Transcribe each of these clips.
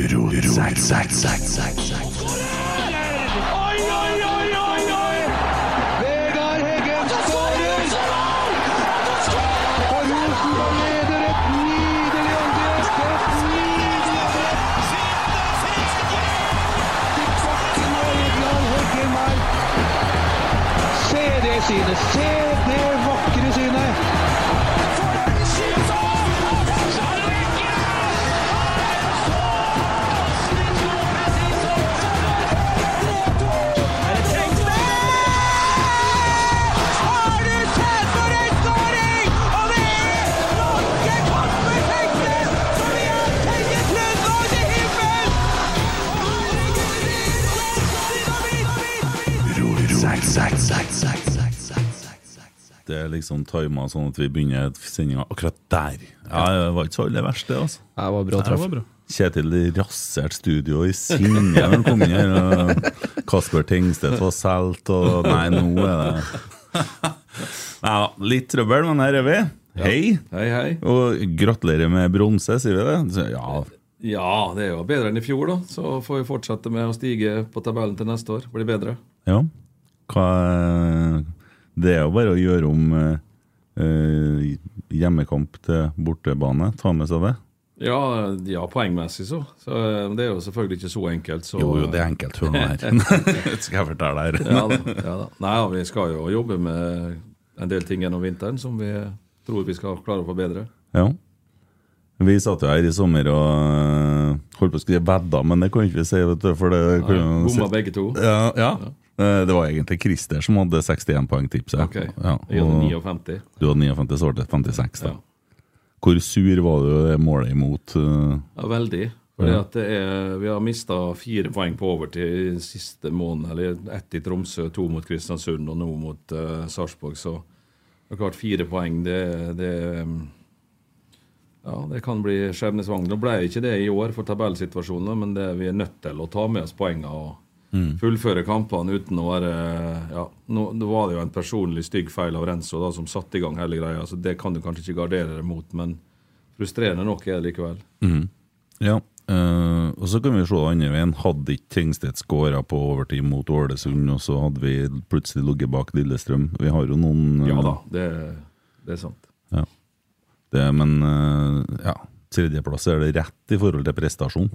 Oi, oi, oi, oi, oi! Og Rosenborg leder et nydelig angrep! Et nydelig angrep! Til bakken og Vegard. Se det Det er liksom tima sånn at vi begynner sendinga akkurat der. Ja, Det var ikke så aller verst, det. altså Det var bra treff. Kjetil raserte studio i sinne da han kom inn her. Kasper Tingstedt var solgt, og Nei, nå er det Nei da, litt trøbbel, men her er vi. Hei. Hei, hei. Og gratulerer med bronse, sier vi det? Ja, Ja, det er jo bedre enn i fjor, da. Så får vi fortsette med å stige på tabellen til neste år. Blir bedre. ja. Hva Det er jo bare å gjøre om eh, eh, hjemmekamp til bortebane. Ta med seg det. Ja, ja poengmessig så. så. eh, Det er jo selvfølgelig ikke så enkelt. Så, Jo, jo, det er enkelt. Hør nå her. Skal jeg fortelle her. ja, da, ja, da. Nei, ja, vi skal jo jobbe med en del ting gjennom vinteren som vi tror vi skal klare å forbedre. Ja. Vi satt jo her i sommer og holdt på å skrive vedda, men det kan ikke vi si. vet du, for det Bomma begge to. Ja, ja. Eh, Det var egentlig Christer som hadde 61 poeng tipset. Ok. Ja, Jeg hadde 59. Du hadde 59, så ble det 56. Da. Ja. Hvor sur var du det målet imot? øh? Ja, veldig. Fordi at det er, Vi har mista fire poeng på overtid siste måned. eller Ett i Tromsø, to mot Kristiansund og nå mot uh, Sarpsborg. Så det er klart fire poeng, det, det ja, det kan bli skjebnesvangert. Nå ble ikke det i år for tabellsituasjonen, men det, vi er nødt til å ta med oss poengene og fullføre kampene uten å være ja, nå, nå var det jo en personlig stygg feil av Renzo da, som satte i gang hele greia. så Det kan du kanskje ikke gardere deg mot, men frustrerende nok er det likevel. Ja. Uh, og så kan vi se andre veien. Hadde ikke Tengstedt skåra på overtid mot Ålesund, og så hadde vi plutselig ligget bak Lillestrøm. Vi har jo noen Ja eh, da, det, det er sant. Ja. Det, men uh, ja, tredjeplass er det rett i forhold til prestasjon.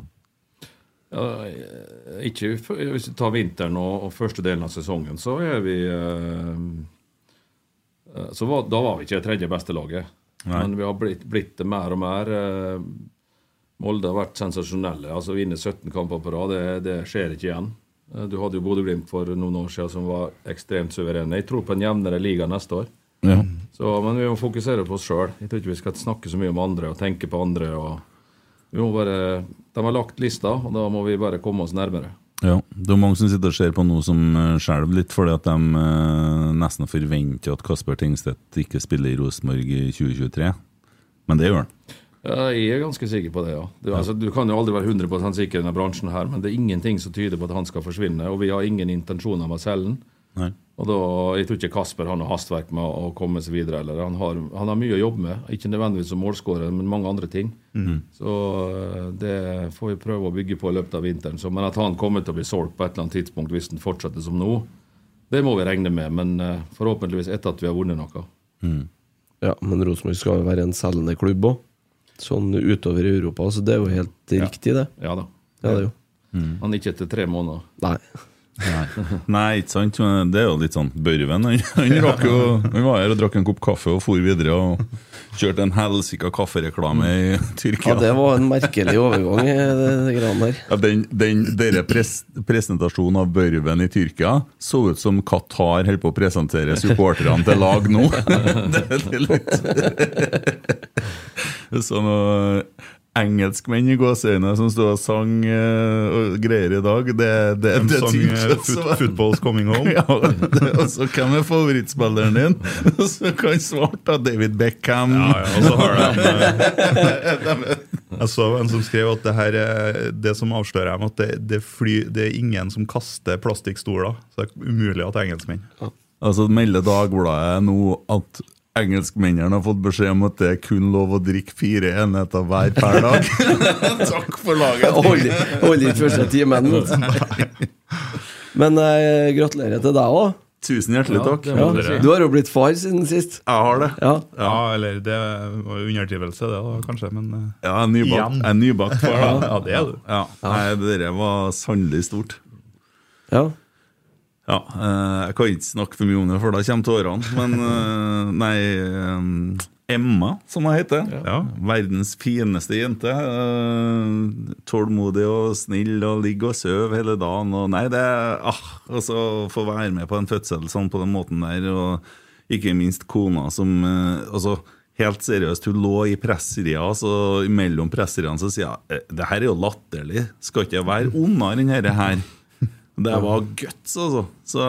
Eh, ikke Hvis vi tar vinteren og, og første delen av sesongen, så er vi eh, så var, Da var vi ikke det tredje beste laget. Nei. Men vi har blitt, blitt det mer og mer. Molde har vært sensasjonelle. altså Vinne 17 kamper på rad, det, det skjer ikke igjen. Du hadde jo Bodø-Glimt for noen år siden som var ekstremt suverene. Jeg tror på en jevnere liga neste år. Ja. Så, men vi må fokusere på oss sjøl. Jeg tror ikke vi skal snakke så mye om andre og tenke på andre. og vi må bare, De har lagt lista, og da må vi bare komme oss nærmere. Ja, Det er mange som sitter og ser på noe som uh, skjelver litt, fordi at de eh, nesten forventer at Kasper Tengstedt ikke spiller i Rosenborg i 2023. Men det gjør han. Ja, jeg er ganske sikker på det, ja. Du, altså, du kan jo aldri være 100 sikker i denne bransjen her, men det er ingenting som tyder på at han skal forsvinne, og vi har ingen intensjoner med å selge den. Og da, Jeg tror ikke Kasper har noe hastverk med å komme seg videre. Eller. Han, har, han har mye å jobbe med, ikke nødvendigvis som målskårer, men mange andre ting. Så eh, det får vi prøve å bygge på i løpet av vinteren. Så, men at han kommer til å bli solgt på et eller annet tidspunkt hvis den fortsetter som nå, det må vi regne med. Men eh, forhåpentligvis etter at vi har vunnet noe. Ja, men Rosenborg skal jo være en selgende klubb òg. Sånn utover i Europa. Så det er jo helt riktig, det. Ja da. Ja, det er jo. Han er ikke etter tre måneder. Nei. Nei. Nei, ikke sant? Men det er jo litt sånn Børven han, han, jo, han var her og drakk en kopp kaffe og for videre og kjørte en helsika kaffereklame i Tyrkia. Ja, det var en merkelig overgang, det, det. Ja, den, den, dere pres, presentasjonen av Børven i Tyrkia så ut som Qatar holder på å presentere supporterne til lag nå. det er litt Sånn noe engelskmenn i gåseøyne som stod og sang eh, og greier i dag. Det, det, De det sang eh, også- foot, 'Football's Coming Home'. ja, det, og så hvem er favorittspilleren din? Så kan svarte da David Beckham. Ja, ja, og så har de Jeg så en som skrev at det her er det som avslører dem at det, det, fly, det er ingen som kaster plastikkstoler. Så det er umulig at det er engelskmenn. Altså melder Dagbladet nå at engelskmennene har fått beskjed om at det er kun lov å drikke fire enheter hver per dag. Takk for laget! Holder ikke første timen. Men eh, gratulerer til deg òg. Tusen hjertelig takk. Ja. du har jo blitt far siden sist. Jeg har det. Ja. Ja, eller det var jo underdrivelse, det da, kanskje, men eh, Ja, jeg er nybakt, Igjen. jeg er nybakt far. da. Ja, det er du. Ja. Nei, det der var sannelig stort. ja. Ja, eh, Jeg kan ikke snakke for mye om det, for da kommer tårene. Men eh, nei eh, Emma, som hun heter. Ja. Verdens fineste jente. tålmodig og snill og ligger og sover hele dagen. Og nei, det ah, altså, Få være med på en fødsel sånn på den måten der, og ikke minst kona som altså, Helt seriøst, hun lå i presseria, så mellom presseriene så sier hun "Eh, det her er jo latterlig. Skal ikke jeg være ondere enn dette her? Det var guts, altså. Så,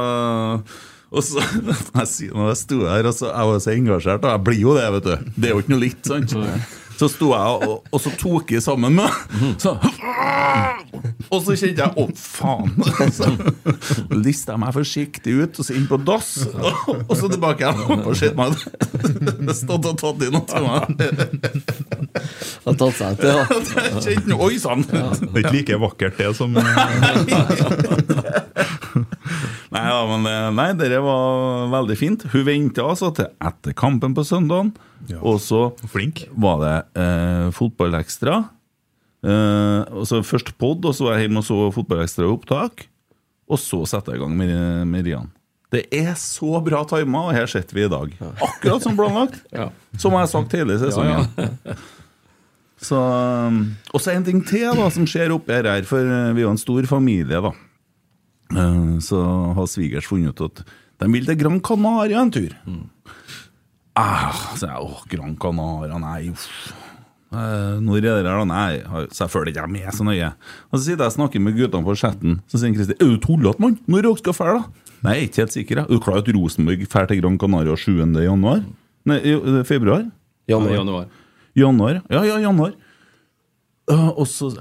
og så når jeg sto her, og så, jeg var så engasjert, og jeg blir jo det, vet du. Det er jo ikke noe litt, sant? Så sto jeg, og, og så tok jeg sammen med så, Og så kjente jeg Å, faen! Så lista jeg meg forsiktig ut, og så inn på dass, og så tilbake igjen. Og sett meg stått og tatt i noe til meg. Har tatt seg til, ja. Jeg kjente noe, Oi sann! det er ikke like vakkert, det, som eh, Nei, ja, men eh, nei, det var veldig fint. Hun venta altså til etter kampen på søndagen. Ja. Og så flink. var det eh, fotballekstra. Eh, og så Først pod, og så var jeg hjemme og så fotballekstra opptak. Og så setter jeg i gang med, med Rian. Det er så bra tima, og her sitter vi i dag. Akkurat som planlagt. Ja. Som jeg har sagt hele sesongen. Så, um, og så en ting til da som skjer oppi her, for uh, vi er jo en stor familie. da Eh, Så har svigers funnet ut at de vil til Gran Canaria en tur. Ah, så jeg, åh, Gran Canaria, nei uff. Eh, Når er det her da? Nei, selvfølgelig så jeg ikke med så nøye. Og så sitter jeg og snakker med guttene på chatten. Så sier Kristin Er du tullete, mann? Når dere skal dere da? Nei, jeg er ikke helt sikker. Er du klar at Rosenborg drar til Gran Canaria 7. januar? Nei, februar? Januar. Januar. Januar? Ja, ja, januar. Øh, og så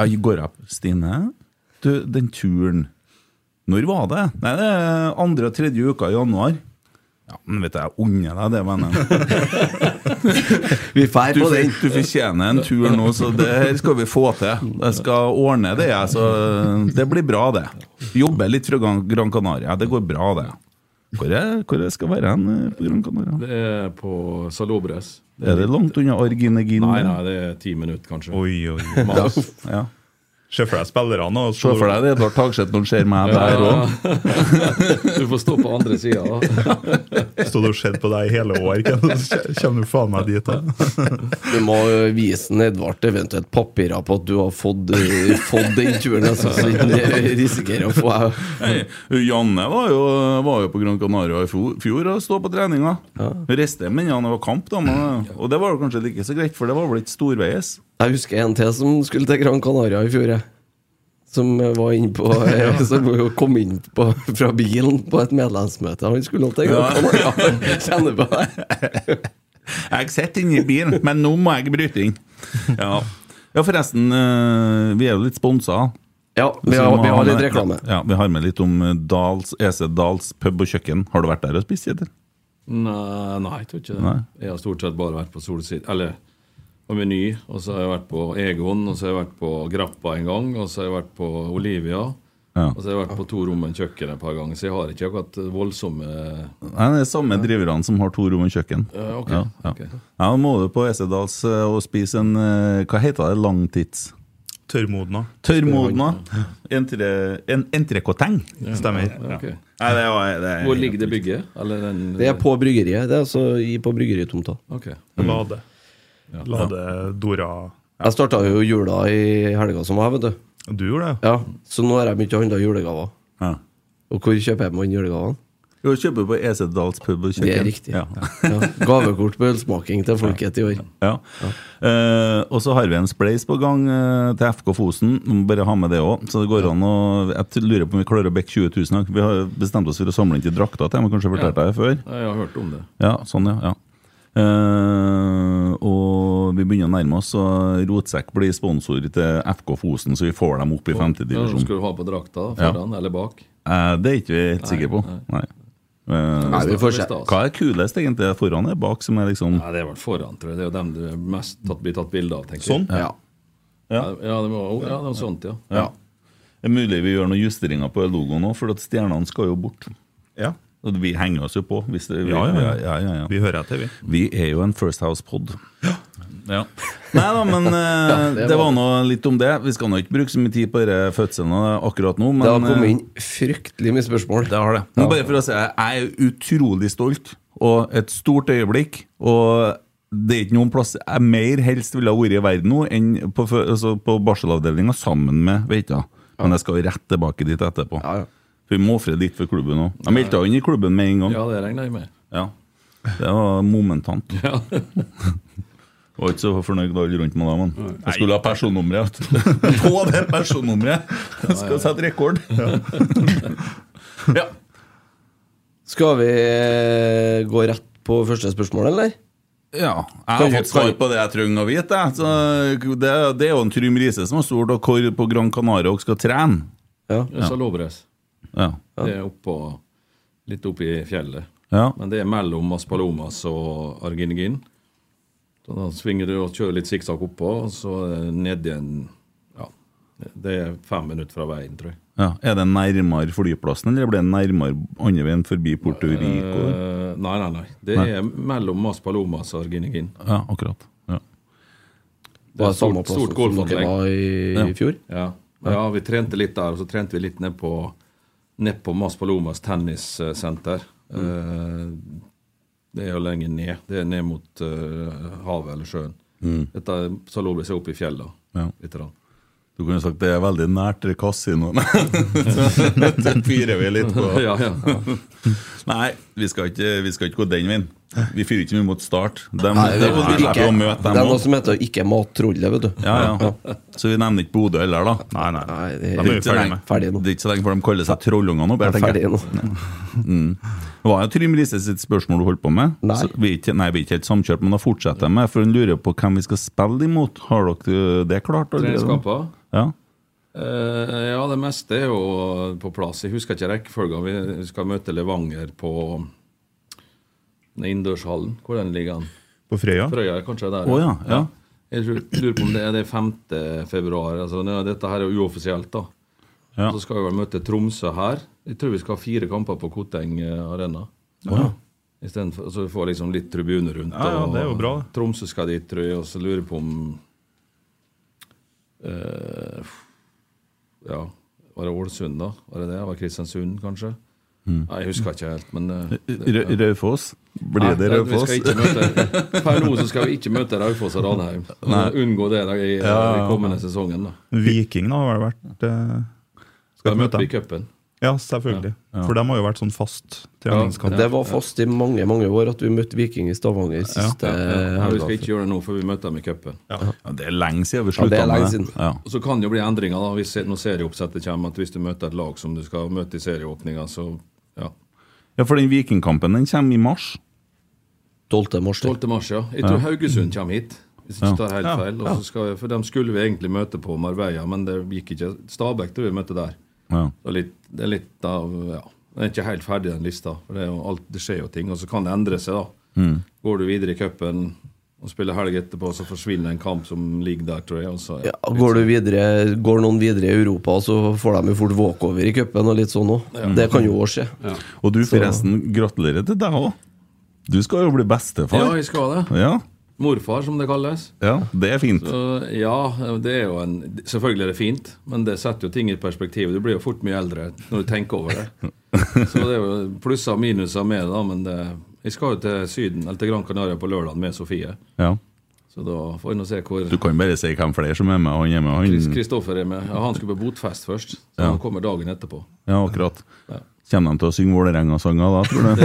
Jeg går opp. Stine, du, den turen Når var det? Nei, det er andre og tredje uka i januar. Ja, men vet du, jeg unner deg det, vennen. Vi drar Du, på den. du fortjener en tur nå, så det her skal vi få til. Jeg skal ordne det, jeg. Så det blir bra, det. Jobber litt fra Gran- Gran Canaria. Det går bra, det. Hvor er, hvor er skal være hen eh, på Gran Canaria? Det er på Salobres. Er det langt unna Arginegin? Nei, nei, det er ti minutter, kanskje. Oi, oi. Mas. Ja. Se for deg spillerne. og Se for deg Edvard Tagseth når han ser meg der òg. Du får stå på andre sida. Stod og sett på deg i hele år, så kommer du faen meg dit. Da. Du må vise Edvard eventuelt papirer på at du har fått, eh, fått den turen. Altså, så han du risikerer å få Nei, Janne var jo, var jo på Gran Canaria i fjor, og stod på treninga. Reiste Resten med han var kamp, da, men, og det var kanskje ikke så greit, for det var vel ikke storveies. Jeg husker en til som skulle til Gran Canaria i fjor. Som var inn på eh, Som kom inn på, fra bilen på et medlemsmøte. Han skulle nå til Gran Canaria. Kjenner på det. Jeg sitter inne i bilen, men nå må jeg bryte inn. Ja, ja forresten, eh, vi er jo litt sponsa. Ja, vi har, vi har litt reklame. Ja, Vi har med litt om Dals, EC Dals pub og kjøkken. Har du vært der og spist? Eller? Nei, nei, jeg tror ikke det. Nei. Jeg har stort sett bare vært på solsiden. eller på Meny, og så har jeg vært på Egon, og så har jeg vært på Grappa en gang, og så har jeg vært på Olivia. Ja. Og så har jeg vært på To rom og kjøkken et par ganger, så jeg har ikke akkurat voldsomme Nei, det er samme driverne som har to rom og kjøkken. Ja, ok, Ja, ja. ok. Ja, må du på Esedals eh, og spise en eh, Hva heter det? Langtids... Tørrmodna. Tørrmodna. Entrecoteng. en entrecôteng. Stemmer. Ja, okay. Nei, det var, det er Hvor ligger det bygget? Eller den, Det er på bryggeriet. Det er altså i, på bryggeritomta. Ok. Lade. Lade Dora Jeg starta jo jula i helga som var, vet du. Du gjorde det? Ja, Så nå har jeg begynt å handle julegaver. Ja. Og hvor kjøper jeg meg julegavene? Jo, kjøper på EC Dals pub og kjøkken. Det er riktig. Ja. Ja, gavekort på ølsmaking til folket i år. Ja. Uh, og så har vi en spleis på gang uh, til FK Fosen. Vi må bare ha med det òg. Så det går an å Jeg lurer på om vi klarer å bekke 20 000. Vi har bestemt oss for å samle inn til drakter til. Jeg har kanskje fortalt deg det før? Ja, Jeg har hørt om det. Ja, sånn, ja. ja. Eh, og vi begynner å nærme oss, og Rotsekk blir sponsor til FK Fosen, så vi får dem opp i Ja, femtedivisjon. skal du ha på drakta? Ja. Foran eller bak? Uh, det er ikke vi helt sikre på. Nei. Uh, Nei, vi får hva er kulest, egentlig? Foran eller bak? Som er liksom Nei, det er vel foran, tror jeg. Det er jo dem du mest tatt, blir tatt bilde av, tenker Sånn? jeg. Ja. Ja, ja, det var, ja, noe sånt, ja. Ja. Det er mulig vi gjør noen justeringer på logoen òg, for at stjernene skal jo bort. Ja. Og vi henger oss jo på. Hvis det, vi, Ja, ja, ja. ja, ja, ja. Vi hører etter, vi. Vi er jo en First House-pod. Ja. Nei da, men eh, det det var- nå litt om det. Vi skal nå ikke bruke så mye tid på fødselen akkurat nå, men Det har kommet eh, inn fryktelig mye spørsmål. det har det. Men bare for å si, jeg er utrolig stolt, og et stort øyeblikk. Og det er ikke noen plass jeg mer helst ville ha vært i verden nå enn på, altså på barselavdelinga sammen med Veita. Men jeg skal rett tilbake dit etterpå. Ja, ja. For vi må ofre litt for klubben òg. Jeg meldte han inn i klubben med en gang. Ja, det regner jeg med. Ja. Det var momentant. Ja. Var ikke så fornøyd alle rundt meg da, men jeg skulle ha personnummeret. På det personnummeret! Skal sette rekord. Ja. Skal vi eh, gå rett på første spørsmål, eller? Ja, jeg har fått svar på det jeg trenger å vite. Så det, det er jo en Trym Riise som har stort og hvor på Gran Canaria og skal trene. Ja. ja. Ja. Det er oppå, litt oppi fjellet. Ja. Men det er mellom Maspalomas og Arginegin. Så da svinger du og kjører litt sikksakk oppå, og så ned igjen Ja, det er fem minutter fra veien, tror jeg. ja. Er det nærmere flyplassen, eller blir det nærmere andre veien forbi Porto Rico? Uh, nei, nei, nei. Det Nei. er mellom Maspalomas og Arginegin. Ja, akkurat. Ja. Det er Var det stort, golfanlegg. som dere var i, i fjor? Ja. ja, vi trente litt der, og så trente vi litt ned på, ned på Maspalomas tennissenter. Mm. det er jo lenger ned. Det er ned mot eh, havet eller sjøen. Dette er Salobres er oppe i fjellet Ja. Litt. Du kunne sagt det er veldig nært det kasinoet. Så fyrer vi litt på ja, ja. Nei, vi skal, ikke, vi skal ikke gå den veien. Vi fyrer ikke mye mot start. De, Nei, det, det, vi ikke, å møte det er noe som heter 'ikke mattrollet', vet du. Ja, ja. Så vi nevner ikke Bodø heller, da. Nei, nei. Nei, det er er ferdig med. ferdig nå. Det er ikke så lenge før de kaller seg Trollungene er tenker ferdig jeg. nå. Det var jo Trym Riise sitt spørsmål du holdt på med. Nei. Så vi ikke, nei, vi er ikke helt samkjørt, men da fortsetter jeg med, for hun lurer på hvem vi skal spille imot. Har dere det klart? Treningskamper? Ja. Uh, ja, det meste er jo på plass. Jeg husker ikke rekkefølgen. Vi skal møte Levanger på innendørshallen. Hvor den ligger den? På Frøya? Frøya kanskje der? oh, ja, ja. Jeg lurer på om det er det 5. februar. Altså, dette her er jo uoffisielt, da. Ja. Så skal vi vel møte Tromsø her. Jeg tror vi skal ha fire kamper på Koteng eh, arena. For, så vi får liksom litt tribune rundt. Ja, ja, det er jo bra. Tromsø skal dit, tror jeg, og så lurer jeg på om uh, Ja, var det Ålesund, da? Var det det? Var Kristiansund, kanskje? Mm. Jeg husker ikke helt, men eh, Raufoss? Blir det Raufoss? skal Per nå så skal vi ikke møte Raufoss og Ranheim. Unngå det i i kommende sesongen. da Viking da, har det vært eh, Skal vi møte dem i cupen. Ja, selvfølgelig. For de har jo vært sånn fast treningskamp. Det var fast i mange mange år at vi møtte Viking i Stavanger siste Ja, vi skal ikke gjøre det nå, for vi møter dem i cupen. Ja, det er lenge siden vi Ja, slutta med det. Ja. Og Så kan det jo bli endringer da hvis når serieoppsettet kommer. At Hvis du møter et lag som du skal møte i serieåpninga, så ja. ja, for den Vikingkampen den kommer i mars. 12. mars. 12. mars, ja. Jeg tror Haugesund kommer hit, hvis jeg Ja. ikke tar helt Ja. feil. Skal, for dem skulle vi egentlig møte på Marbella, men det gikk ikke. Stabæk tror jeg vi møtte der. Ja. Det er litt, det er litt av Ja. Den er ikke helt ferdig, den lista. For det, er jo alt, det skjer jo ting, og så kan det endre seg, da. Mm. Går du videre i cupen og spiller helg etterpå, så forsvinner en kamp som ligger der, tror jeg. Også, Ja, går, du videre, går noen videre i Europa, så får de jo fort walkover i cupen og litt sånn òg. Det kan jo òg skje. Og du, forresten, gratulerer til deg òg. Du skal jo bli bestefar. Ja, jeg skal det. Morfar, som det kalles. ja, det er fint. Så, ja, det er jo en Selvfølgelig er det fint, men det setter jo ting i perspektiv. Du blir jo fort mye eldre når du tenker over det. Så det er jo plusser og minuser med det, da, men det, jeg skal jo til Syden, eller til Gran Canaria på lørdag med Sofie. Ja. Så da får vi nå se hvor Du kan bare si hvem flere som er med. Han er med, han Kristoffer er med. Ja, han skulle på botfest først, så Ja. han kommer dagen etterpå. Ja, akkurat. Ja. Kommer de til å synge Vålerenga-sanger da, tror du?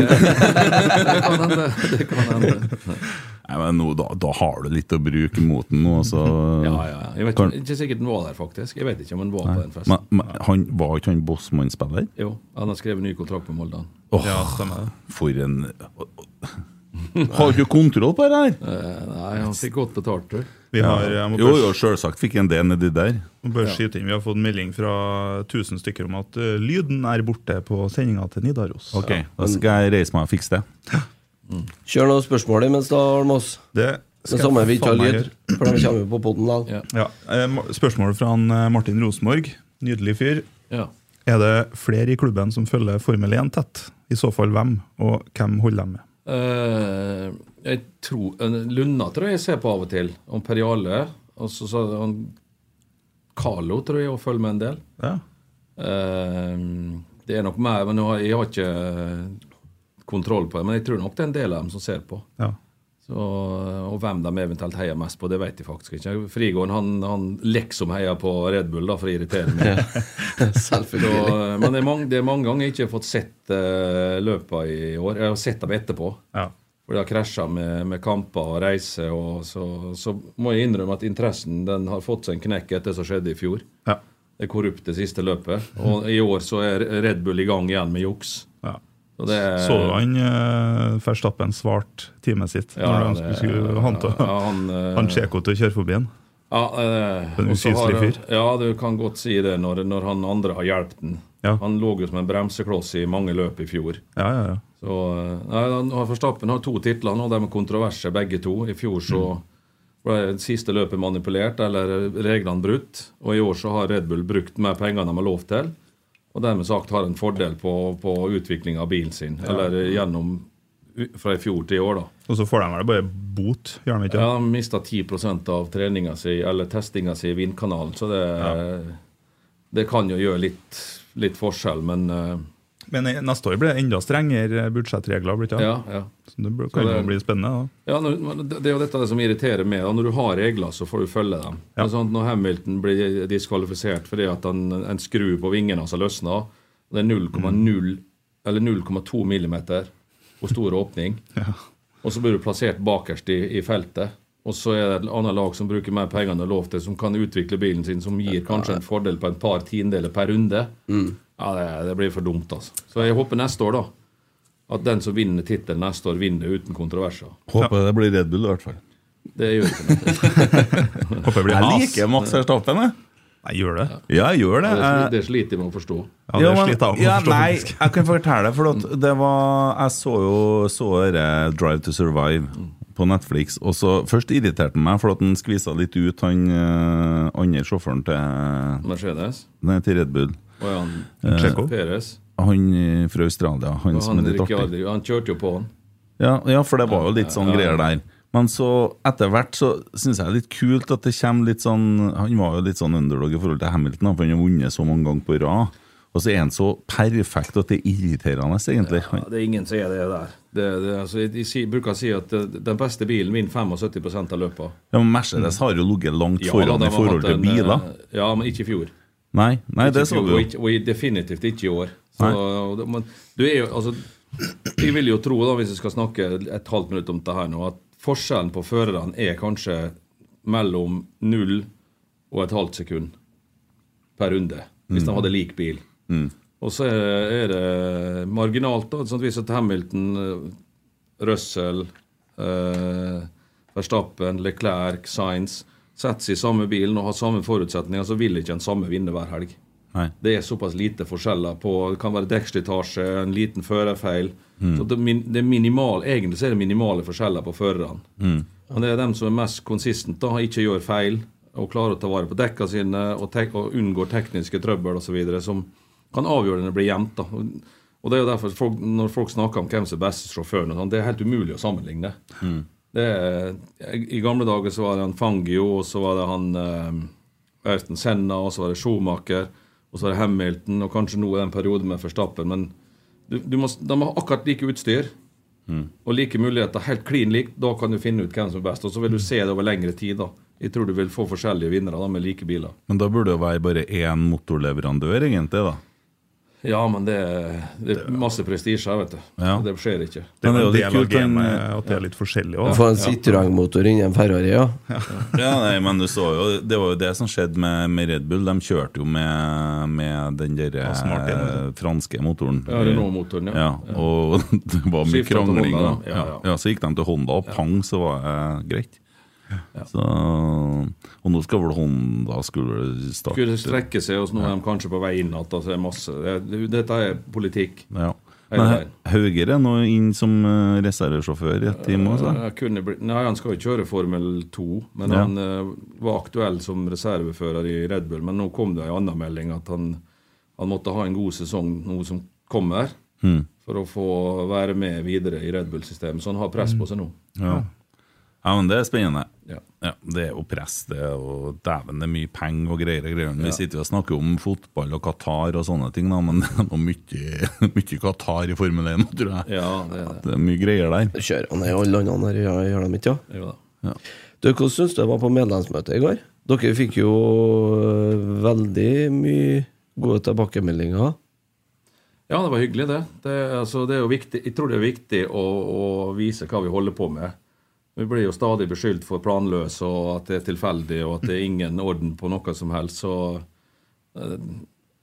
Det kan hende. Det kan hende. Nei, men nå, da, da har du litt å bruke mot den nå, så Ja, ja. ja. Jeg vet Kan- ikke, ikke sikkert han var der, faktisk. Jeg vet ikke om han var på den festen. Men, men han, var ikke han Bossmann-spiller? Jo, han har skrevet ny kontrakt med Molde. Oh, Ja, stemmer. For en Har du kontroll på det her? Eh, nei, han fikk godt betalt, du. Vi har, Jo, jo, selvsagt fikk en det nedi der. bare skyte inn, vi har fått melding fra 1000 stykker om at eh, lyden er borte på sendinga til Nidaros. Ok, Da skal jeg reise meg og fikse det. Kjør noen spørsmål mens, da, Almås. Det Det skal samme vi ikke har lyd, for de kommer på poden da. Ja. Ja, eh, Spørsmål fra eh, Martin Rosenborg. Nydelig fyr. Ja. Er det flere i klubben som følger Formel 1 tett? I så fall hvem, og hvem holder dem med? Uh, jeg tror Lunna tror jeg jeg ser på av og til. Om Jarle. Og så sa han Carlo tror jeg òg følger med en del. Ja. Uh, det er nok mer, men jeg har ikke kontroll på det. Men jeg tror nok det er en del av dem som ser på. Ja. Så, og hvem de eventuelt heier mest på, det vet jeg faktisk ikke. Frigården han, han liksom heier på Red Bull da, for å irritere meg. Så, men det er, mange, det er mange ganger jeg ikke har fått sett uh, løpa i år. Jeg har sett dem etterpå. Ja. For de har krasja med, med kamper og reiser. Og så, så må jeg innrømme at interessen den har fått seg en knekk etter det som skjedde i fjor. Ja. Det korrupte siste løpet. Og i år så er Red Bull i gang igjen med juks. Så det er- Så han uh, Verstappen svarte teamet sitt Ja, når han det- skulle han, ja, han, eh, han Tsjeko til å kjøre forbi han? Ja, eh, En har- fyr. Ja, du kan godt si det når, når han andre har hjulpet den. Ja. Han lå jo som en bremsekloss i mange løp i fjor. Ja, ja, ja. Så, eh, nei, han Verstappen har to titler nå, de er kontroverser begge to. I fjor så Mm. ble det siste løpet manipulert, eller reglene brutt. Og i år så har Red Bull brukt mer penger enn de har lov til. Og dermed sagt har en fordel på, på utvikling av bilen sin. Eller gjennom fra i fjor til i år, da. Og så får de vel bare bot, gjør de ikke? Ja, Han mista 10 av treninga si, eller testinga si i vindkanalen, så det, det kan jo gjøre litt, litt forskjell, men eh, Men neste år blir det enda strengere budsjettregler. Blir det, ja. ja. Det kan det- jo bli spennende. da. Ja, når, det det er jo dette som irriterer meg. Når du har regler, så får du følge dem. Ja. Sånn når Hamilton blir diskvalifisert fordi at en, en skru på vingen hans har løsna, og det er 0,0 eller 0,2 millimeter og stor åpning, og så blir du plassert bakerst i, i feltet, og så er det et annet lag som bruker mer penger enn det er lov til, som kan utvikle bilen sin, som gir kanskje en fordel på en par tiendedeler per runde. Ja, det, det blir for dumt, altså. Så jeg håper neste år, da. At den som vinner tittelen neste år, vinner uten kontroverser. Håper det blir Red Bull, i hvert fall. Det gjør ikke noe. Håper det blir Jeg liker Max Verstappen, jeg. Jeg gjør det? Ja, jeg gjør det. Det, det sliter jeg med å forstå. Ja, det men- sliter jeg med å ja, forstå, Nei, jeg kan fortelle, for at det var Jeg så jo så dette Drive to Survive på Netflix, og så først irriterte han meg for at han skvisa litt ut han eh, andre sjåføren til, Mercedes nei, til Red Bull. og han Checo? Perez. Han eh, fra Australia, han han som er litt artig. Aldri, han kjørte jo på han. Ja, ja, for det var jo litt sånn Ja, greier der. Men så etter hvert så syns jeg det er litt kult at det kommer litt sånn Han var jo litt sånn underdog i forhold til Hamilton, for han har vunnet så mange ganger på rad. Og så er han så perfekt at det er irriterende, egentlig. Ja, det er ingen som er det der. Det, det, altså, jeg, bruker å si at eh, den beste bilen vinner 75 av løpet. Ja, men Mercedes har jo ligget langt foran ja, i forhold til en, biler. eh, Ja, men ikke i fjor. Nei, nei det Ikke det så fjor, du og, jo. ikke, og definitivt ikke i år. Så, men du er jo, altså, jeg vil jo tro, da, hvis jeg skal snakke et halvt minutt om dette her nå, at forskjellen på førerne er kanskje mellom null og et halvt sekund per runde. Hvis de hadde lik bil. Og så er, det marginalt, da. Sånn hvis Hamilton, eh, Russell, Eh, Verstappen, Leclerc, Sainz setter seg i samme bilen og har samme forutsetninger, så vil ikke en samme vinne hver helg. Nei. Det er såpass lite forskjeller på Det kan være dekkslitasje, en liten førerfeil. Så det, det er minimal, Egentlig så er det minimale forskjeller på førerne. Men det er dem som er mest konsistent, da, ikke gjør feil og klarer å ta vare på dekka sine og, tek, og unngår tekniske trøbbel osv. som kan avgjøre når det blir jevnt. da. Og, det er jo derfor folk, Når folk snakker om hvem som er beste sjåføren, sånn, det er helt umulig å sammenligne. Det er, I gamle dager så var det han Fangio, og så var det han eh, Erten Senna, og så var det Schumacher, og så er det Hamilton, og kanskje nå er det en periode med Verstappen. Men du, du må, de har akkurat like utstyr og like muligheter, helt klin likt. Da kan du finne ut hvem som er best, og så vil du se det over lengre tid. da. Jeg tror du vil få forskjellige vinnere da, med like biler. Men da burde det være bare én motorleverandør, egentlig, da. Ja, men det, det er masse prestisje her, vet du. Ja. Det skjer ikke. Det er jo litt kult, den- at det er litt forskjellig òg. Få en Citroën-motor inni en Ferrari, ja. Ja, nei, men du så jo Det var jo det som skjedde med, med Red Bull. De kjørte jo med, med den der eh, franske motoren. Ja, Renault-motoren, ja. ja. Og det var mye krangling. Honda, da. da. Ja, Ja, ja. ja, Så gikk de til Honda, og pang, så var det greit. Så, og nå skal vel Honda skulle starte Skulle strekke seg, og nå er de kanskje på vei inn igjen. Altså, det masse. Det, det- dette er politikk. Ja. Men. Hauger er nå inn som eh, reservesjåfør i et team også. Kunne blitt, nei, Han skal jo kjøre Formel 2, men Ja. han uh, var aktuell som reservefører i Red Bull. Men nå kom det en annen melding at han, han måtte ha en god sesong nå som kommer, Mm. for å få være med videre i Red Bull-systemet. Så han har press på seg nå. Ja. Ja, men det er spennende. Ja. Ja, Det er jo press, det er jo Dæven, det er mye penger og greier. og greier. Vi sitter jo og snakker om fotball og Qatar og sånne ting, da, men det er mye, mye Qatar i Formel 1, tror jeg. Ja, det er det. Det er mye greier der. Kjører han i alle landene her, ja, gjør de ikke? Ja? Jo da. Du, Hvordan syns du det var på medlemsmøtet i går? Dere fikk jo øh, veldig mye gode tilbakemeldinger. Ja, det var hyggelig, det. Det, altså, det er jo viktig, jeg tror det er viktig å, å vise hva vi holder på med. Vi blir jo stadig beskyldt for planløs og at det er tilfeldig og at det er ingen orden på noe som helst. Så eh,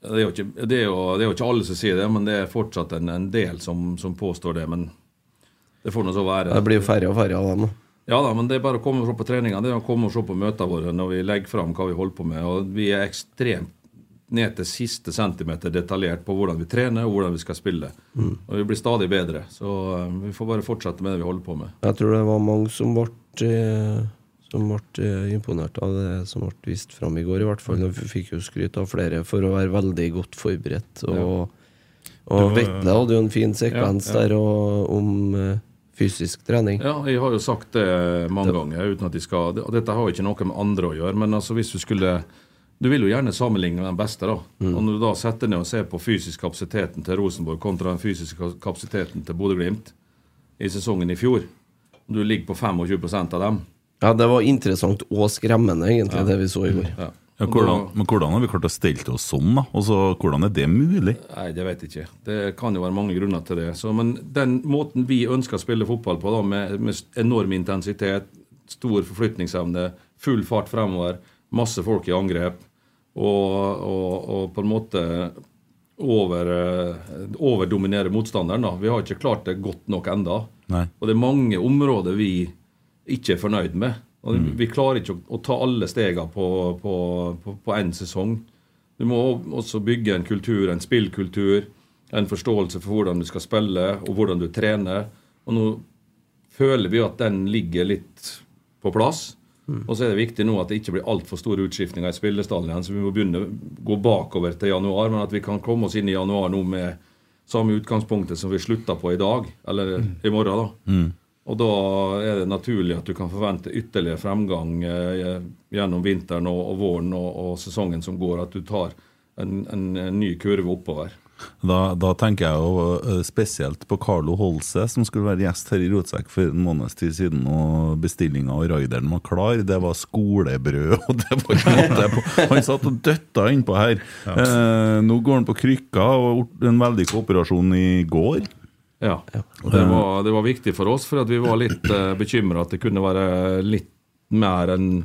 det er, jo ikke, det, er jo, det er jo ikke alle som sier det, men det er fortsatt en, en del som, som påstår det. Men det får nå så være. Det blir jo færre og færre av dem. Ja da, men det er bare å komme og se på treninga. Det er å komme og se på møtene våre når vi legger fram hva vi holder på med. Og vi er ekstremt ned til siste centimeter detaljert på hvordan vi trener og hvordan vi skal spille. Og vi blir stadig bedre. Så eh, vi får bare fortsette med det vi holder på med. Jeg tror det var mange som ble, eh, som ble eh, imponert av det som ble vist fram i går, i hvert fall. Vi fikk jo skryt av flere for å være veldig godt forberedt. Og, og Vetle hadde jo en fin sekvens Ja, ja. der og, om fysisk trening. Ja, jeg har jo sagt det mange ganger uten at de skal og Dette har jo ikke noe med andre å gjøre, men altså hvis du skulle Du vil jo gjerne sammenligne med den beste, da. Og når du da setter ned og ser på fysisk kapasiteten til Rosenborg kontra den fysiske kapasiteten til Bodø-Glimt i sesongen i fjor, du ligger på 25 av dem Ja, det var interessant og skremmende, egentlig, det vi så i går. ja. Ja, hvordan, men hvordan har vi klart å stelle oss sånn, da? Også, hvordan er det mulig? Nei, det vet jeg ikke. Det kan jo være mange grunner til det. Så, men den måten vi ønsker å spille fotball på, da, med, med enorm intensitet, stor forflytningsevne, full fart fremover, masse folk i angrep, og, og, og på en måte over, eh, overdominere motstanderen. da. Vi har ikke klart det godt nok enda. Nei. Og det er mange områder vi ikke er fornøyd med. Og Vi klarer ikke å, å ta alle stegene på én sesong. Du må også bygge en kultur, en spillkultur, en forståelse for hvordan du skal spille, og hvordan du trener. Og nå føler vi at den ligger litt på plass. Og så er det viktig nå at det ikke blir altfor store utskiftninger i spillestallen igjen, så vi må begynne å gå bakover til januar, men at vi kan komme oss inn i januar nå med samme utgangspunktet som vi slutta på i dag, eller i morgen. da. Og da er det naturlig at du kan forvente ytterligere fremgang eh, gjennom vinteren og, og våren og, og sesongen som går, at du tar en, en, en ny kurve oppover. Da, da tenker jeg jo eh, spesielt på Carlo Holse, som skulle være gjest her i Rotsekk for en måneds tid siden, og bestillinga og raideren var klar. Det var skolebrød, og det var ikke måte på. Han satt og døtta innpå her. Eh, nå går han på krykka, og har en vellykka operasjon i går. Ja. Og det var, det var viktig for oss, for at vi var litt eh, bekymra at det kunne være litt mer enn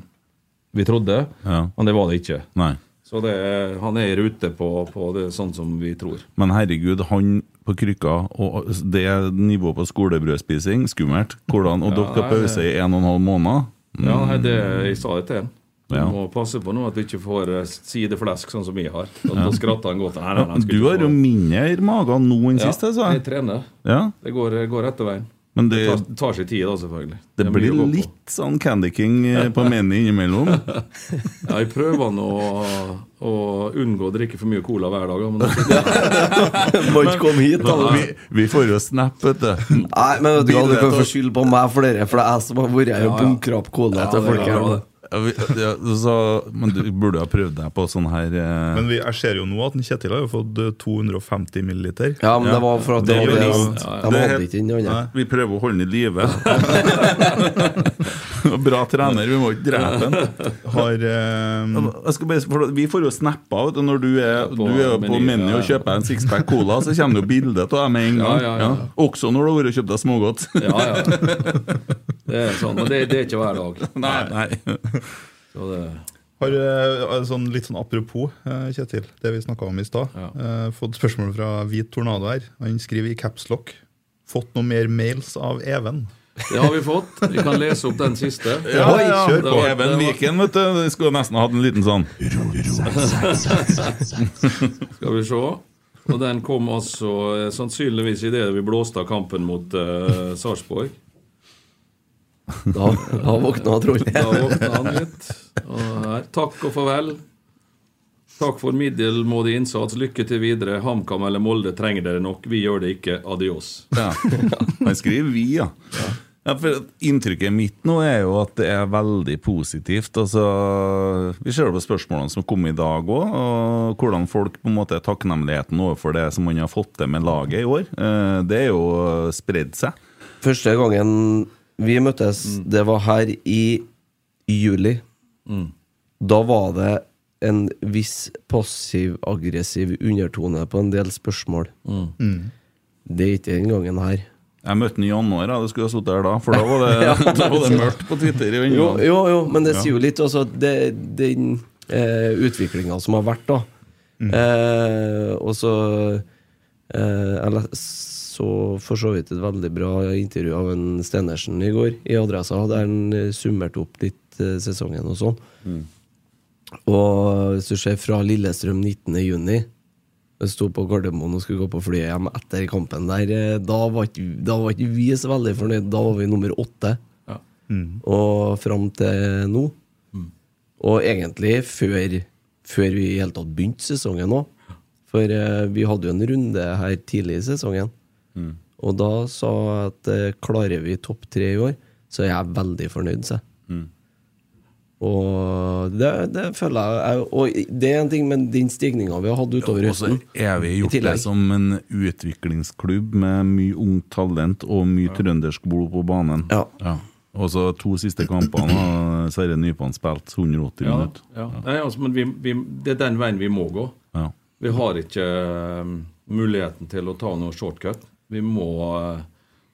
vi trodde. Ja. Men det var det ikke. Nei. Så det, han er i rute på, på det sånn som vi tror. Men herregud, han på krykka, og det nivået på skolebrødspising, skummelt. Hvordan, og Ja, dere har pause i en og en halv måned. Ja, nei, det, jeg sa det til han. Du må passe på nå at du ikke får eh, sideflesk sånn som jeg har. Da, da skratter han godt. Nei, nei, nei, Du har jo mindre mage nå enn Ja, sist, jeg jeg trener. Ja, Det går, går etter veien. Men Det det, tar, tar seg tid, da, selvfølgelig. det det blir litt sånn Candy King eh, på menyen innimellom. Ja, jeg prøver nå å, å unngå å drikke for mye cola hver dag. Men det, Må ikke komme hit, da. Vi, vi får jo snap, vet du. Nei, men vet du du kan få skylde på meg for det, for det er jeg som har vært her og bunkra opp cola Ja, til det folk her. Det. Ja, vi, ja, så, men du burde ha prøvd deg på sånn her eh, Men vi, jeg ser jo nå at Kjetil har jo fått eh, 250 milliliter. Ja, men det var for at Det det, Det er- hadde ikke den andre. Vi prøver å holde den i live. Bra trener, vi må ikke drepe den. Har eh, Jeg skal bare, for vi får jo snappa vet når du er, på du er på menu, menu og kjøper en sixpack cola, så kommer det jo bilde av deg med en gang. Ja, ja, ja. Også når du har vært og kjøpt deg smågodt. ja, ja. Det er sånn, men det, det er ikke hver dag. Nei, nei. Så det, Har sånn, litt sånn apropos, eh, Kjetil, det vi snakka om i stad. Ja. Eh, fått spørsmål fra Hvit Tornado her. Han skriver i capslock. Fått noe mer mails av Even. Det har vi fått. Vi kan lese opp den siste. Ja, ja. kjør på. Even Viken, vet du. Vi skulle nesten hatt en liten sånn. Skal vi se. Og den kom altså sannsynligvis sannsynligvis idet vi blåste av kampen mot uh, Sarpsborg. Da, da våkna trollet. Da våkna han litt. Og her. Takk og farvel. Takk for middelmådig innsats. Lykke til videre. HamKam eller Molde trenger dere nok. Vi gjør det ikke. Adios. Ja. Han skriver 'vi', ja. ja for inntrykket mitt nå er jo at det er veldig positivt. Altså, vi ser det på spørsmålene som kom i dag òg, og hvordan folk på en måte er takknemligheten overfor det som man har fått til med laget i år. Eh, Det er jo spredd seg. Første gangen vi møttes, det var her i juli. Da var det en viss passiv-aggressiv undertone på en del spørsmål. Det er ikke den gangen her. Jeg møtte han i januar, jeg skulle ha sittet her da, for da var det, da var det mørkt på Twitter. i Jo, jo, jo men det sier jo litt også det, den eh, utviklinga som har vært, da. Eh, og så eh, Jeg så for så vidt et veldig bra intervju av en Stenersen i går i Adressa, der han eh, summerte opp litt eh, sesongen og sånn. Og hvis du ser fra Lillestrøm 19.6 jeg sto på Gardermoen og skulle gå på flyet hjem etter kampen der. eh, Da var ikke, da var ikke vi så veldig fornøyd. Da var vi nummer åtte. Ja. Og fram til nå. Og egentlig før, før vi i hele tatt begynte sesongen òg. For eh, vi hadde jo en runde her tidlig i sesongen. Og da sa jeg at eh, klarer vi topp tre i år, så er jeg veldig fornøyd, sa jeg. Og det, det føler jeg Og det er en ting med den stigninga vi har hatt utover Og så er vi gjort det som en utviklingsklubb med mye ungt talent og mye trøndersk blod på banen. Ja. Og så to siste kampene har Sverre Nypan spilt 180 Ja, minutter. ja. Nei, altså, men vi, vi, det er den veien vi må gå. Ja. Vi har ikke uh, muligheten til å ta noe shortcut. Vi må uh,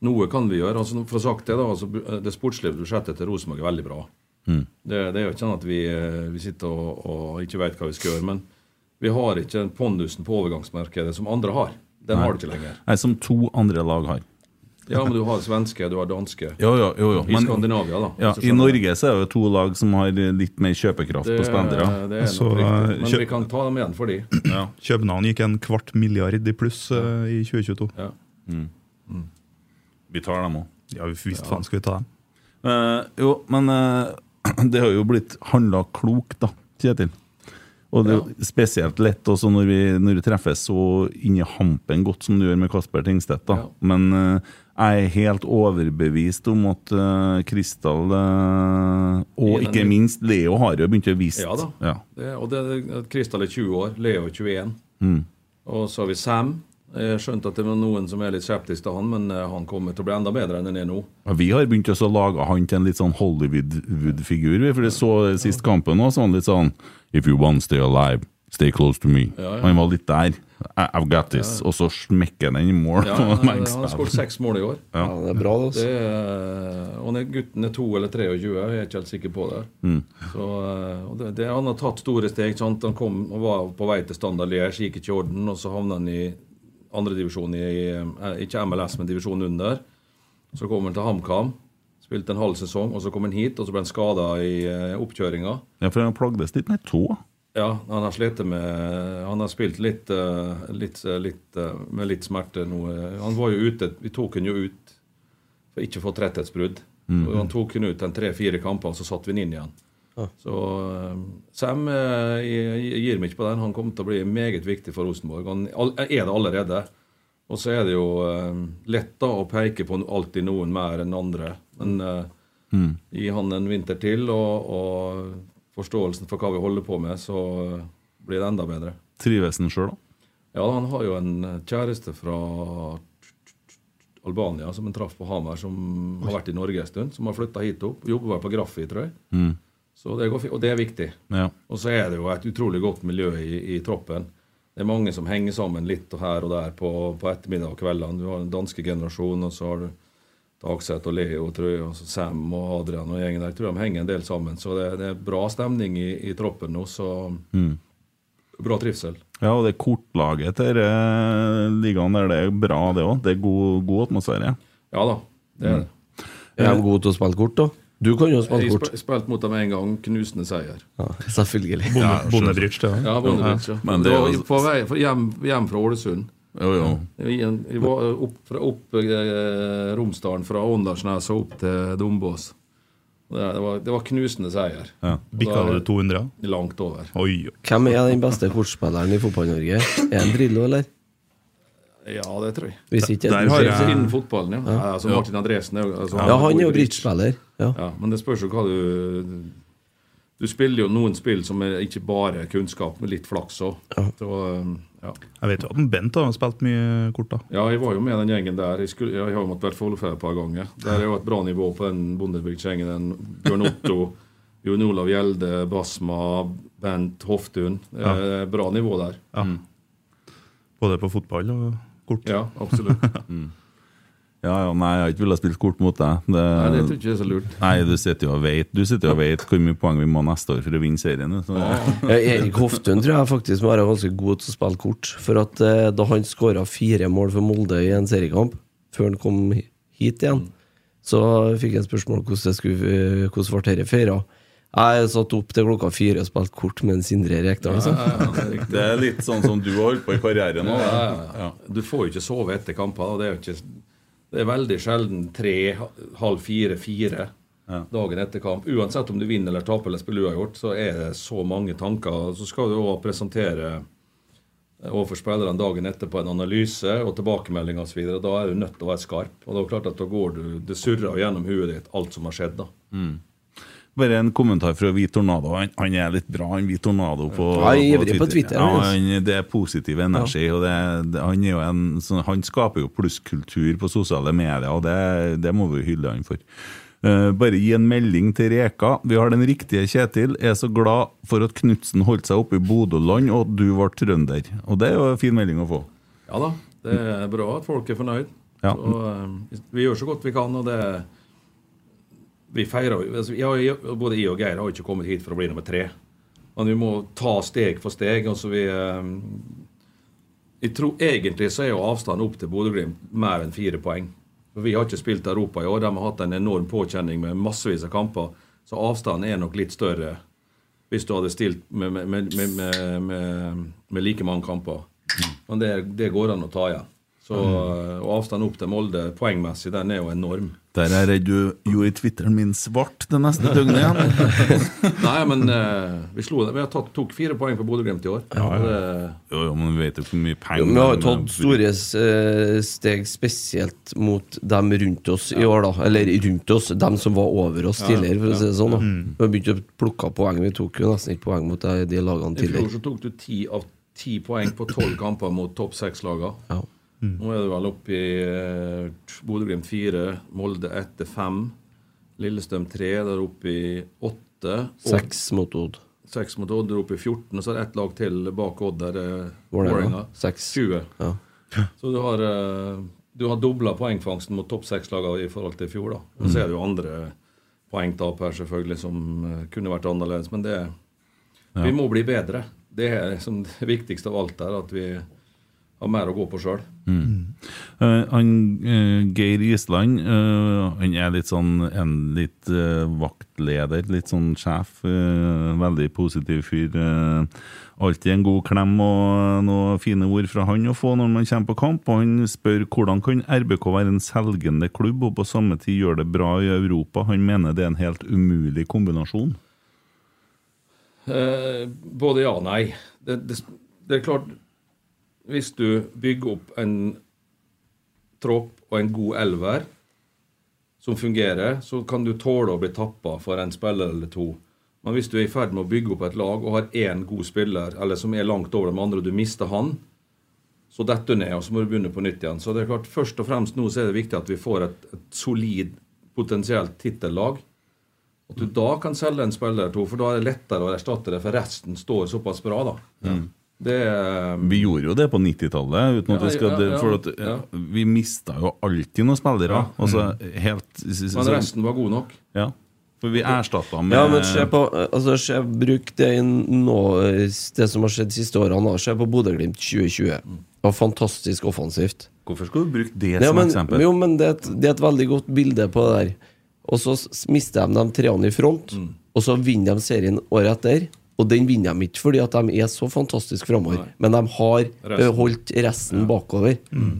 Noe kan vi gjøre. altså For å sagt Det da, altså, det sportslige budsjettet til Rosenborg er veldig bra. Mm. Det, det er jo ikke sånn at vi, eh, vi sitter og, og ikke vet hva vi skal gjøre. Men vi har ikke den pondusen på overgangsmarkedet som andre har. Den har du ikke lenger. Nei, som to andre lag har. Ja, men du har svenske, du har danske. Jo, jo, jo, jo. I Skandinavia, da. Ja, I. Norge så er det jo to lag som har litt mer kjøpekraft det, på spendere. det er Så, riktig. eh, Men vi kan ta dem igjen for de. Ja. København gikk en kvart milliard i pluss uh, i 2022. Ja. Vi tar dem òg. Ja, visst faen skal vi ta dem. Uh, jo, men eh, det har jo blitt handla klokt, da, Kjetil. Og det er jo spesielt lett også når vi, når vi treffes så inni hampen godt som du gjør med Kasper Tingstedt. da. Ja. Men uh, jeg er helt overbevist om at uh, Kristal eh, og ikke minst Leo har jo begynt å vise Ja da. Ja. Det, og det, det- Kristal er 20 år, Leo er 21. Mm. Og så har vi Sam. Jeg skjønte at det var noen som er litt skeptiske til han, men eh, han kommer til å bli enda bedre enn han er nå. Ja, Vi har begynt også å lage han til en litt sånn Hollywood-figur. For det så sist kampen også, så var han litt sånn If you want stay alive, stay close to me. Ja, ja. Han var litt der. I've got this. Og så smekker han den i mål. Han, har skåret seks mål i år. Ja, det er bra, det. Det Altså. er, og når gutten er to eller 23, jeg er ikke helt sikker på det. Mm. Så, eh, og det, det, Han har tatt store steg. Sant? Han kom og var på vei til standard Liège, gikk ikke i orden, og så havna han i andredivisjon i eh, Ikke MLS, men divisjonen under. Så kom han til HamKam. Spilte en halv sesong, og så kom han hit, og så ble han skada i eh, oppkjøringa. Ja, for han plagdes litt med tå. Ja, han har slitt med Han har spilt litt, eh, litt, litt med litt smerte nå. Han var jo ute Vi tok han jo ut for ikke å få tretthetsbrudd. Mm. Han tok han ut en tre-fire kamper, og så satte vi han inn igjen. Ja. Så eh, Sam eh, jeg- gir meg ikke på den. Han kommer til å bli meget viktig for Rosenborg. Han er det allerede. Og så er det jo eh, lett da å peke på alltid noen mer enn andre. Men eh, Mm. gi han en vinter til, og, og forståelsen for hva vi holder på med, så blir det enda bedre. Trives han sjøl, da? Ja, han har jo en kjæreste fra Albania som han traff på Hamar, som har vært i Norge en stund. Som har flytta hit opp. Jobber vel på Graffi, tror jeg. Mm. Så det går, og det er viktig. Ja. Og så er det jo et utrolig godt miljø i, i troppen. Det er mange som henger sammen litt og her og der på, på ettermiddag og kveldene. Du har den danske generasjonen, og så har du Dagseth og Leo, tror jeg, og Sam og Adrian og gjengen der. Jeg tror de henger en del sammen. Så det, det er bra stemning i, i troppen nå, så Mm. bra trivsel. Ja, og det kortlaget til eh, ligaen der, det er bra, det òg. Det er god, god atmosfære. Ja da, det er det. Er de gode til å spille kort, da? Du kan jo spille kort. Jeg spilte mot dem en gang, knusende seier. Ja, selvfølgelig. Bonde, Bondebridge, det. Ja, Bondevik, ja. Men det er var jo- på vei hjem, hjem fra Ålesund. Jo, jo. Jeg, var opp, fra, opp eh, Romsdalen fra Åndalsnes og opp til Dombås. Det, det, var, det var knusende seier. Ja. Bikka du 200? Langt over. Oi, oi. Hvem er den beste kortspilleren i Fotball-Norge? Er det Drillo, eller? Ja, det tror jeg. Hvis ikke Der har jeg- Innen fotballen, ja. ja. altså Martin Andresen altså, Ja, han er jo bridgespiller. Ja. Ja, men det spørs jo hva du Du spiller jo noen spill som er ikke bare kunnskap, men litt flaks òg. Um, ja. Jeg vet jo at Bent har spilt mye kort, da. Ja, jeg var jo med den gjengen der. Jeg, skulle, jeg har jo måttet være Follefjell et par ganger. Der er jo et bra nivå på den Bondebygd-gjengen. Bjørn Otto, Jon Olav Gjelde, Basma, Bent Hoftun. Ja. Eh, Bra nivå der. Ja. Både på fotball og kort. Ja, absolutt. Ja, ja, nei, jeg har ikke villet spille kort mot deg. Det, Nei, det tror jeg ikke er så lurt. Nei, du sitter jo og vet Du sitter jo og vet hvor mye poeng vi må neste år for å vinne serien. Så, Ja, Erik Hoftun tror jeg faktisk må være ganske god til å spille kort. For at eh, da han skåra fire mål for Molde i en seriekamp, før han kom hit igjen, så fikk jeg en spørsmål hvordan det skulle eh, hvordan ble dette feira. Jeg satt opp til klokka fire og spilte kort med en Sindre Rekdal. Ja, Liksom. ja, ja, det er det er litt sånn som du har holdt på i karrieren. Ja, ja, ja. Du får jo ikke sove etter kamper. Det er, jo ikke, det er veldig sjelden tre, halv fire, fire dagen etter kamp. Uansett om du vinner eller taper eller spiller uavgjort, så er det så mange tanker. Så skal du òg presentere overfor spillerne dagen etter på en analyse og tilbakemelding osv. Da er du nødt til å være skarp. Og det er jo klart at da går du Det surrer gjennom huet ditt alt som har skjedd. da. Bare en kommentar fra Hvit Tornado. Han, han er litt bra, han Hvit Tornado. På, Ja, på Twitter. på Twitter, Ja, altså. han, det er positiv energi. Og det, det, han, er jo en, sånn, han skaper jo plusskultur på sosiale medier, og det, det må vi hylle han for. Uh, bare gi en melding til Reka. Vi har den riktige Kjetil. Er så glad for at Knutsen holdt seg oppe i Bodøland, og at du var trønder. Og det er jo en fin melding å få. Ja da, det er bra at folk er fornøyd. Ja. Så, uh, vi gjør så godt vi kan, og det Vi feirer altså, jeg, Både jeg og Geir har ikke kommet hit for å bli nummer tre. Men vi må ta steg for steg. altså vi eh, jeg tror Egentlig så er jo avstanden opp til Bodø-Glimt mer enn fire poeng. For Vi har ikke spilt Europa i år. De har hatt en enorm påkjenning med massevis av kamper. Så avstanden er nok litt større hvis du hadde stilt med, med, med, med, med, med like mange kamper. Men det, det går an å ta igjen. Så, og avstanden opp til Molde poengmessig, den er jo enorm. Der er jeg redd du gjorde Twitteren min svart det neste døgnet igjen. Nei, men uh, vi slo det. Vi har tatt, tok fire poeng på Bodø-Glimt i år. Ja, det, Jo, jo, men vi vet jo hvor mye penger Vi har jo tatt store eh, steg spesielt mot dem rundt oss i år, da. Eller rundt oss, dem som var over oss tidligere, for å si det sånn. da Vi har begynt å plukke poeng. Vi tok jo nesten ikke poeng mot de, de lagene I fjor så tok du ti av ti poeng på tolv kamper mot topp seks-laga. Ja. Nå er det vel oppe i eh, Bodø-Glimt fire, Molde etter fem, Lillestrøm tre, der oppe i åtte. Seks mot Odd. Seks mot Odd, der oppe i 14, og så er det ett lag til bak Odd, der er Vålerenga. Vålerenga. 20. Ja. Så du har, eh, du har dobla poengfangsten mot topp seks-lagene i forhold til i fjor. da. Og så er det jo andre poengtap her selvfølgelig som eh, kunne vært annerledes, men det vi må bli bedre. Det er liksom det viktigste av alt her, at vi har mer å gå på sjøl. Mm. han, uh, Geir Island uh, Han er litt sånn en litt eh, vaktleder, litt sånn sjef. eh, veldig positiv fyr. eh, alltid en god klem og noen fine ord fra han å få når man kommer på kamp. Og han spør hvordan kan RBK være en selgende klubb og på samme tid gjøre det bra i Europa. Han mener det er en helt umulig kombinasjon. Eh, både ja og nei. Det, det, det er klart Hvis du bygger opp en tropp og en god elver som fungerer, så kan du tåle å bli tappa for en spiller eller to. Men hvis du er i ferd med å bygge opp et lag og har én god spiller, eller som er langt over de andre, og du mister han, så detter du ned, og så må du begynne på nytt igjen. Så det er klart, først og fremst nå så er det viktig at vi får et, et solid, potensielt tittellag. At du da kan selge en spiller eller to, for da er det lettere å erstatte det, for resten står såpass bra, da. Det er Vi gjorde jo det på 90-tallet. uten at vi skal, ja, ja, at, ja. Vi mista jo alltid noen spillere. Ja. Altså, helt, Men resten var god nok. Ja, for vi erstatta med Ja, men se på altså, se, Bruk det nå, Det som har skjedd de siste årene. Se på Bodø-Glimt 2020. Det var fantastisk offensivt. Hvorfor skal du bruke det Ja, som men, eksempel? jo, men det, er et, det er et veldig godt bilde på det der. Og så mister de de treene i front, Mm. og så vinner de serien året etter. Og den vinner de ikke fordi at de er så fantastisk framover, men de har Resten. holdt resten bakover.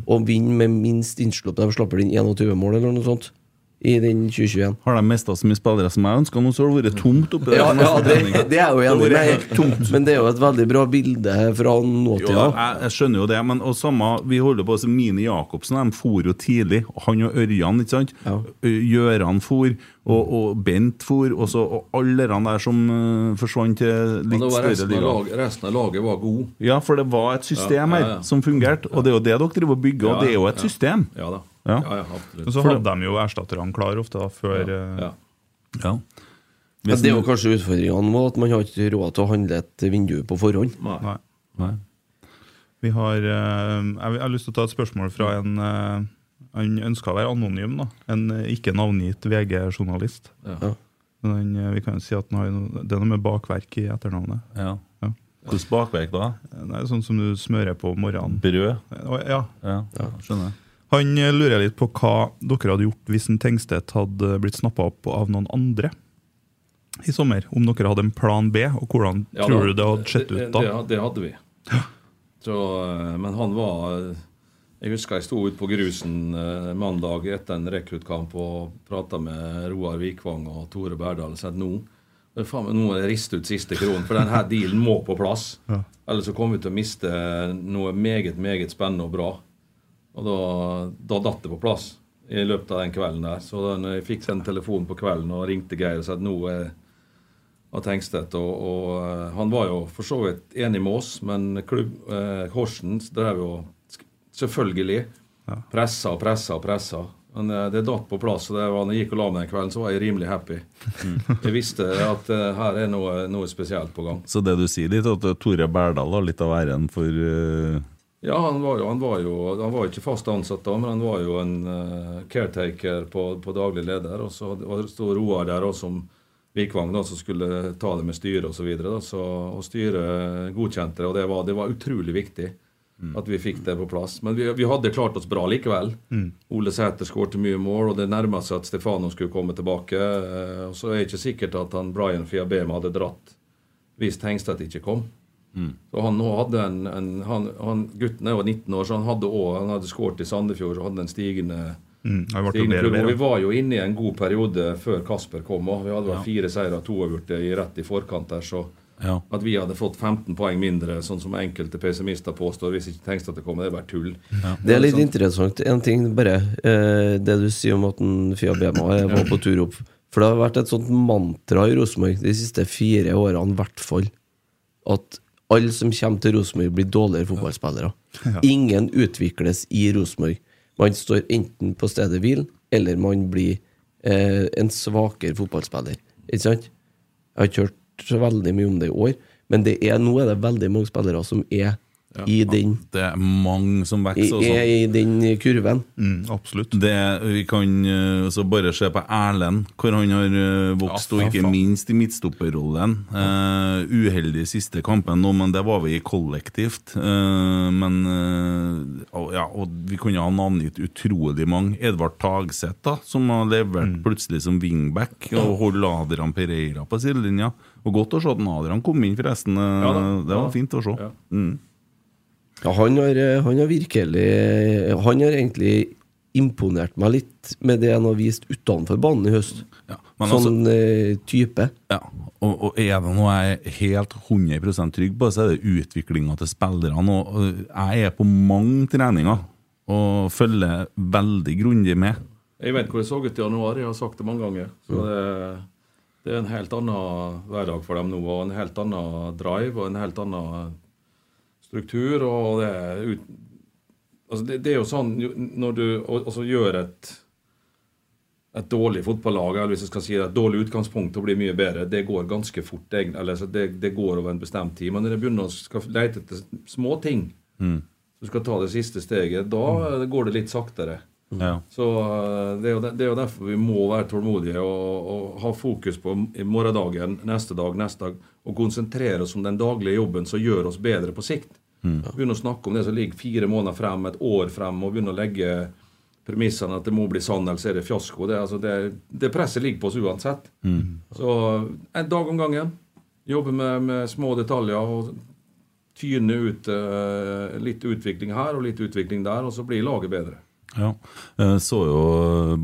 Og vinner med minst innslupp. De slapper inn 21 mål eller noe sånt i den 2021. Har de mista så mye spillere som jeg ønska, nå så har det vært tomt oppi der Ja, ja det, det er jo Det enig med. tomt. Men det er jo et veldig bra bilde fra Jo, nåtida. jeg, jeg skjønner jo det, men og samme, vi holder på med Mini Jacobsen. De for jo tidlig. Han og Ørjan, ikke sant? Ja. Gjøran for, og, og Bent for, og, så, og alle de der som uh, forsvant til litt større resten, lag, resten av laget var god. Ja, for det var et system Ja, ja, her som fungerte, og det er jo det dere driver og bygger, og Ja, det er jo et ja. system. Ja da. Ja. Ja, ja, Og så hadde de jo erstatterne klar ofte da, før eh, Ja. Ja. Men det er jo kanskje utfordringene at man har ikke råd til å handle et vindu på forhånd. Nei. Nei. Nei. Vi har eh, Jeg har lyst til å ta et spørsmål fra en eh, Han ønska å være anonym, da. En eh, ikke navngitt VG-journalist. Ja. Men eh, vi kan jo si at den har det er noe med bakverk i etternavnet. Ja. Ja. Hvordan bakverk da? Er sånn som du smører på om morgenen. Brød? Ja. Ja. Ja, skjønner jeg. Han eh, lurer litt på hva dere hadde gjort hvis en Tengstedt hadde blitt snappa opp av noen andre i sommer. Om dere hadde en plan B, og hvordan Ja, tror da- du det hadde sett ut da? Det, det hadde vi. Så, eh, men han var Jeg husker jeg sto ute på grusen eh, mandag etter en rekruttkamp og prata med Roar Vikvang og Tore Berdal og sa at nå faen nå må jeg riste ut siste kronen, for denne dealen må på plass. Ellers så kommer vi til å miste noe meget, meget spennende og bra. Og da, da datt det på plass i løpet av den kvelden der. Så når jeg fikk den telefonen på kvelden og ringte Geir og sa at nå er av Tengstedt. Og, og eh, han var jo for så vidt enig med oss, men klubb, eh, Horsens drev jo selvfølgelig pressa og pressa og pressa. Men eh, det datt på plass. og det var, når jeg gikk og la meg den kvelden, så var jeg rimelig happy. Jeg visste at eh, her er noe, noe spesielt på gang. Så det du sier litt, at Tore Berdal har litt av æren for ø, Ja, han var jo, han var jo han var ikke fast ansatt da, men han var jo en uh, caretaker på, på daglig leder. Og så sto Roar der også som Vikvang, da, som skulle ta det med styret osv. Og styret godkjente det, og det var, det var utrolig viktig at vi fikk det på plass. Men vi, vi hadde klart oss bra likevel. Ole Sæter skårte mye mål, og det nærma seg at Stefano skulle komme tilbake. eh, Og så er det ikke sikkert at han Brian Fiabema hadde dratt hvis Tengstedt ikke kom. Så han nå hadde en, en han, han, Gutten er jo 19 år, så han hadde også, han hadde skåret i Sandefjord og hadde en stigende, Mm, stigende bedre bedre. vi var jo inne i en god periode før Kasper kom. Og vi hadde vel fire seire og to avgjorte i rett i forkant der. Så Ja. at vi hadde fått 15 poeng mindre, sånn som enkelte pessimister påstår, hvis ikke tenkte at det kom, det er bare tull. Det er litt Sånn- interessant. En ting bare eh, Det du sier om at Fia Bema var på tur opp. For det har vært et sånt mantra i Rosenborg de siste fire årene, i hvert fall. At alle som kommer til Rosenborg, blir dårligere fotballspillere. Ingen utvikles i Rosenborg. Man står enten på stedet hvil, eller man blir eh, en svakere fotballspiller. Ikke sant? Jeg har ikke hørt så veldig mye om det i år, men det er, nå er det veldig mange spillere som er i den Det er mange som vokser. I, er i den kurven. Mm, absolutt. Det, vi kan eh, så bare se på Erlend, hvor han har eh, vokst, Ja, og ikke minst i midtstopperrollen. Eh, uheldig siste kampen nå, men det var vi kollektivt. Uh, men uh, ja, og vi kunne ha navngitt utrolig mange. Edvard Tagseth, da, som har levert Mm. plutselig som wingback, og holder Adrian Pereira på sidelinja. Og godt å se at Adrian kom inn, forresten. Ja da. det var Ja. fint å se. Ja. Mm. Ja, han har, eh, han har virkelig Han har egentlig imponert meg litt med det han har vist utenfor banen i høst. Ja, men altså- sånn eh, type. Ja, og, og er det noe jeg er helt 100% trygg på, så er det utviklinga til spillerne. Jeg er på mange treninger og følger veldig grundig med. Jeg vet hvor det så ut i januar, jeg har sagt det mange ganger. Så det, det er en helt annen hverdag for dem nå, og en helt annen drive og en helt annen struktur. og det er ut, altså det, det er jo sånn når du altså gjør et et dårlig fotballag, eller hvis jeg skal si det, et dårlig utgangspunkt til å bli mye bedre, det går ganske fort. eller så det, det går over en bestemt tid. Men når du begynner å skal lete etter små ting, du skal ta det siste steget, da mm. går det litt saktere. Ja. Så eh, det er, jo, det er jo derfor vi må være tålmodige og, og ha fokus på i morgendagen, neste dag, neste dag, og konsentrere oss om den daglige jobben som gjør oss bedre på sikt. Begynne å snakke om det som ligger fire måneder frem, et år frem, og begynne å legge premissene at det må bli sann, ellers er det fiasko. Det, altså det, det presset ligger på oss uansett. Så en dag om gangen. Jobbe med, med små detaljer og tyne ut uh, litt utvikling her og litt utvikling der, og så blir laget bedre. Ja. Jeg så jo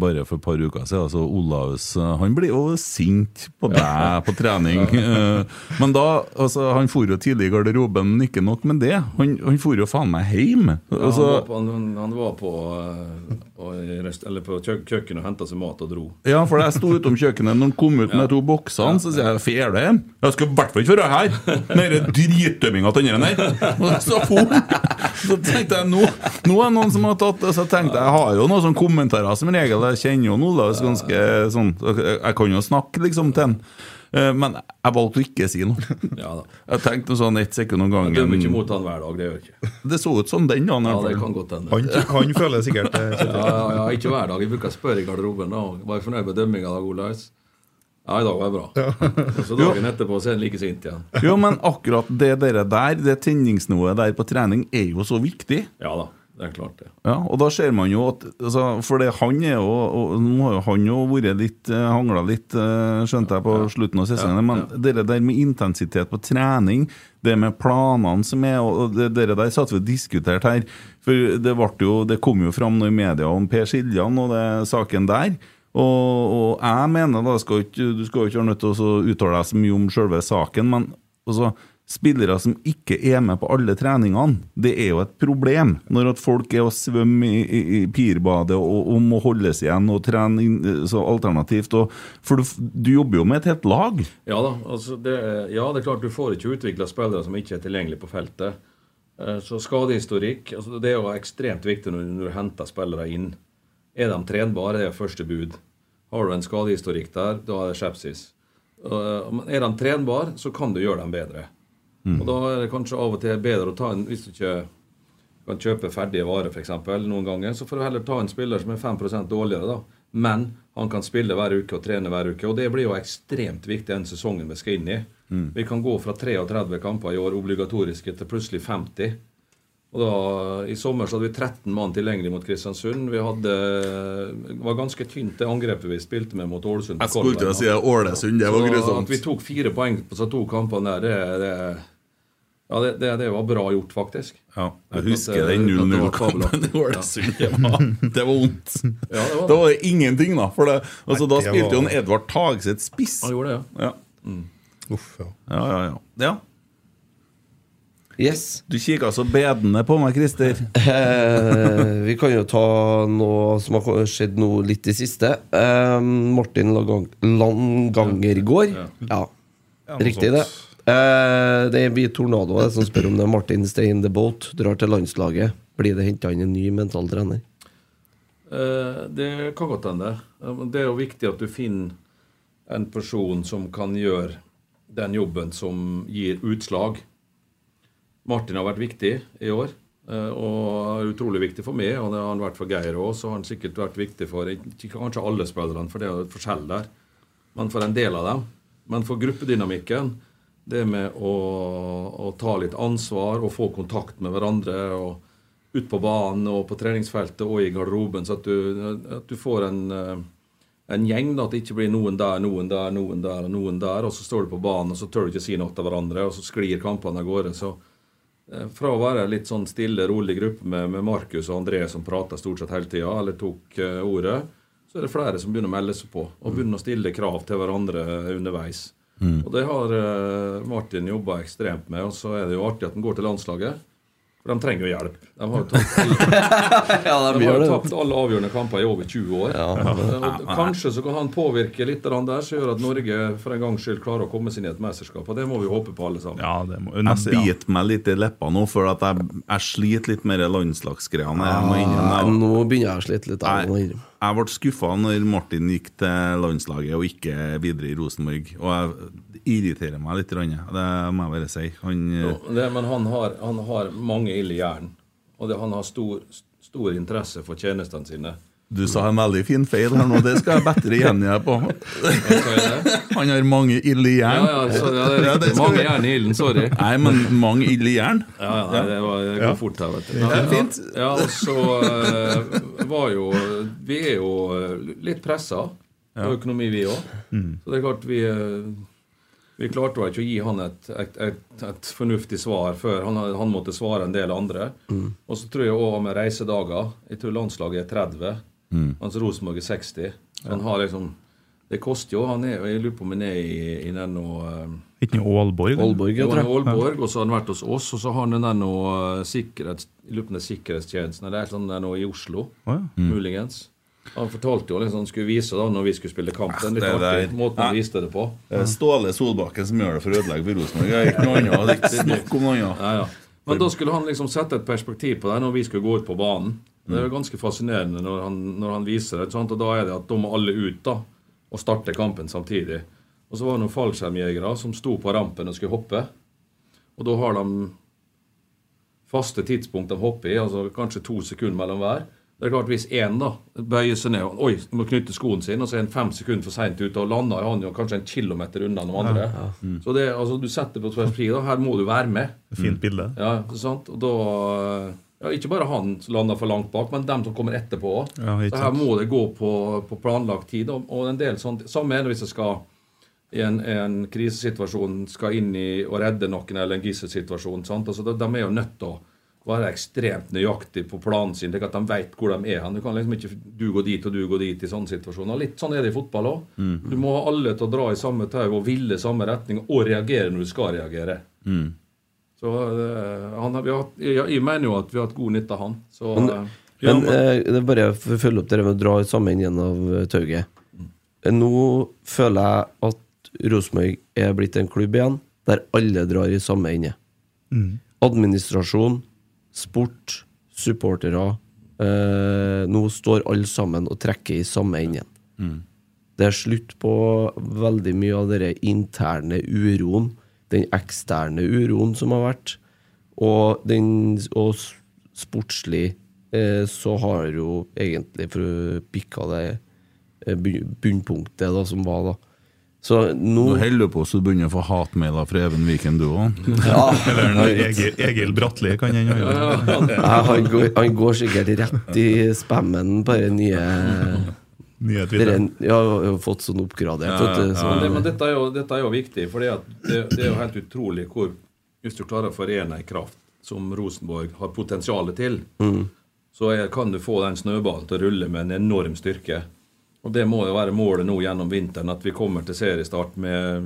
bare for et par uker siden altså Olaus eh, Han blir jo sint på deg på trening. Eh, Men da altså, Han for jo tidlig i garderoben, men ikke nok med det. Han, han for jo faen meg hjem. Ja, Altså, han var på, han, han var på, eller på kjø kjøkkenet og henta seg mat og dro. Ja, for jeg sto utom kjøkkenet når han kom ut med to boksene, så sier jeg det hjem. Jeg skal i hvert fall ikke være her! Med den dritdømminga til den der. Så Så tenkte jeg nå, nå er det noen som har tatt det. Så tenkte jeg jeg har jo noen sånne kommentarer som regel. Jeg kjenner jo Olaus ganske sånn Jeg kan jo snakke liksom til han. Eh, Men jeg valgte å ikke si noe. Ja da. Jeg tenkte sånn ett sekund om Jeg dømmer ikke gangen. mot han hver dag, det gjør ikke. Det så ut som den dagen. Ja, det kan godt hende. Han, han føler sikkert det. Ja, ja, ja, ikke hver dag. Jeg bruker å spørre i garderoben. da. Var jeg fornøyd med dømminga da, Olaus? Ja, i dag var det bra. Og så dagen etterpå så er han like sint igjen. Jo, men akkurat det der, det tenningsnivået der på trening, er jo så viktig. Ja da, det er klart det. Ja, og da ser man jo at altså, For det, han er jo og Nå har jo han jo vært litt eh, hangla litt, eh, skjønte jeg, på slutten av sesongen. Men det der med intensitet på trening, det med planene som er og Det, det der satt vi og diskuterte her. For det, jo, det kom jo fram noe i media om Per Siljan og det saken der. Og, og jeg mener da skal ikke, Du skal jo ikke være nødt til å uttale deg så mye om selve saken, men altså, spillere som ikke er med på alle treningene, det er jo et problem. Når at folk er og svømmer i, i, i pirbadet og, og må holdes igjen og trene så alternativt. Og, for du, du jobber jo med et helt lag. Ja da, altså det, ja, det er klart du får ikke utvikla spillere som ikke er tilgjengelige på feltet. Eh, Så skadehistorikk altså Det er jo ekstremt viktig når når du henter spillere inn. Er de trenbare? Det er første bud. Har du en skadehistorikk der, da er det skepsis. Eh, er de trenbare, så kan du gjøre dem bedre. Og Da er det kanskje av og til bedre å ta en Hvis du ikke kan kjøpe ferdige varer, f.eks., noen ganger, så får du heller ta en spiller som er 5% dårligere, da. Men han kan spille hver uke og trene hver uke. Og det blir jo ekstremt viktig den sesongen vi skal inn i. Vi kan gå fra 33 kamper i år obligatoriske til plutselig 50. Og da, I sommer så hadde vi 13 mann tilgjengelig mot Kristiansund. Vi hadde, det var ganske tynt det angrepet vi spilte med mot Ålesund. Jeg skulle til å si Ålesund, det Så at vi tok fire poeng på så to kampene der, det, det, ja, det, det, det var bra gjort, faktisk. Ja, jeg husker det- den uten at det var 0-0-kampen i. Ålesund. Det var, det var vondt. Ja, det var det var ingenting, da. For det, altså, Nei, da spilte spilte jo var- en Edvard Tagseth spiss. Han gjorde det, ja. Ja. Uff, ja. Ja, ja, ja. Yes. Du kikker så bedende på meg, Christer. Eh, vi kan jo ta noe som har skjedd nå litt i siste. Eh, Martin Lagang Langangergård. Ja, ja. riktig det. Eh, det blir Tornado det som spør om det. Martin Stay in the boat drar til landslaget. Blir det henta inn en ny mental trener? Eh, Det kan godt hende. Det er jo viktig at du finner en person som kan gjøre den jobben som gir utslag. Martin har vært viktig i år. eh, Og er utrolig viktig for meg, og det har han vært for Geir òg. Så har han sikkert vært viktig for kanskje alle spillerne, for det er et forskjell der, men for en del av dem. Men for gruppedynamikken, det med å, å ta litt ansvar og få kontakt med hverandre og ut på banen og på treningsfeltet og i garderoben, så at du, at du får en, eh, en gjeng, da, at det ikke blir noen der, noen der, noen der og noen der, og så står du på banen og så tør du ikke si noe til hverandre, og så sklir kampene av gårde. så fra å være litt sånn stille, rolig gruppe med, med Markus og André som prata stort sett hele tida, eller tok uh, ordet, så er det flere som begynner å melde seg på og begynner å stille krav til hverandre underveis. Og det har uh, Martin jobba ekstremt med, og så er det jo artig at han går til landslaget. For de trenger jo hjelp. De har jo tapt alle, Ja, de de har tapt alle avgjørende kamper i over 20 år. Ja. og kanskje så kan han påvirke litt der, som gjør at Norge for en gangs skyld klarer å komme seg inn i et mesterskap. Og det må vi håpe på, alle sammen. Ja, det må, Jeg neste, ja. biter meg litt i leppa nå, for at jeg, jeg sliter litt med de landslagsgreiene. Jeg, Ja, nå begynner jeg å slite litt. av jeg, det. jeg ble skuffa når Martin gikk til landslaget og ikke videre i Rosenborg. Og jeg irriterer meg litt. grann, Det må jeg bare si. Han, Jo, det, men han har, han har mange ild i hjernen. Og det, han har stor, stor interesse for tjenestene sine. du sa en veldig fin feil her nå, det skal jeg bedre gjengi jeg på. Han har mange ild i Ja, jern. ja, så, ja, det er Ja, riktig. Mange jern i ilden, sorry. Nei, men mange ild i jern. Ja, ja, det, var, det går fort her, vet du. Ja, fint. Ja, og så eh, var jo Vi er jo litt pressa på økonomi, vi òg. Så det er klart vi eh, vi klarte ikke å gi han et, et, et, et fornuftig svar før. Han, han måtte svare en del andre. Og så tror jeg òg med reisedager Jeg tror landslaget er 30, mens Rosenborg er 60. Ja. han har liksom Det koster jo. Han er, jeg lurer på om han er i, i den eh, Ikke noe Aalborg? Aalborg, jeg tror. Aalborg, og så har han vært hos oss, og så har han den eh, sikkerhets, er sikkerhetstjenesten eller nå i Oslo, oh, ja. muligens. Han fortalte jo liksom han skulle vise da når vi skulle spille kamp. Den litt Det der- artig måten han viste det på. Det er Ståle Solbakken som gjør det for å ødelegge for Rosenborg. Er er snakk om noe annet. Ja, ja. Men da skulle han liksom sette et perspektiv på det når vi skulle gå ut på banen. Det er jo ganske fascinerende når han, når han viser det. Sant? Og da er det at da må alle ut da og starte kampen samtidig. Og så var det noen fallskjermjegere som sto på rampen og skulle hoppe. Og da har de faste tidspunkt de hopper i, altså kanskje to sekunder mellom hver. Det er klart Hvis én bøyer seg ned og oi, må knytte skoen sin, og så er han fem sekunder for seint ute, og lander han jo kanskje en kilometer unna de andre. Så det, altså, du setter på perspektiv. da, Her må du være med. Fint bilde. Ja, sant? Og da ja, Ikke bare han lander for langt bak, men dem som kommer etterpå òg. Ja, så her må det gå på, på planlagt tid. Og, og en del sånt, Samme er det hvis jeg skal i en, en krisesituasjon skal inn i og redde noen, eller en gisselsituasjon. sant? Altså, de, de er jo nødt til å være ekstremt nøyaktig på planen sin, slik at de vet hvor de er hen. Du kan liksom ikke du gå dit og du gå dit i sånne situasjoner. Litt sånn er det i fotball òg. Du må ha alle til å dra i samme tau og ville samme retning, og reagere når du skal reagere. Så eh, han, vi har, hatt- jeg, jeg mener jo at vi har hatt god nytte av han. Så, Men- eh, ja, Men men- eh, det er bare for å følge opp det med å dra i samme enden av eh, tauet. Eh, Nå føler jeg at Rosenborg er blitt en klubb igjen der alle drar i samme ende. Administrasjon, sport, supportere. Eh, nå står alle sammen og trekker i samme enden. Det er slutt på veldig mye av den interne uroen, den eksterne uroen som har vært. Og, den, og sportslig eh, så har jo egentlig for pikka det eh, bunnpunktet da, som var da. Så nå Du holder på så du begynner å få hatmailer fra Even Viken, du òg. Eller når Egil, Egil Bratli kan hende. ja, han, går, han går sikkert rett i spammen på den nye Nye Twitter. Ja, jeg har fått sånn oppgradert. Ja, ja, ja. Men, det, men dette, er jo, dette er jo viktig, for det, det er jo helt utrolig hvor Hvis du klarer å forene en kraft som Rosenborg har potensial til, så er, kan du få den snøballen til å rulle med en enorm styrke. Og det må jo være målet nå gjennom vinteren, at vi kommer til seriestart med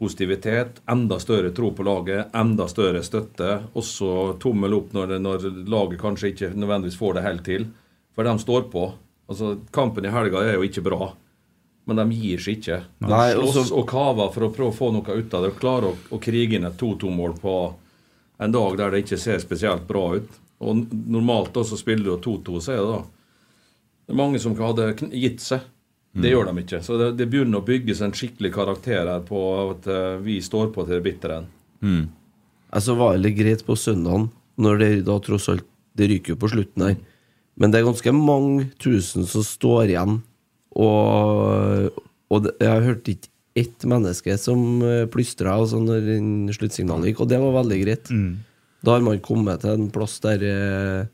positivitet, enda større tro på laget, enda større støtte. Også tommel opp når, når laget kanskje ikke nødvendigvis får det helt til. For de står på. Altså, Kampen i helga er jo ikke bra, men de gir seg ikke. De Nei, slåss så- og kaver for å prøve å få noe ut av det. Klarer å, å krige inn et 2-2-mål på en dag der det ikke ser spesielt bra ut. Og normalt da så spiller du 2-2, så er det da det er mange som hadde gitt seg. Det gjør de ikke. Så det, det begynner å bygges en skikkelig karakter her på at eh, vi står på til det bitre end. Altså var det greit på søndagen, når det da tross alt Det ryker jo på slutten her. Men det er ganske mange tusen som står igjen, og, og det, jeg hørte ikke ett menneske som eh, plystra altså, når den sluttsignalet gikk, og det var veldig greit. Da har man kommet til en plass der, eh,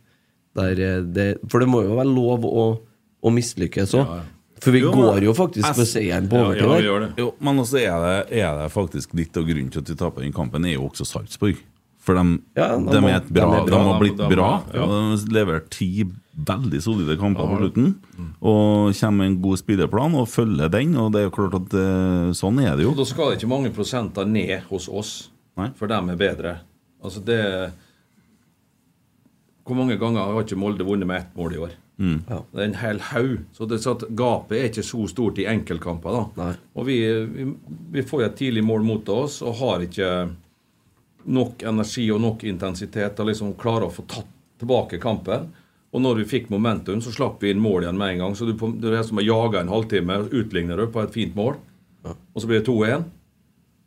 der det For det må jo være lov å, å mislykkes òg. For vi Jo, men- går jo faktisk på seieren på overtid ja. Jo, men også er det, er det faktisk litt av grunnen til at vi taper den kampen, er jo også Sarpsborg. For de, Ja, de de, er bra, de er de, har blitt De- de- bra. ja. De leverer ti veldig solide kamper på slutten. Og kommer med en god spillerplan og følger den. Og det er jo klart at eh, sånn er det jo. Og da skal det ikke mange prosenter ned hos oss, Nei. for dem er bedre. Altså det Hvor mange ganger har ikke Molde vunnet med ett mål i år? Ja. Det er en hel haug. Så det så at gapet er ikke så stort i enkeltkamper. da. Nei. Og vi, vi, vi får et tidlig mål mot oss og har ikke nok energi og nok intensitet til liksom klare å få tatt tilbake kampen. Og når vi fikk momentum, så slapp vi inn mål igjen med en gang. Så du, det er som å jage en halvtime, utligner du på et fint mål, og så blir det 2-1.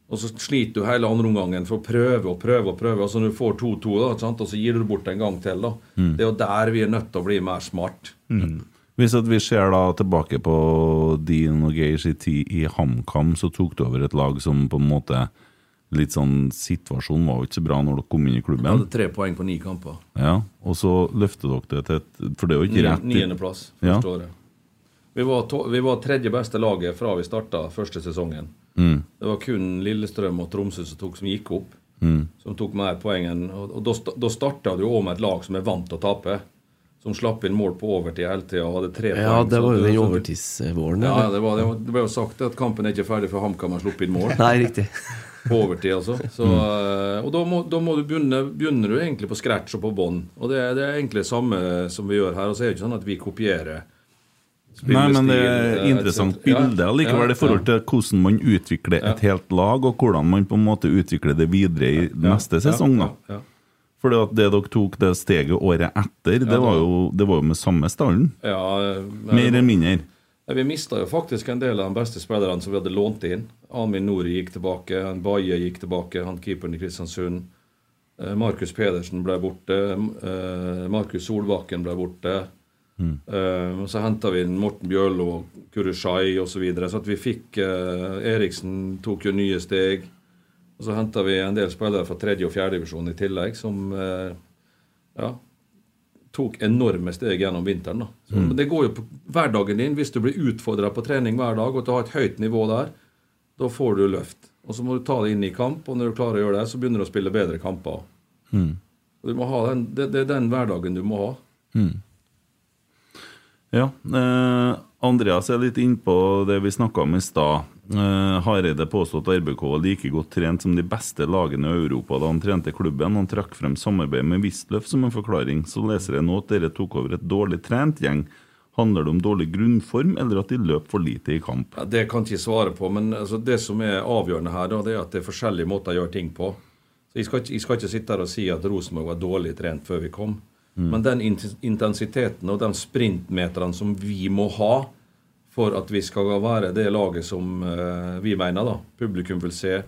Og så sliter du hele andre omgangen for å prøve og prøve og prøve. Og så når du får 2-2, da, sant? og så gir du bort en gang til. da. Det er jo der vi er nødt til å bli mer smart. Hvis at vi ser da tilbake på din og Geirs i tid i HamKam, så tok du over et lag som på en måte Litt sånn Situasjonen var jo ikke så bra når dere kom inn i Vi klubben. hadde tre poeng på ni kamper. Ja, Og så løfter dere det til et For det er jo ikke rett Niendeplass Ja. første året. Vi var, to, vi var tredje beste laget fra vi starta første sesongen. Mm. Det var kun Lillestrøm og Tromsø som, tok, som gikk opp. Mm. Som tok mer poeng enn Og, og da, sta- da starta du òg med et lag som er vant til å tape. Som slapp inn mål på overtid hele tida og hadde tre Ja, poeng. det var jo den overtidsvåren. Ja, det, var, det, ble jo sagt at kampen er ikke ferdig før HamKam har sluppet inn mål. Nei, riktig. På overtid, altså. Så, mm. og da må, da må du begynne Begynner du egentlig på scratch og på bånn. Og det, det er egentlig det samme som vi gjør her. Og så er det ikke sånn at vi kopierer Nei, men det er et eh, interessant et- ja, bilde allikevel i forhold til hvordan man utvikler et helt lag, og hvordan man på en måte utvikler det videre i neste sesong. da. Fordi at det dere tok det steget året etter, det var jo, det var jo med samme stallen. Mer eller mindre. Vi mista jo faktisk en del av de beste spillerne som vi hadde lånt inn. Amin Nori gikk tilbake, han Baye gikk tilbake, han keeperen i Kristiansund. Eh, Markus Pedersen ble borte. eh, Markus Solbakken ble borte. Eh, og så henta vi inn Morten Bjørlo og Kurushai osv. Så, videre, så at vi fikk uh, Eriksen tok jo nye steg. Og så henta vi en del spillere fra tredje- og fjerdedivisjon i tillegg, som uh, ja, tok enorme steg gjennom vinteren. da. Så, mm. Det går jo på hverdagen din. Hvis du blir utfordra på trening hver dag og du har et høyt nivå der, da får du løft. Og så må du ta det inn i kamp, og når du klarer å gjøre det, så begynner du å spille bedre kamper. Ha den, det, det er den hverdagen du må ha. Ja. Eh, Andreas er litt innpå det vi snakka om i stad. Eh, Hareide påstod at RBK var like godt trent som de beste lagene i Europa da han trente klubben. Han trakk frem samarbeid med Wisløff som en forklaring. Så leser jeg nå at dere tok over et dårlig trent gjeng. Handler det om dårlig grunnform, eller at de løp for lite i kamp? Ja, det kan jeg ikke svare på, men altså, det som er avgjørende her, da, det er at det er forskjellige måter å gjøre ting på. Så Jeg skal ikke, jeg skal ikke sitte her og si at Rosenborg var dårlig trent før vi kom. Men den intensiteten og de sprintmeterne som vi må ha for at vi skal være det laget som eh, vi mener, da, publikum vil se,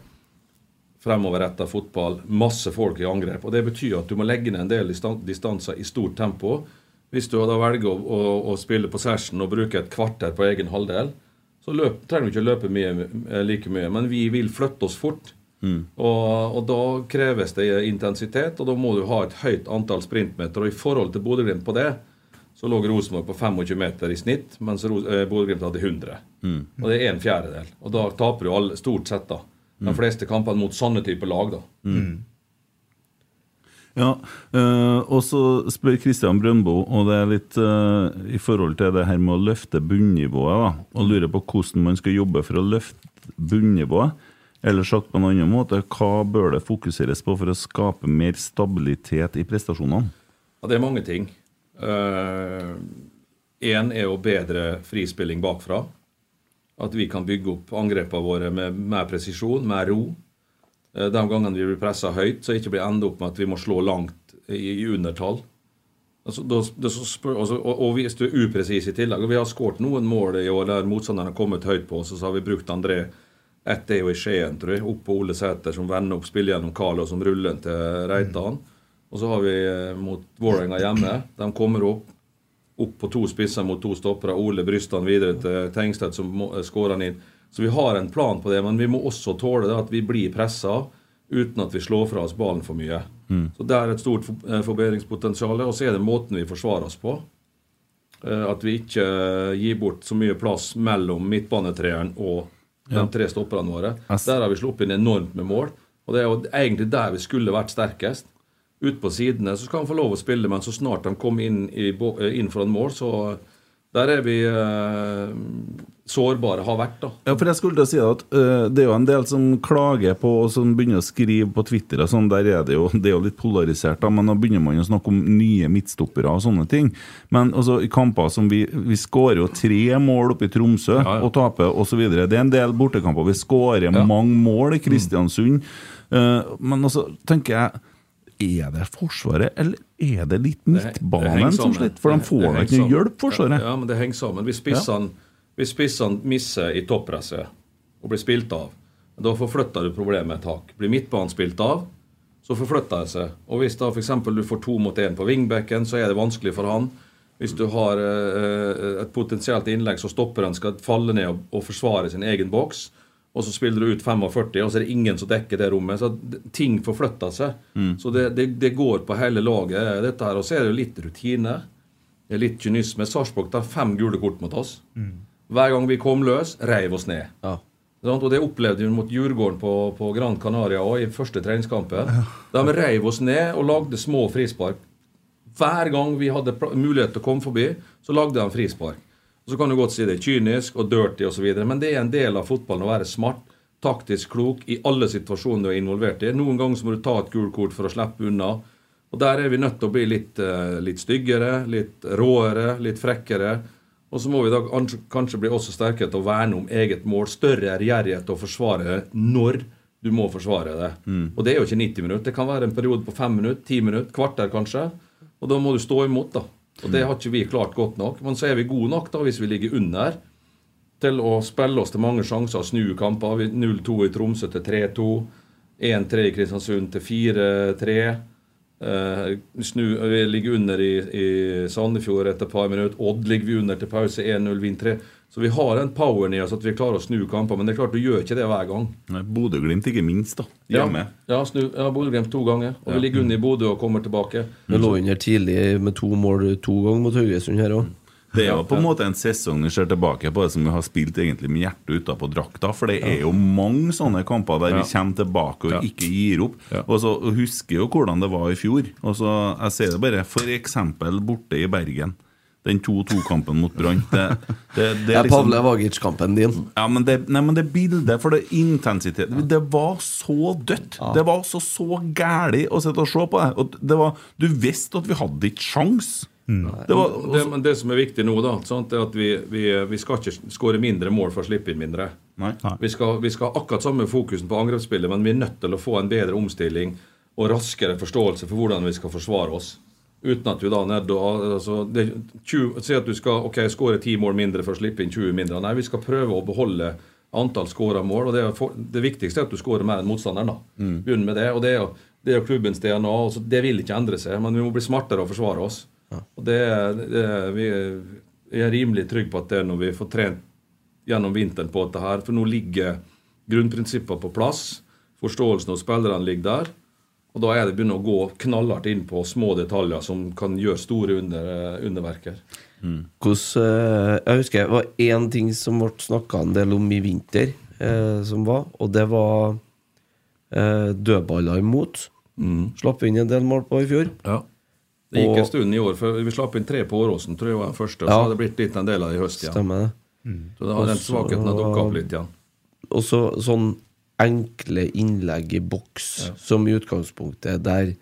fremoverretta fotball, masse folk i angrep. Og Det betyr at du må legge ned en del distanser i stort tempo. Hvis du da velger å, å, å spille possession og bruke et kvarter på egen halvdel, så løp, trenger du ikke løpe mye, eh, like mye. Men vi vil flytte oss fort. Og, og da kreves det intensitet, og da må du ha et høyt antall sprintmeter. Og i forhold til Bodø-Glimt på det, så lå Rosenborg på 25 meter i snitt, mens eh, Bodø-Glimt hadde 100. Og det er en fjerdedel. Og da taper du alle, stort sett da. de fleste kampene mot sånne typer lag. da. Ja, øh, og så spør Kristian Brøndbo, og det er litt øh, i forhold til det her med å løfte bunnivået, da, og lurer på hvordan man skal jobbe for å løfte bunnivået. Eller sagt på en annen måte, hva bør det fokuseres på for å skape mer stabilitet i prestasjonene? Ja, det er mange ting. Én er jo bedre frispilling bakfra. At vi kan bygge opp angrepene våre med mer presisjon, mer ro. Eh, De gangene vi blir pressa høyt, så ikke blir ende opp med at vi må slå langt i, i undertall. Altså, da, det, spør, altså, og, og hvis du er upresis i tillegg og Vi har skåret noen mål i år der motstanderen har kommet høyt på oss, og så har vi brukt André Ett er jo i Skien, tror jeg. Opp på Ole Sæter, som vender opp, spillet gjennom Carlo, som ruller den til Reitan. Og så har vi eh, mot Vålerenga hjemme. De kommer opp opp på to spisser mot to stoppere. Ole bryster han videre til Tengstedt, som eh, skårer han inn. Så vi har en plan på det, men vi må også tåle det at vi blir pressa uten at vi slår fra oss ballen for mye. Så det er et stort eh, forbedringspotensial. Og så er det måten vi forsvarer oss på. At vi ikke gir bort så mye plass mellom midtbanetreeren og de tre stopperne våre. Der har vi sluppet inn enormt med mål. Og det er jo egentlig der vi skulle vært sterkest. Ut på sidene så skal han få lov å spille, men så snart han kom inn, i, eh, inn foran mål, så der er vi eh, sårbare, har vært, da. Ja, for jeg skulle til å si at uh, Det er jo en del som klager på og som begynner å skrive på Twitter. og sånn, Der er det jo, det er jo litt polarisert, da, men da begynner man å snakke om nye midtstoppere og sånne ting. Men altså, i kamper som vi Vi skårer jo tre mål oppe i Tromsø Ja, ja. og taper osv. Det er en del bortekamper vi skårer Ja. mange mål i Kristiansund. Eh, men altså, tenker jeg Er det Forsvaret, eller er det litt midtbanen som sliter? For de får da ikke noe hjelp, Forsvaret. Ja, men det henger sammen. Hvis spissene, hvis spissene misser i toppresset og blir spilt av, da forflytter du problemet et hakk. Blir midtbanen spilt av, så forflytter det seg. Og hvis da f.eks. du får to mot én på vingbekken, så er det vanskelig for han. Hvis du har eh, et potensielt innlegg så stopper han skal falle ned og forsvare sin egen boks, og så spiller du ut 45, og så er det ingen som dekker det rommet. Så ting forflytter seg. Så det, det, det går på hele laget, dette her. Og så er det jo litt rutine. Det er litt kynisme. Sarpsborg tar fem gule kort mot oss. Hver gang vi kom løs, reiv oss ned. Ja. Og Det opplevde vi mot Djurgården på, på Gran Canaria også, i første treningskampen. De reiv oss ned og lagde små frispark. Hver gang vi hadde mulighet til å komme forbi, så lagde de frispark. Og Så kan du godt si det er kynisk og dirty osv., men det er en del av fotballen å være smart, taktisk klok i alle situasjoner du er involvert i. Noen ganger så må du ta et gult kort for å slippe unna. Og Der er vi nødt til å bli litt, eh, litt styggere, litt råere, litt frekkere. Og så må vi da kanskje, bli også sterkere til å verne om eget mål. Større ærgjerrighet til å forsvare når du må forsvare det. Og det er jo ikke 90 minutter. Det kan være en periode på 5 minutter, 10 minutter, kvarter kanskje. Og da må du stå imot, da. Og det har ikke vi klart godt nok. Men så er vi gode nok da hvis vi ligger under til å spille oss til mange sjanser og snu kamper. Vi- 0-2 i Tromsø til 3-2. 1-3 i Kristiansund til 4-3. Eh, vi ligger under i, i Sandefjord etter et par minutter. Odd ligger vi under til pause 1-0, vinner 3. Så vi har den poweren i oss at vi klarer å snu kamper. Men det er klart du gjør ikke det hver gang. Bodø-Glimt ikke minst, da. Ja, Hjemme. ja, ja, ja Bodø-Glimt to ganger. Og vi ligger under i Bodø og kommer tilbake. Vi lå under tidlig med to mål to ganger mot Haugesund her òg. Det er jo på en måte en sesong vi ser tilbake på det som vi har spilt egentlig med hjertet utapå drakta. For det er jo mange sånne kamper der vi kommer tilbake og ikke gir opp. Og så husker jo hvordan det var i fjor. Og så Jeg sier det bare f.eks. borte i Bergen. Den 2-2-kampen mot Brann. Det, det, det er liksom Pavle Vagic-kampen din. ja, men det, nei, men det bildet, for det intensitet Det var så dødt. Det var så så gæli å sitte og se på det. Og det var, du visste at vi hadde ikke sjans. Det var, Det, men det som er viktig nå, da, sant, er at vi, vi, vi skal ikke skåre mindre mål for å slippe inn mindre. nei. Vi skal, vi skal ha akkurat samme fokusen på angrepsspillet, men vi er nødt til å få en bedre omstilling og raskere forståelse for hvordan vi skal forsvare oss. Uten at du da ned altså, det, 20, Si at du skal ok, skåre 10 mål mindre for å slippe inn 20 mindre. Nei, vi skal prøve å beholde antall skåra mål. og det, for, det viktigste er at du skårer mer enn motstanderen. da. Begynn med det. og Det er jo, det er jo klubbens DNA. Altså, Det vil ikke endre seg, men vi må bli smartere og forsvare oss. Og det, det, vi jeg er rimelig trygg på at det er når vi får trent gjennom vinteren på dette her. For nå ligger grunnprinsippene på plass. Forståelsen hos spillerne ligger der. Og da er det begynner å gå knallhardt inn på små detaljer som kan gjøre store under, underverker. Hvordan, eh, jeg husker det var én ting som ble snakka en del om i vinter, eh, som var, og det var eh, dødballer imot. Slapp inn en del mål på i fjor. Ja. Det gikk Og- en stund i år, for vi slapp inn tre på Åråsen, tror jeg var den første. Og Ja. så har det blitt litt en del av det i høst igjen. Stemmer det. Så da, har den svakheten har dukka opp litt igjen. Og så sånn enkle innlegg i boks, som i utgangspunktet der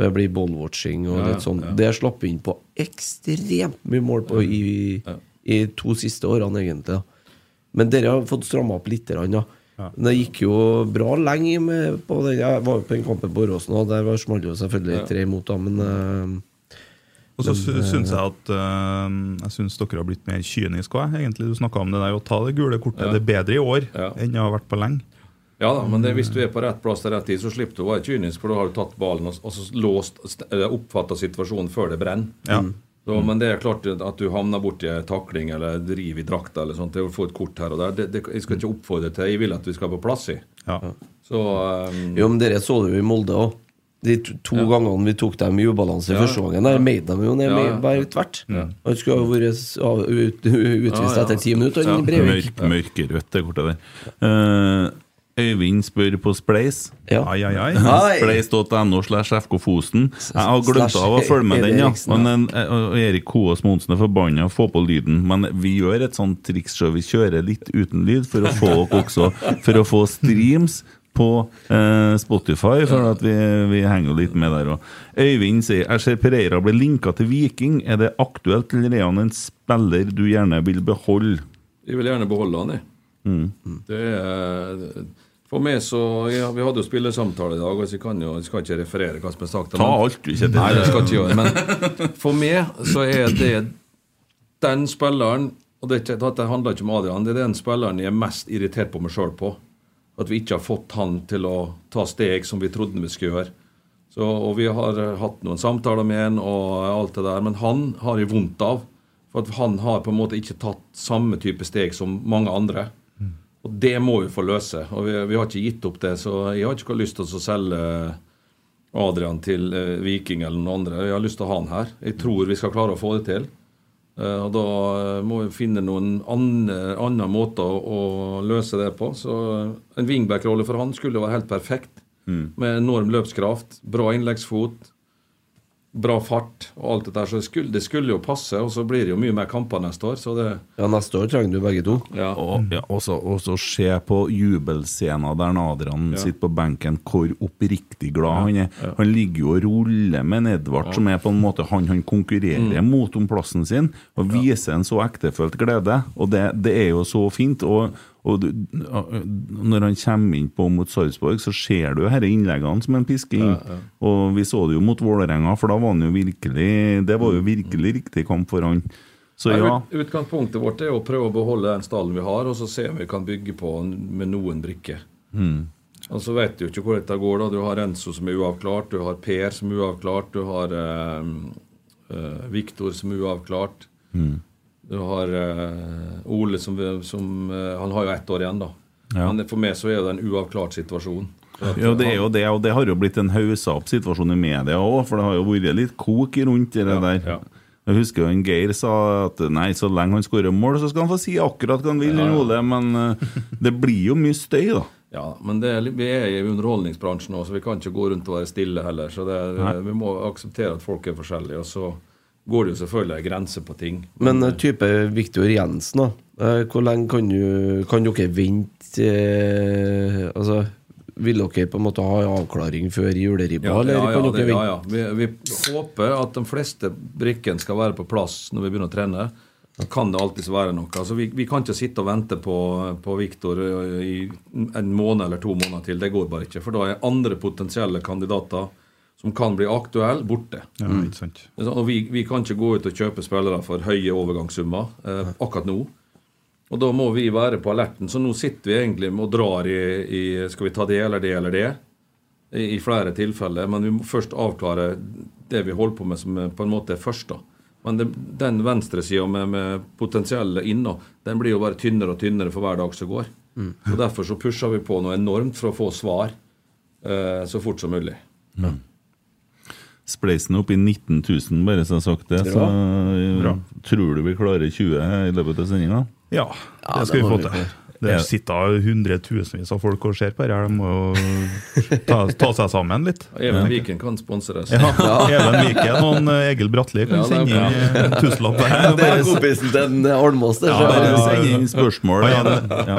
det blir ballwatching og Ja, ja, litt sånn. ja. Det slapp vi inn på ekstremt mye mål på i, Ja. i to siste årene, egentlig. Men dere har fått stramma opp litt. Ja. Men Det gikk jo bra lenge med på den. Jeg var jo på den kampen på Åråsen, og der var smalt jo selvfølgelig Ja. tre imot, da, men eh, Og så Men, eh, syns jeg at eh, Jeg synes dere har blitt mer kyniske òg. Du snakka om det der å ta det gule kortet. Ja. Det er bedre i år Ja. enn det har vært på lenge. Ja da, men det, hvis du er på rett plass til rett tid, så slipper du å være kynisk, for da har du tatt ballen og, og så låst, oppfatta situasjonen før det brenner. Ja. Så, men det er klart at du havner borti en takling eller driver i drakta eller sånt, det å få et kort her og der, det, det, jeg skal ikke oppfordre til. Jeg vil at vi skal på plass i. Ja. Så um, Jo, men dere så det jo i Molde òg. De to, to gangene vi tok dem i ubalanse Ja. første gangen, der made dem jo ned Ja, ja. bare tvert. Han skulle ha vært utvist Ja, ja. etter ti minutter, Ja. Mørk, mørkerødt, det kortet der. Eh, Øyvind spør på Spleis. Ja. Ai, ai, ai. Spleis.no slash FK Fosen. Jeg har glemt av å følge med den, ja. Men, eh, og Erik Koås Monsen er forbanna å få på lyden. Men vi gjør et sånt triks, så Vi kjører litt uten lyd for å få dere også For å få streams på eh, Spotify, for at vi, vi henger litt med der òg. Øyvind sier jeg ser Pereira blir linka til Viking. Er det aktuelt, til Rean en spiller du gjerne vil beholde? jeg vil gjerne beholde han, jeg. Mm. Det er For meg så ja, Vi hadde jo spillesamtale i dag, og jeg kan jo jeg skal ikke referere hva som er sagt. Ta alt, du, kjenner. Nei, det skal jeg ikke gjøre. Men for meg så er det den spilleren Og det, ikke, dette handler ikke om Adrian. Det er den spilleren jeg er mest irritert på meg sjøl på. At vi ikke har fått han til å ta steg som vi trodde vi skulle gjøre. Så, og vi har eh, hatt noen samtaler med han og alt det der, men han har jeg vondt av. For at han har på en måte ikke tatt samme type steg som mange andre. Og det må vi få løse. Og vi, vi har ikke gitt opp det, så jeg har ikke lyst til å selge Adrian til eh, Viking eller noen andre. Jeg har lyst til å ha han her. Jeg tror vi skal klare å få det til. Eh, og da eh, må vi finne noen andre, andre måter å, løse det på. Så eh, en wingback-rolle for han skulle være helt perfekt. Med enorm løpskraft, bra innleggsfot, bra fart og alt det der. Så det skulle, det skulle jo passe. Og så blir det jo mye mer kamper neste år, så det Ja, neste år trenger du begge to. ja. Og, ja, også, også se på jubelscenen der Adrian Ja. sitter på benken, hvor oppriktig glad han er. Han ligger jo og ruller med en Edvard, som er på en måte han han konkurrerer Mm. mot om plassen sin, og viser en så ektefølt glede. Og det, det er jo så fint. og og du, Når han kommer innpå mot Sarpsborg, så ser du disse innleggene som en pisker inn. Og vi så det jo mot Vålerenga, for da var han jo virkelig Det var jo virkelig riktig kamp for han. Så ja. ut, utgangspunktet vårt er å prøve å beholde den stallen vi har, og så se om vi kan bygge på den med noen brikker. Og så vet du jo ikke hvor dette går. da Du har Renzo som er uavklart, du har Per som er uavklart, du har eh, eh, Viktor som er uavklart. Du har uh, Ole som, som uh, Han har jo ett år igjen, da. Ja. Men for meg så er det en uavklart situasjon. Ja, det er jo det, og det har jo blitt en haussa opp situasjon i media òg, for det har jo vært litt kok rundt det Ja, der. ja. Jeg husker jo en Geir sa at nei, så lenge han skårer mål, så skal han få si akkurat hva han vil, Ja. Ole, men eh, det blir jo mye støy, da. Ja, men det, er vi er i underholdningsbransjen nå, så vi kan ikke gå rundt og være stille heller. Så det, vi må akseptere at folk er forskjellige. Og så går det jo selvfølgelig en grense på ting. Men men type Viktor Jensen, da. Eh, Hvor lenge kan, du, kan dere vente eh, Altså, Vil dere på en måte ha en avklaring før juleribba, ja, eller ja, ja, dere det, ja, ja. Vi, vi håper at de fleste brikkene skal være på plass når vi begynner å trene. Da kan det alltids være noe. Altså, vi, vi kan ikke sitte og vente på, på Viktor i en måned eller to måneder til. Det går bare ikke. For da er andre potensielle kandidater som kan bli aktuelle, borte. Ja, ikke sant. Og vi, vi kan ikke gå ut og kjøpe spillere for høye overgangssummer eh, akkurat nå. Og da må vi være på alerten. Så nå sitter vi egentlig og drar i, i Skal vi ta det eller det eller det? I, i flere tilfeller. Men vi må først avklare det vi holder på med, som er på en måte er først. da. Men det, den venstresida med, med potensielle inna, den blir jo bare tynnere og tynnere for hver dag som går. Og Derfor så pusher vi på noe enormt for å få svar eh, så fort som mulig. Spleisen opp i 19 000, bare så jeg har sagt det. Så eh, Bra. tror du vi klarer 20 i løpet av sendinga? Ja, det skal det vi få til. Det sitter hundretusenvis av folk og ser på det her. De må jo ta, ta seg sammen litt. Even Viken kan sponse oss. så- Ja, Even Viken og eh, Egil Bratli kan Ja, sende inn en tusenlapp Det er kompisen til en Almås, det. Ja, bare ja, send inn spørsmål. Han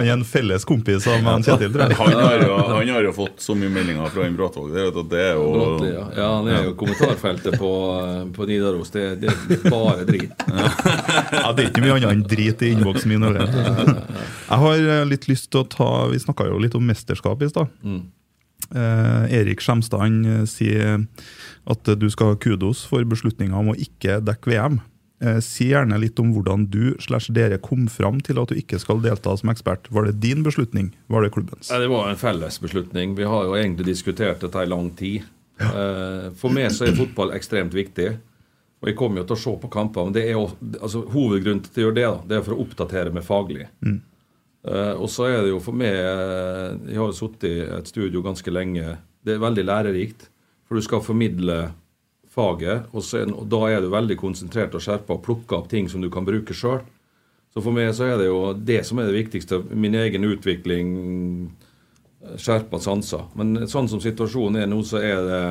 er en- felles kompis av Kjetil, tror jeg. Han har, jo, han har jo fått så mye meldinger fra en Bratvåg. Det, er jo- det er jo Bråtli, ja. ja, han er jo kommentarfeltet på, eh, på Nidaros. Det, det er bare drit. Ja, Det er ikke mye annet enn drit i innboksen min. Jeg har litt lyst til å ta Vi snakka jo litt om mesterskap i stad. Eh, Erik Skjemstad han eh, sier at eh, du skal ha kudos for beslutninga om å ikke dekke VM. Eh, si gjerne litt om hvordan du slash dere kom fram til at du ikke skal delta som ekspert. Var det din beslutning? Var det klubbens? Ja, Det var en felles beslutning. Vi har jo egentlig diskutert dette i lang tid. Eh, For meg så er fotball ekstremt viktig. Og jeg kommer jo til å se på kamper. Men det er jo, altså, hovedgrunnen til å gjøre det da, det er for å oppdatere meg faglig. Eh, og så er det jo for meg eh, Jeg har jo sittet i et studio ganske lenge. Det er veldig lærerikt. For du skal formidle faget, og, så og da er du veldig konsentrert og skjerpa og plukker opp ting som du kan bruke sjøl. Så for meg så er det jo det som er det viktigste. Min egen utvikling, skjerpa sanser. Men sånn som situasjonen er nå, så er det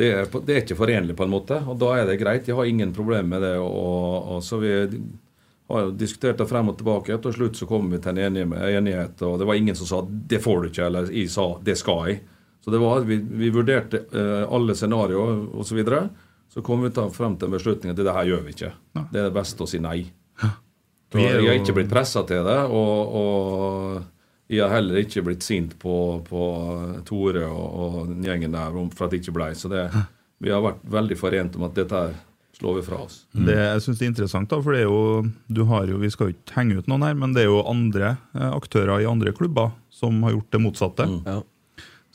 det er, det er ikke forenlig, på en måte. Og da er det greit. Jeg har ingen problemer med det. Og, og så vi har jo diskutert det frem og tilbake. Til slutt så kom vi til en enighet, og det var ingen som sa 'det får du ikke', eller jeg sa 'det skal jeg'. Så det var, vi, vi vurderte eh, alle scenarioer osv. Så, videre. så kom vi til frem til en beslutning at det her gjør vi ikke. Det er det beste å si nei. Så jeg har ikke blitt pressa til det, og, og jeg har heller ikke blitt sint på, på Tore og, og gjengen der for at det ikke blei. Så det, vi har vært veldig forent om at dette her slår vi fra oss. Det jeg synes det er interessant, da, for det er jo, du har jo, vi skal jo ikke henge ut noen her, men det er jo andre eh, aktører i andre klubber som har gjort det motsatte. Ja.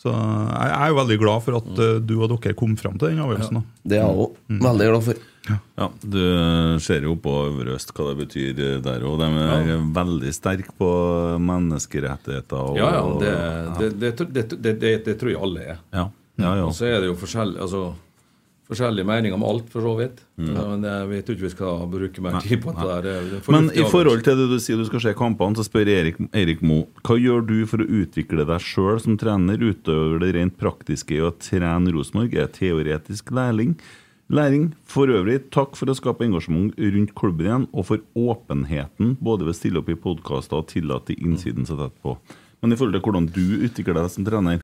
Så jeg er jo veldig glad for at eh, du og dere kom fram til den avgjørelsen. da. Det er jeg òg veldig glad for. Ja, Du ser jo på Øvre Øst hva det betyr eh, der òg. De er veldig sterke på menneskerettigheter. Og, Ja, ja, det, det, det, det, det, det, det tror jeg alle er. ja, ja, ja. Og så er det jo forskjell, altså, forskjellige meninger om alt, for så vidt. Men jeg vet ikke vi skal bruke mer tid på det der. Det er Men i forhold til det du sier du skal se kampene, så spør Erik, Erik Mo hva gjør du for å utvikle deg sjøl som trener, utover det rent praktiske i å trene Rosenborg? Er teoretisk lærling? Læring. For øvrig, takk for å skape engasjement rundt klubben igjen, og for åpenheten både ved å stille opp i podkaster og tillate innsiden så tett på. Men i forhold til hvordan du utvikler deg som trener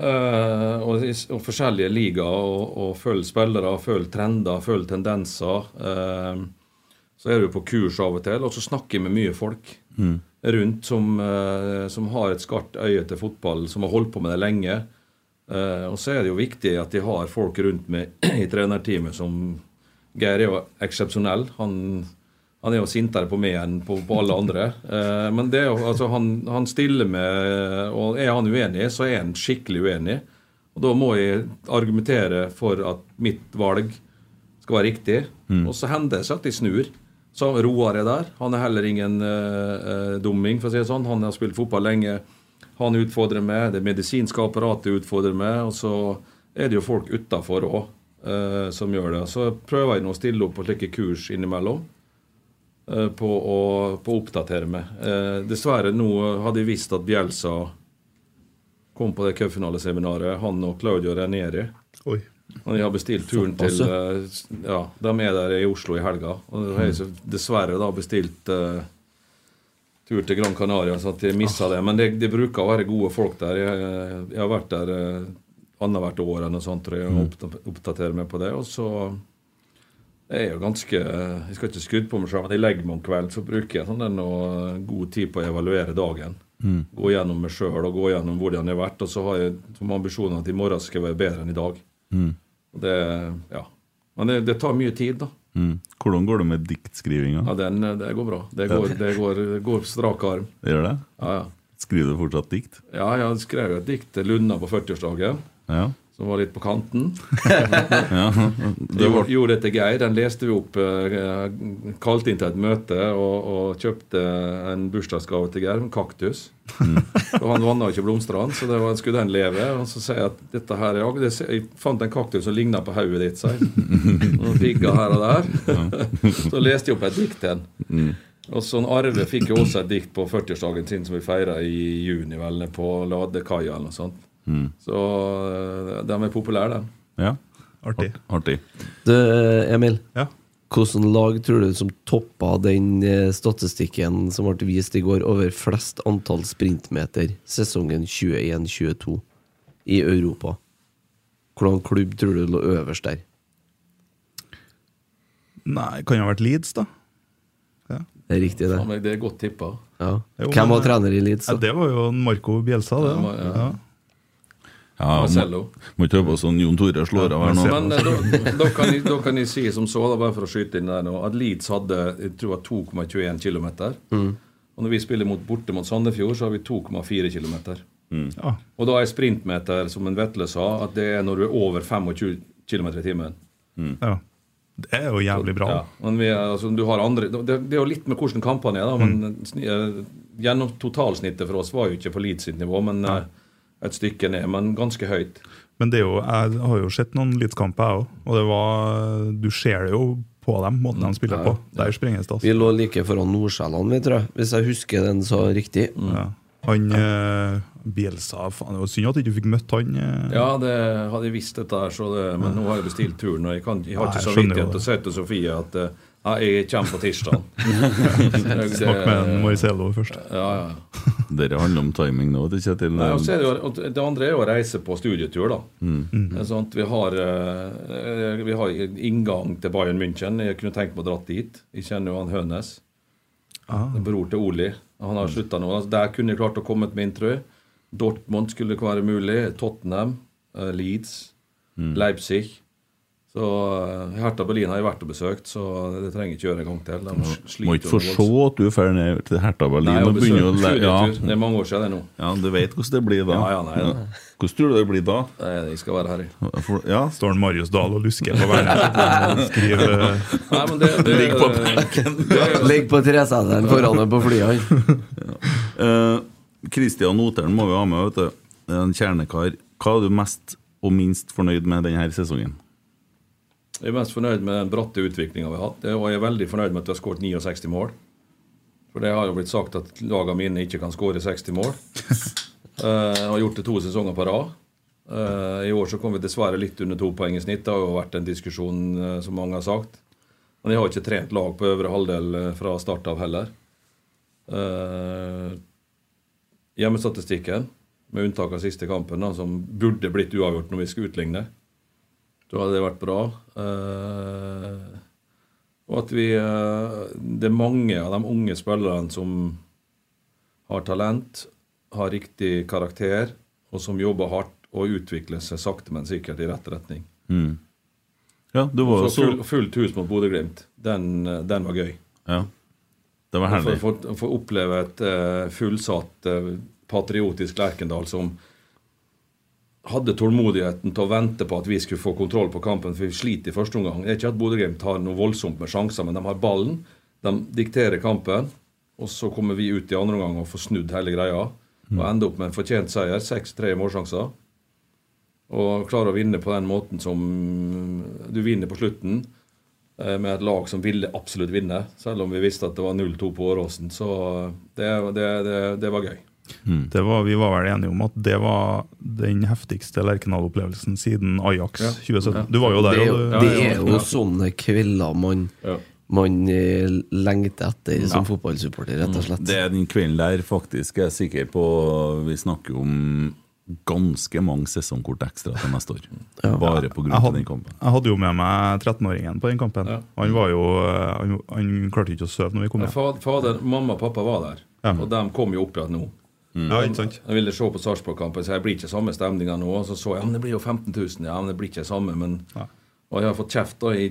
Eh, og, og forskjellige ligaer. Og, og følger spillere, følge trender, følge tendenser. Uh, så er du på kurs av og til, og så snakker jeg med mye folk rundt som, uh, som har et skarpt øye til fotball, som har holdt på med det lenge. Og så er det jo viktig at de har folk rundt meg i trenerteamet som Geir er jo eksepsjonell. Han, han er jo sintere på meg enn på, på alle andre. Eh, men det er jo, altså, han, han stiller med Og er han uenig, så er han skikkelig uenig. Og da må jeg argumentere for at mitt valg skal være riktig. Og så hender det seg at de snur. Så Roar er der. Han er heller ingen eh, eh, dumming, for å si det sånn. Han har spilt fotball lenge. Han utfordrer meg. Det medisinske apparatet utfordrer meg. Og så er det jo folk utafor òg som gjør det. Så prøver jeg nå å stille opp på slike kurs innimellom. Eh, på å, på å oppdatere meg. Eh, dessverre nå hadde jeg visst at Bjelsa kom på det cupfinaleseminaret, han og Claudio Ranieri. Oi. Og jeg har bestilt turen til eh, Ja, de er der i Oslo i helga. Og jeg har jeg dessverre da bestilt uh, tur til Gran Canaria, så at jeg missa det. Men det, det bruker å være gode folk der. Jeg, jeg har vært der uh, annethvert år eller noe sånt, tror jeg, og oppda- oppdaterer meg på det. Og så Jeg er jo ganske Jeg skal ikke skryte på meg selv, men jeg legger meg om kvelden, så bruker jeg sånn noe god tid på å evaluere dagen. Mm. Gå gjennom meg sjøl og gå gjennom hvordan jeg har vært. Og så har jeg som ambisjon at i morgen skal jeg være bedre enn i dag. Mm. Det, ja. Men det, det tar mye tid, da. Mm. Hvordan går det med diktskrivinga? Ja, den, det går bra. Det går, det går, det går strak arm. Gjør det? Ja, ja. Skriver du fortsatt dikt? Ja, jeg skrev et dikt til Lunna på 40-årsdagen, Ja. Som var litt på kanten. ja. Det gjorde, var, det til Geir. Den leste vi opp. eh, Kalte inn til et møte og, og kjøpte en bursdagsgave til Geir, en kaktus. og han vanna ikke blomstene, så det var, skulle den leve. Og så sier jeg at dette her, er det, jeg fant en kaktus som ligna på hodet ditt, sier jeg. Noen pigger her og der. så leste jeg opp et dikt til han. Mm. Og sånn Arve fikk jo også et dikt på 40-årsdagen sin som vi feira i juni, vel, på Ladekaia eller noe sånt. Mm. Så eh, de er populære, den. Ja. Artig. Artig. Du, Emil. Ja. Hvordan lag tror du som toppa den eh, statistikken som ble vist i går over flest antall sprintmeter sesongen 21-22 i Europa? Hvordan klubb tror du lå øverst der? Nei, kan jo ha vært Leeds, da. Det er riktig, det. Det er godt tippa. Ja. Hvem var trener i Leeds? Ja, det var jo Marco Bielsa, det. Ja, da. Ja. Ja. Ja, Marcello. må ikke høre på sånn Jon Tore slår av her nå. Men eh, da, da, kan jeg, da kan jeg si som så, da, bare for å skyte inn der nå, at Leeds hadde jeg tror det 2,21 km. Mm. Og når vi spiller mot, borte mot Sandefjord, så har vi 2,4 km. Ja. Og da er sprintmeter, som en Vetle sa, at det er når du er over 25 km i timen. ja. Det er jo jævlig bra. Ja, men vi, altså, du har andre, det, det er jo litt med hvordan kampene er, da, men sni- eh, gjennom totalsnittet for oss var jo ikke på Leeds sitt nivå, men eh, et stykke ned, men ganske høyt. Men det er jo, jeg har jo sett noen Leeds-kamper, jeg òg. Og det var, du ser det jo på dem, måten de spiller på. Der sprenges det. Vi Altså. lå like foran Nordsjælland, vi, tror jeg. Hvis jeg husker den så riktig. Ja. Han eh, Bielsa faen, Det var synd at du ikke fikk møtt han. Eh. Ja, det hadde jeg visst dette her, så det, men nå har jeg bestilt turen, og jeg, kan, jeg har ikke jeg vidt samvittighet til å si til Sofie at eh, ja, jeg kommer på tirsdag. Snakk med en Marcelo først. Ja, ja. Dere handler om timing nå, det Kjetil. Nei, er det, jo, det andre er jo å reise på studietur, da. Mm. er sånn at vi, har, eh, vi har inngang til Bayern München. Jeg kunne tenkt meg å dra dit. Jeg kjenner jo han Hønes. Det er Bror til Oli. Han har slutta nå. Altså, der kunne jeg klart å komme med min trø. Dortmund skulle ikke være mulig. Tottenham, Leeds. Mm. Leipzig. Så uh, Hertha Berlin har jeg vært og besøkt, så det trenger ikke gjøre en gang til. De Må ikke få se at du drar ned til Hertha Berlin Nei, og begynner å ja. Det er mange år siden det nå. ja, du vet hvordan det blir da. Ja, ja, nei, ja. Hvordan tror du det blir da? Nei, Jeg skal være her, jeg. For, ja, Står Marius Dahl og lusker på verden. Skriver eh, Nei, men det, det, Ligg på benken. det er Ligg på treseteren foran deg på flyet. Kristian Christian Oteren må vi ha med, vet du. En kjernekar. Hva er du mest og minst fornøyd med denne sesongen? Jeg er mest fornøyd med den bratte utviklinga vi har hatt. Og jeg er veldig fornøyd med at vi har skåret 69 mål. For det har jo blitt sagt at lagene mine ikke kan skåre 60 mål. Eh, Jeg har gjort det to sesonger på rad. Eh, I år så kom vi dessverre litt under to poeng i snitt. Det har jo vært en diskusjon, eh, som mange har sagt. Men jeg har ikke trent lag på øvre halvdel eh, fra start av heller. Eh, Hjemmestatistikken, med unntak av siste kampen, da, som burde blitt uavgjort når vi skal utligne, da hadde det vært bra. Eh, og at vi eh, Det er mange av de unge spillerne som har talent, har riktig karakter, og som jobber hardt og utvikler seg sakte, men sikkert i rett retning. Mm. Ja, det var Så så full, fullt hus mot Bodø-Glimt, den, eh, den var gøy. Ja. Det var herlig. Å få- få oppleve et uh, fullsatt, uh, patriotisk Lerkendal som hadde tålmodigheten til å vente på at vi skulle få kontroll på kampen, for vi sliter i første omgang. Det er ikke at Bodø-Glimt har noe voldsomt med sjanser, men de har ballen. De dikterer kampen, og så kommer vi ut i andre omgang og får snudd hele greia. Og ender opp med en fortjent seier. 6-3 målsjanser. Og klarer å vinne på den måten som du vinner på slutten. eh, Med et lag som ville absolutt vinne, selv om vi visste at det var 0-2 på Åråsen. Så det, det, det, det var gøy. Det var, vi var vel enige om at det var den heftigste Lerkendal-opplevelsen siden Ajax Ja. 2017. Du var jo der. Det er jo, og du, Ja, det er jo sånne kvelder man, Ja. man eh, lengter etter som fotballsupporter, rett og slett. Det er den kvelden der faktisk jeg er sikker på Vi snakker om ganske mange sesongkort ekstra til neste år. Ja. Bare Jeg den kampen. jeg hadde jo med meg 13-åringen på den kampen. Ja. Han var jo eh, han, han klarte ikke å sove når vi kom hjem. Fader, mamma og pappa var der, Ja. og de kom jo opp igjen nå. Ja, ikke sant? Jeg ville se på Sarpsborg-kampen, så jeg blir ikke samme stemninga nå. Og så så jeg ja, men det blir jo 15 000. Ja, men det blir ikke samme, men Ja. Og jeg har fått kjeft da i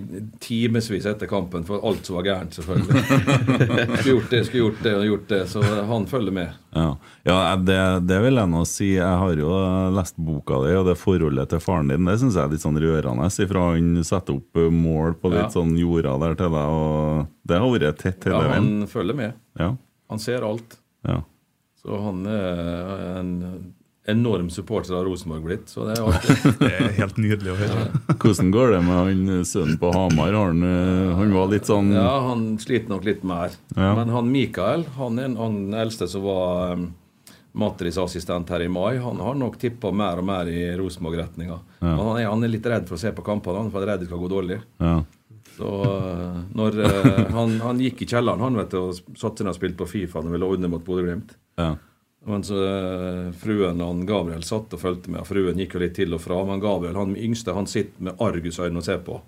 timevis etter kampen for alt som var gærent, selvfølgelig. skulle gjort det, skulle gjort det og gjort det. Så han følger med. Ja, ja det, det vil jeg nå si. Jeg har jo lest boka di, og det forholdet til faren din det syns jeg er litt sånn rørende. Ifra han setter opp mål på litt Ja. sånn jorda der til deg, og det har vært tett hele Ja, han følger med. Ja, Han ser alt. ja. Så han er en enorm supporter av Rosenborg blitt. Så det er artig. Det er helt nydelig å høre. Hvordan går det med han sønnen på Hamar? Han, eh, han var litt sånn Ja, han sliter nok litt mer. Ja. Men han Mikael, han er en- han eldste som var um, Matris-assistent her i mai, han har nok tippa mer og mer i Rosenborg-retninga. Ja. Men han er, han er litt redd for å se på kampene, han, for er redd det skal gå dårlig. ja. Så når uh, han, han gikk i kjelleren, han vet du, og satte seg ned og spilte på Fifa når vi lå under mot Bodø-Glimt. Ja. Men så uh, fruen og han Gabriel satt og fulgte med. Fruen gikk jo litt til og fra. Men Gabriel, han yngste, han sitter med argusøyne og ser på.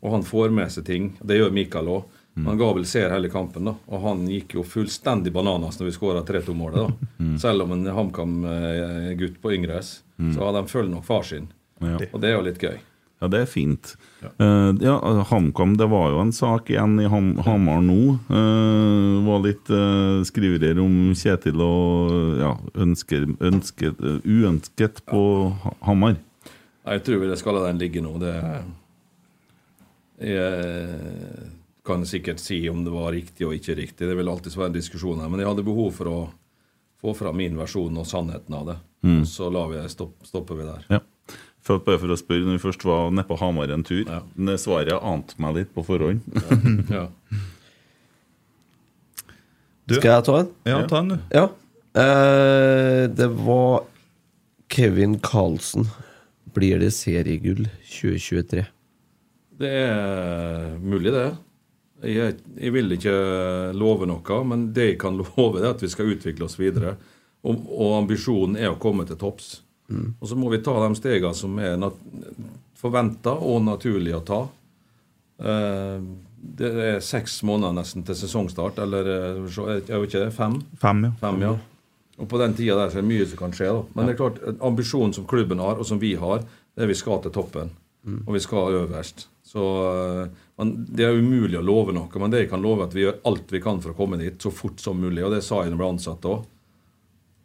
Og han får med seg ting. Det gjør Mikael òg. Men Gabriel ser hele kampen, da. Og han gikk jo fullstendig bananas når vi skåra 3-2-målet. da. Selv om en HamKam-gutt på yngres, så hadde de følt nok far sin. Ja. Og det er jo litt gøy. Ja, det er fint. Eh, ja, HamKam, det var jo en sak igjen i Ham Hamar nå. Uh, var litt uh, skriverier om Kjetil og ja, ønsker, ønsket, uh, uønsket på ja. Hamar. Jeg tror vi det skal la den ligge nå. Det Jeg kan sikkert si om det var riktig og ikke riktig. Det vil alltid være en diskusjon her. Men jeg hadde behov for å få fram min versjon og sannheten av det. Mm. så vi stopp, stopper vi der. Ja. For, bare for å spørre, når vi først var nede på Hamar en tur Ja. Svaret ante meg litt på forhånd. Ja. Du, Skal jeg ta en? ja, ta en, du. Ja. Eh, det var Kevin Carlsen. Blir det seriegull 2023? Det er mulig, det. Jeg, jeg vil ikke love noe, men det jeg kan love, er at vi skal utvikle oss videre. Og, og ambisjonen er å komme til topps. Og så må vi ta de stegene som er forventa og naturlig å ta. Eh, det er seks måneder nesten til sesongstart, eller jeg er er jo ikke? Fem? Fem, ja. Fem, ja. Og på den tida der så er det mye som kan skje. da. Men det er klart, ambisjonen som klubben har, og som vi har, det er vi skal til toppen. Og vi skal øverst. Så eh, men Det er umulig å love noe, men det jeg kan love at vi gjør alt vi kan for å komme dit så fort som mulig. Og det sa jeg da jeg ble ansatt òg.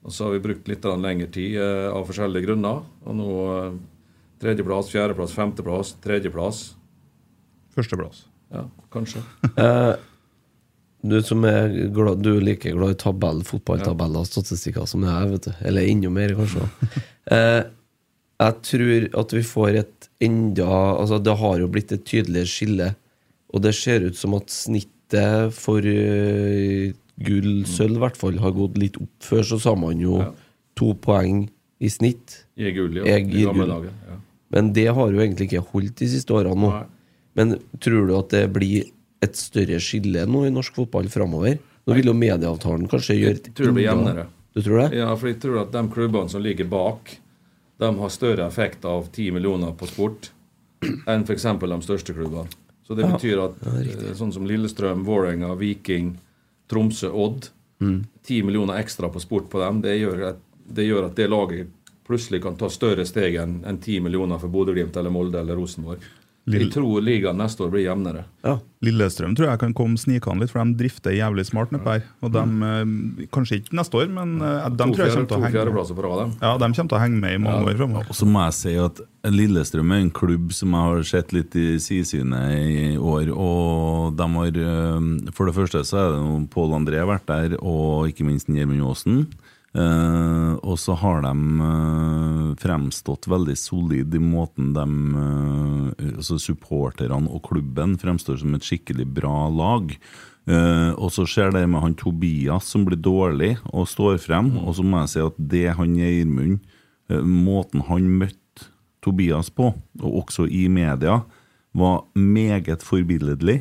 Og så har vi brukt litt lengre tid eh, av forskjellige grunner. Og nå eh, tredjeplass, fjerdeplass, femteplass, tredjeplass. Førsteplass. Ja, kanskje. Eh, du som er glad, du er like glad i tabell, fotballtabeller og statistikker som jeg, vet du. Eller enda mer, kanskje. eh, jeg tror at vi får et enda Altså, det har jo blitt et tydeligere skille, og det ser ut som at snittet for gull, sølv i hvert fall, har gått litt opp. Før så sa man jo Ja. to poeng i snitt. I gull, ja. I gamle dager. Ja. Men det har jo egentlig ikke holdt de siste årene nå. Nei. Men tror du at det blir et større skille nå i norsk fotball framover? Nå vil jo medieavtalen kanskje gjøre Jeg tror det blir jevnere. Du tror det? Ja, for jeg tror at de klubbene som ligger bak, de har større effekt av 10 millioner på sport enn f.eks. de største klubbene. Så det betyr at eh, sånn som Lillestrøm, Vålerenga, Viking, Tromsø, Odd Mm. 10 millioner ekstra på sport på dem, det gjør at det, gjør at det laget plutselig kan ta større steg enn enn 10 millioner for Bodø-Glimt eller Molde eller Rosenborg. Jeg tror ligaen neste år blir jevnere. Ja. Lillestrøm tror jeg kan komme snikende litt, for de drifter jævlig smart nedpå her. Og de, mm. Kanskje ikke neste år, men eh, de To, tror jeg fjerde, kommer til å henge med. fjerdeplasser dem. Ja, de kommer til å henge med i mange år framover. Og så må jeg si at Lillestrøm er en klubb som jeg har sett litt i sidesynet i år. Og de har eh, For det første så er det Pål André vært der, og ikke minst Gjermund Aasen. Eh, og så har de uh, fremstått veldig solid i måten de uh, altså Supporterne og klubben fremstår som et skikkelig bra lag. Og så skjer det med han Tobias som blir dårlig og står frem. Og så må jeg si at det han Gjermund Måten han møtte Tobias på, og også i media, var meget forbilledlig.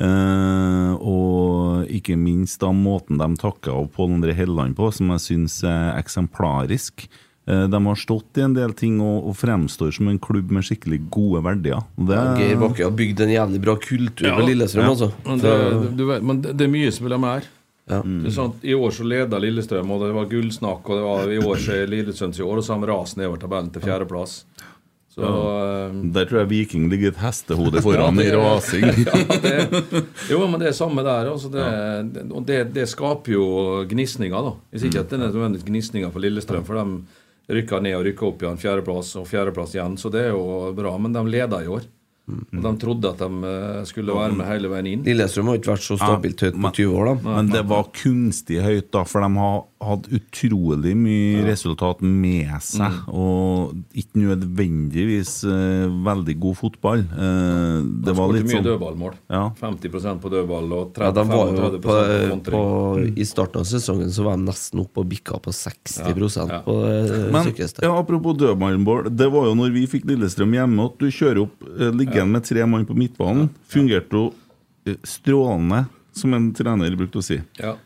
Eh, og ikke minst da måten de takka av Pål André Helleland på, som jeg syns er eksemplarisk. Uh, De har stått i en del ting og, og fremstår som en klubb med skikkelig gode verdier. Det, Ja, Geir Bakke har bygd en jævlig bra kultur Ja. på Lillestrøm, Ja. altså. Men det, du vet, men det det er mye som vil ha mer. Ja. Det er sånn, I år så leda Lillestrøm, og det var gullsnakk. Og det var i år så er Lillestrøm i år, og så har de rast nedover tabellen til fjerdeplass. Så ja. Der tror jeg Viking ligger et hestehode foran Ja, i rasing. ja, det, jo, men det er samme der. Altså det, det, og det, det skaper jo gnisninger, da. Hvis ikke at det er nødvendigvis gnisninger for Lillestrøm, for de rykker ned og rykker opp igjen. Fjerdeplass og fjerdeplass igjen, så det er jo bra. Men de leder i år. Og de trodde at de eh, skulle være med hele veien inn. Lillestrøm har ikke vært så stabilt høyt på 20 år, da. Men det var kunstig høyt, da, for de har hatt utrolig mye resultat med seg. Mm. Og ikke nødvendigvis uh, veldig god fotball. Uh, det var litt mye sånn dødballmål. Ja. 50% på dødball og 30, Ja, de var jo på, på på, I starten av sesongen så var de nesten oppe og bikka på 60 ja. på uh, Men sykeste. ja, apropos dødballmål, det var jo når vi fikk Lillestrøm hjemme at du kjører opp uh, liggende med tre mann på midtbanen. Fungerte jo eh, strålende, som en trener brukte å si. Ja.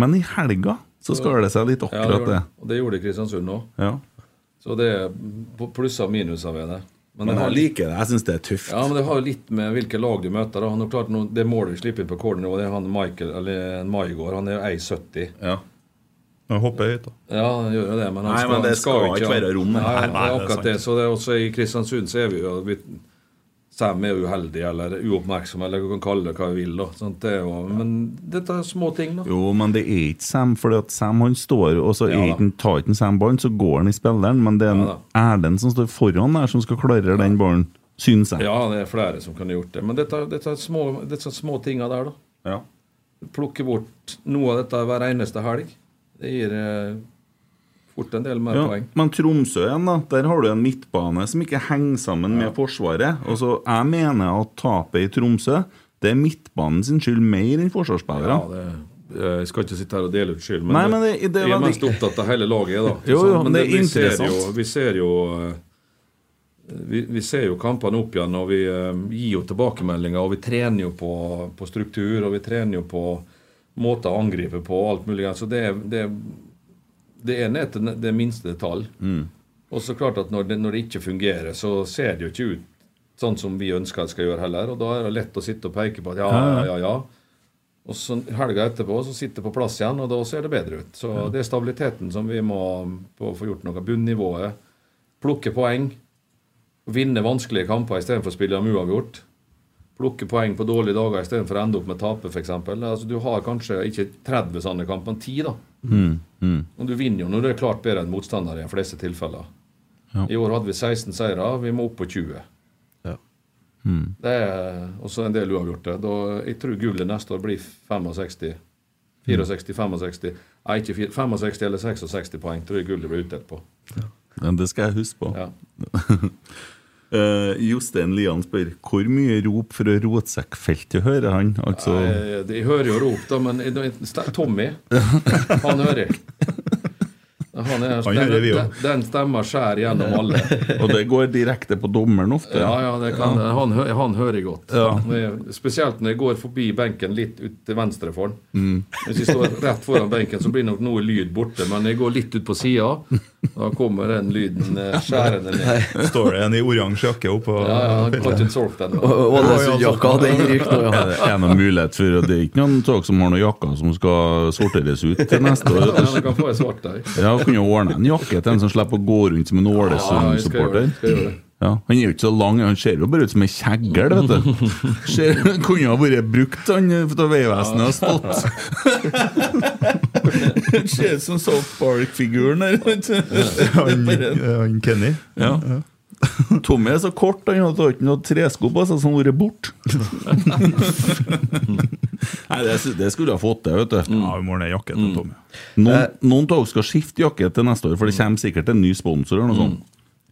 Men i helga så skar det seg litt akkurat ja, det. det. Og det gjorde Kristiansund òg. Ja. Så det er på- plusser og minuser ved det. Men men jeg liker det. Jeg syns det er tøft. Ja, men det har jo litt med hvilke lag du møter. Da. Han har klart noe, Det målet vi slipper inn på corner nå, det er han Michael, eller Maigård. Han er jo 1,70. Ja. Han hopper høyt, da. Ja, han gjør jo det, men han Nei, skal, men det han skal ikke være rom, her. nei. Nei, det er akkurat det. Så det er også i Kristiansund så er vi jo vi, Sam er uheldig eller uoppmerksom, eller du kan kalle det hva du vil. det jo, Men dette er små ting, da. Jo, men det er ikke Sam, for Sam han står og så Ja, ikke tar ikke Sam ballen, så går han i spilleren. Men det er Ja, Erlend som står foran der, som skal klare den ballen, syns jeg. Ja, det er flere som kunne gjort det. Men dette, dette er små, disse små tinga der, da. Ja. Plukke bort noe av dette hver eneste helg. Det gir eh, fort en del mer Ja, poeng. men Tromsø igjen, da. Der har du en midtbane som ikke henger sammen med Forsvaret. Og så Jeg mener at tapet i Tromsø Det er midtbanen sin skyld mer enn forsvarsspillerne. Ja, det, eh, jeg skal ikke sitte her og dele ut skyld, men, Nei, men det- det jeg er mest opptatt av hele laget. da Jo, jo, men det er vi ser jo, vi ser jo eh, vi, vi ser jo kampene opp igjen, og vi eh, gir jo tilbakemeldinger. Og vi trener jo på, på struktur, og vi trener jo på måter å angripe på, og alt mulig. Så det, er- det, ene er til det minste detalj. Og så klart at når det, når det ikke fungerer, så ser det jo ikke ut sånn som vi ønsker det skal gjøre heller. Og da er det lett å sitte og peke på at ja, ja, ja, ja. Og så helga etterpå så sitter det på plass igjen, og da ser det bedre ut. Så det er stabiliteten som vi må få gjort noe. Bunnivået. Plukke poeng. Vinne vanskelige kamper istedenfor å spille dem uavgjort. Plukke poeng på dårlige dager istedenfor å ende opp med tape, f.eks. Altså, du har kanskje ikke 30 sånne kamper, men 10, da. Mm, mm. Og du vinner jo når du er klart bedre enn motstander i de fleste tilfeller. Ja. I år hadde vi 16 seire, vi må opp på 20. Mm. Det er også en del uavgjorte. Da, jeg tror gullet neste år blir 65. 64-65. Nei, ikke 65 eller 66 poeng tror jeg gullet blir utdelt på. Men det skal jeg huske på. Ja. Eh, Jostein Lian spør hvor mye rop fra rotsekkfeltet hører han? Altså, Nei, de hører jo rop, da, men Tommy, han hører. Han, er, Han hører vi òg. den, den stemma skjærer gjennom alle. og det går direkte på dommeren ofte. Ja, ja, det kan, Han, han hører godt. Ja. Spesielt når jeg går forbi benken litt ut til venstre for han. Mm. Hvis jeg står rett foran benken, så blir nok noe lyd borte. Men jeg går litt ut på sida, da kommer den lyden eh, skjærende ned. Står det en i oransje jakke oppå Ja, ja, han kan ikke solgt den. Ålesund-jakka, den ryker nå. Er det noen mulighet for Det er ikke noen av som har noen jakker som skal sorteres ut til neste år? Ja, han kan få en svart der. Ja, kunne ordne en jakke til en som slipper å gå rundt som en Ålesund-supporter. Ja, han er jo ikke så lang, han ser jo bare ut som en kjegl, vet du. Ser, kunne ha vært brukt, han av Vegvesenet og stått. Han ser ut som South Park-figuren der. vet du. Han, han Kenny. Ja. Tommy er så kort, han har ikke noe tresko på seg som har vært borte. Nei, det, det skulle jeg ha fått til, vet du. Ja, vi må ned jakken til Tommy. Noen, noen tog skal skifte jakke til neste år, for det kommer sikkert en ny sponsor eller noe sånt.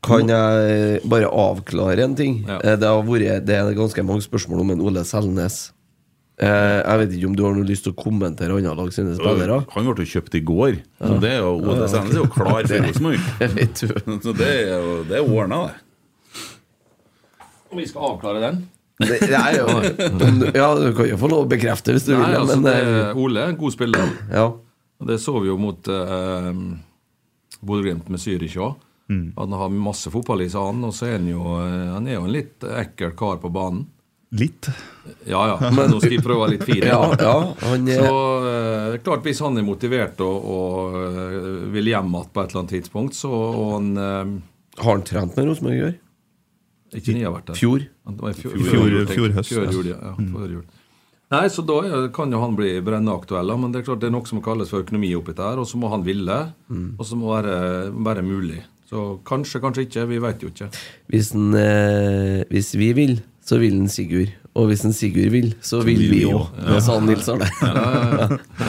Kan jeg bare avklare en ting? Ja. Det, har vært, det er ganske mange spørsmål om en Ole Selnes. Eh, Jeg vet ikke om du har noe lyst til å kommentere andre lag sine spillere? Han ble jo kjøpt i går. Så det er jo, Selnes er jo klar for Rosenborg. Så det er jo det er ordna, det. Om vi skal avklare den? Det, det er jo, ja, du kan jo få lov å bekrefte hvis du Nei, vil, altså, men det, eh, Ole er en god spiller. ja. Og det så vi jo mot eh, Bodø-Glimt med Zürich òg. Han har masse fotball i seg, han. Og så er han jo eh, Han er jo en litt ekkel kar på banen. Litt. Ja ja, men nå skal jeg prøve litt fire. Ja, ja, han er- Så eh, klart, hvis han er motivert og, og eh, vil hjem igjen på et eller annet tidspunkt, så og han eh, Har han trent med Rosenborg i år? Ikke ni har vært der. Fjor? Han fjor, Fjor- fjor, jul, fjor ja. ja. ja jul. Nei, så da er- kan jo han bli brennende aktuell. Men det er klart det er noe som kalles for økonomi oppi der. Og så må han ville, og så må det være, være mulig. Så kanskje, kanskje ikke. Vi vet jo ikke. Hvis, den, eh, hvis vi vil, så vil en Sigurd. Og hvis en Sigurd vil, så vil vi òg. Det sa Nils Arne.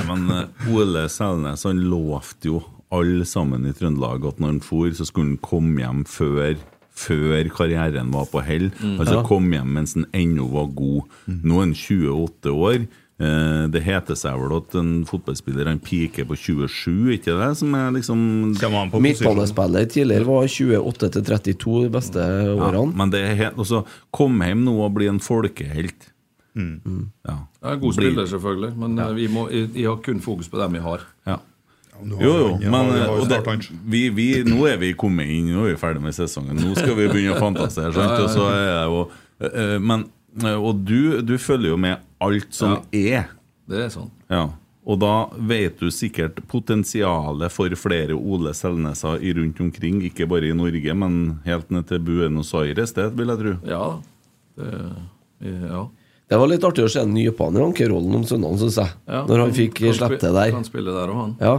Men eh, Ole Selnes han lovte jo alle sammen i Trøndelag at når han for, så skulle han komme hjem før før karrieren var på hell. Altså Ja. komme hjem mens han ennå var god. Nå er han 28 år. Eh, Det heter seg vel at en fotballspiller han piker på 27, ikke det? Som er liksom Midtbanespiller tidligere var 28 til 32 de beste ja, årene. Men det er helt altså, Kom hjem nå og bli en folkehelt. Mm. Ja. Jeg er god spiller, selvfølgelig, men ja. vi må, jeg, jeg har kun fokus på dem vi har. Ja. Jo, jo, men og det, vi, vi, nå er vi kommet inn, nå er vi ferdig med sesongen. Nå skal vi begynne å fantasere. Sant? Og så er jeg jo eh, Men eh, Og du, du følger jo med alt som er. Det er sånn. Ja. Og da vet du sikkert potensialet for flere Ole Selneser rundt omkring, ikke bare i Norge, men helt ned til Buenos Aires, det vil jeg tro. Ja. Det, ja. Det var litt artig å se Nypan i ankerrollen om søndagen, syns jeg. Ja, Når han fikk det der. Kan spille der også, han. Ja,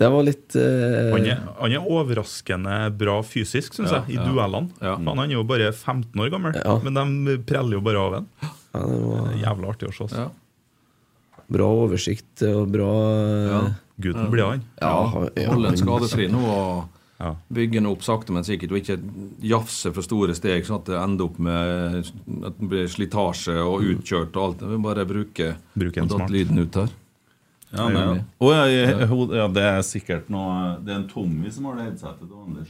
det var litt uh... Han er, han er overraskende bra fysisk, syns Ja, jeg, i ja. duellene. Ja. Han er jo bare 15 år gammel, Ja. men de preller jo bare av en. Ja, det var Det er Jævla artig å se. altså. Ja. bra oversikt og bra Ja. Gutten blir han. Ja, Holde en skadefri nå og Ja. bygge den opp sakte, men sikkert, og ikke jafse for store steg, sånn at det ender opp med at det blir slitasje og utkjørt og alt. Vi bare bruke Bruke en og datt smart. lyden ut her. Ja, men, ja. enig. Ja, ja, ja, det er sikkert noe Det er en Tommy som har det headsetet til Anders.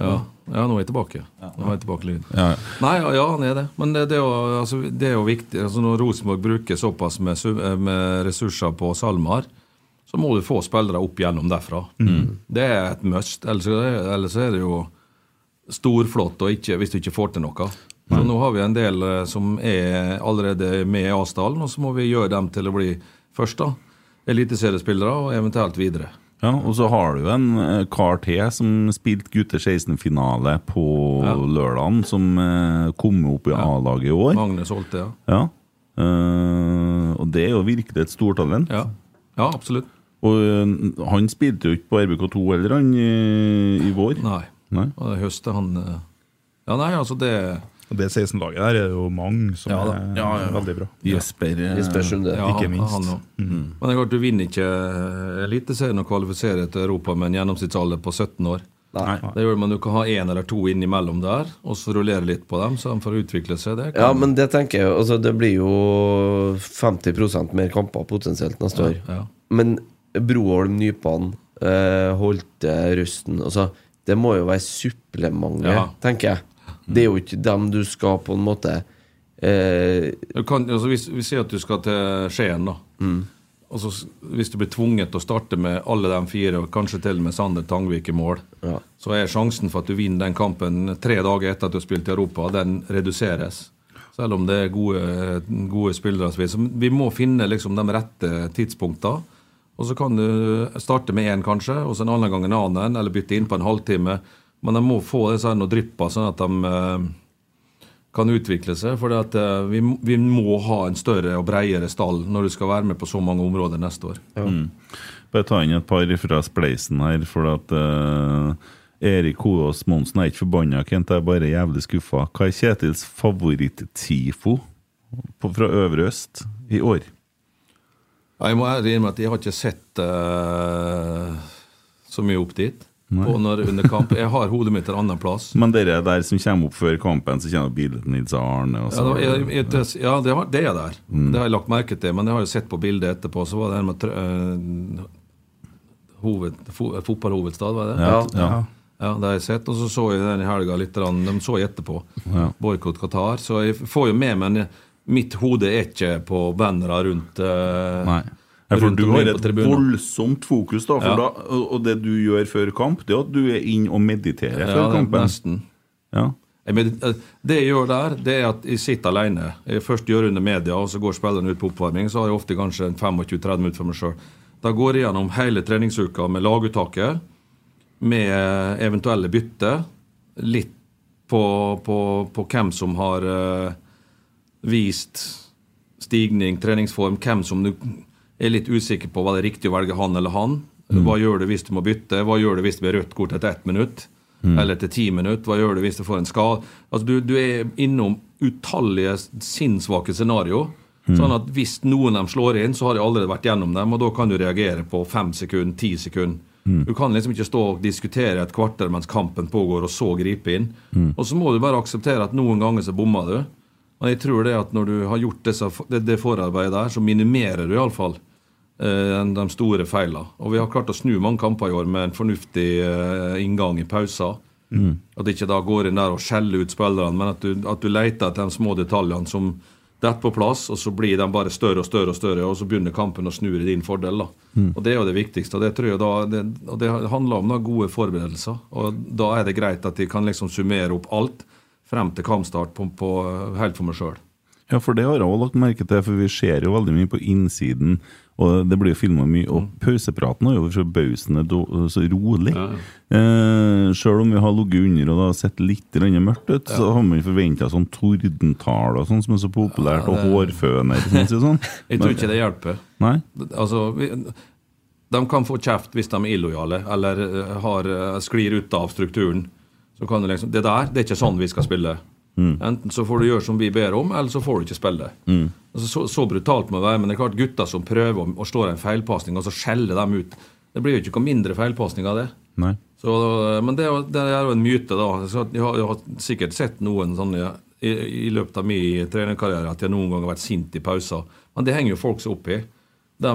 Ja, ja nå er jeg tilbake. Nå er jeg tilbake. Nei, ja, han er det. Men det, det, er, jo, altså, det er jo viktig. Altså, når Rosenborg bruker såpass med, eh, med ressurser på SalMar, så må du få spillere opp gjennom derfra. Det er et must. Ellers, er- ellers er det jo storflott ikke, hvis du ikke får til noe. Så nå har vi en del eh, som er allerede med i Asdalen, og så må vi gjøre dem til å bli først, da. Eliteseriespillere, og eventuelt videre. Ja, og så har du en eh, kar til som spilte gutter 16-finale på Ja. lørdagen, som eh, kom opp i A-laget i år. Magnus Holte, ja. Ja. Uh, og det er jo virkelig et stortalent. ja. Ja, absolutt. Og uh, han spilte jo ikke på RBK2 heller, han, i, i vår. Nei. Nei. Og det høst er han Ja, nei, altså det det 16-laget der er jo mange som Ja er Ja, ja. veldig bra. Jesper eh, Jesper Sunde. Ja, Ikke minst. han også. Men det er klart, du vinner ikke eh, Eliteserien og kvalifiserer til Europa med en gjennomsnittsalder på 17 år. Nei. Det gjør man Du kan ha én eller to innimellom der, og så rullere litt på dem, så de får utvikle seg. Det kan- Ja, men det tenker jeg altså, Det blir jo 50% mer kamper potensielt neste år. ja. Men Broholm, Nypan, eh, Holte, Rusten altså, Det må jo være supplementet, Ja. tenker jeg. Det er jo ikke dem du skal på en måte eh, kan, altså, hvis vi sier at du skal til Skien, da. Mm. Altså, hvis du blir tvunget til å starte med alle de fire, og kanskje til og med Sander Tangvik i mål, Ja. så er sjansen for at du vinner den kampen tre dager etter at du har spilt i Europa, den reduseres. Selv om det er gode, gode spillere. Så vi må finne liksom de rette tidspunktene. Og så kan du starte med én, kanskje, og så en annen gang en annen, eller bytte inn på en halvtime. Men de må få disse her dryppa, sånn at de eh, kan utvikle seg. For eh, vi, vi må ha en større og bredere stall når du skal være med på så mange områder neste år. Mm. Bare ta inn et par fra Spleisen her, for at uh, Erik Hoås Monsen er ikke forbanna, Kent. Jeg er bare jævlig skuffa. Hva er Kjetils favoritt-TIFO fra Øvre Øst i år? Jeg må ærlig innrømme at jeg har ikke sett uh, så mye opp dit på når, under kamp. Jeg har hodet mitt en annen plass. Men dere der som kommer opp før kampen, så kommer bildet til Nils Arne og Ja, var- jeg, jeg, det- ja det, har, det er der. Det har jeg lagt merke til. Men jeg har jo sett på bildet etterpå, så var det her med trø- eh, hoved, fo, fotballhovedstad, var det? ja, ja. Ja, det har jeg sett. Og så så jeg den i helga litt. De så jeg etterpå. Ja. Boikott Qatar. Så jeg får jo med, men mitt hode er ikke på bannere rundt uh, Nei. For du har et voldsomt fokus, da. Ja. da og det du gjør før kamp, det er at du er inn og mediterer Ja, før kampen. nesten. Ja. Eh, Det jeg gjør der, det er at jeg sitter alene. Jeg først gjør under media, og så går spillerne ut på oppvarming. Så har jeg ofte kanskje 25-30 minutter for meg sjøl. Da går jeg gjennom hele treningsuka med laguttaket, med eventuelle bytter. Litt på, på, på hvem som har uh, vist stigning, treningsform, hvem som du er litt usikker på var det riktig å velge han eller han. Hva gjør du hvis du må bytte? Hva gjør du hvis det blir rødt kort etter ett minutt? Eller etter ti minutter? Hva gjør du hvis du får en skade? Altså, du, du er innom utallige sinnssvake scenario. Sånn at hvis noen av dem slår inn, så har de allerede vært gjennom dem, og da kan du reagere på fem sekunder, ti sekunder. Du kan liksom ikke stå og diskutere et kvarter mens kampen pågår, og så gripe inn. Og så må du bare akseptere at noen ganger så bommer du. Og jeg tror det at når du har gjort disse, det, det forarbeidet der, så minimerer du iallfall eh, de store feilene. Og vi har klart å snu mange kamper i år med en fornuftig eh, inngang i pauser. At ikke da går inn der og skjeller ut spillerne, men at du, at du leter etter de små detaljene som detter på plass, og så blir de bare større og større, og større, og så begynner kampen å snu i din fordel. da. Og Det er jo det viktigste. og Det tror jeg da, det, og det handler om da gode forberedelser. og Da er det greit at de kan liksom summere opp alt frem til kampstart på, på, helt for meg sjøl. Ja, for det har jeg også lagt merke til, for vi ser jo veldig mye på innsiden, og det blir jo filma mye. Og pausepraten er jo forbausende så rolig. Eh, Sjøl om vi har ligget under og det har sett litt mørkt ut, så har man forventa sånn tordentale og sånn som er så populært, og hårføner sånn, sånn. Jeg tror ikke det hjelper. Nei? Altså, vi, de kan få kjeft hvis de er illojale eller eh, har, eh, sklir ut av strukturen. Så kan du liksom, Det der, det er ikke sånn vi skal spille. Enten så får du gjøre som vi ber om, eller så får du ikke spille. Altså, så, så brutalt må det være, men det er klart gutter som prøver å, å slå en feilpasning, og så skjeller dem ut Det blir jo ikke noe mindre feilpasning av det. Så, men det, det er jo en myte, da. Så jeg, har, jeg har sikkert sett noen sånne i, i løpet av min trenerkarriere at jeg noen ganger har vært sint i pauser. Men det henger jo folk seg opp i. De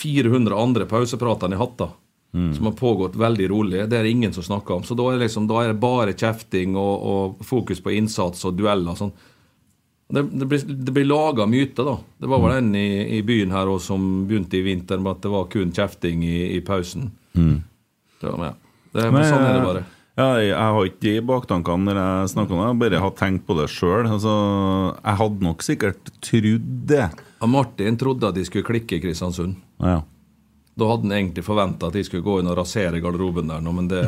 400 andre pausepratene jeg har hatt, da, som har pågått veldig rolig, det er det ingen som snakker om. Så da er, det liksom, da er det bare kjefting og, og fokus på innsats og dueller. sånn. Det, det blir, det blir laga myter, da. Det var vel en i, i byen her også, som begynte i vinter med at det var kun kjefting i, i pausen. var ja. det, men sånn er det bare. Ja, jeg, har ikke de baktankene når jeg snakker om det, jeg bare har tenkt på det sjøl. Altså, jeg hadde nok sikkert trodd det. Ja, Martin trodde at de skulle klikke i Kristiansund. Ja. Da hadde han egentlig forventa at de skulle gå inn og rasere garderoben der nå, men det,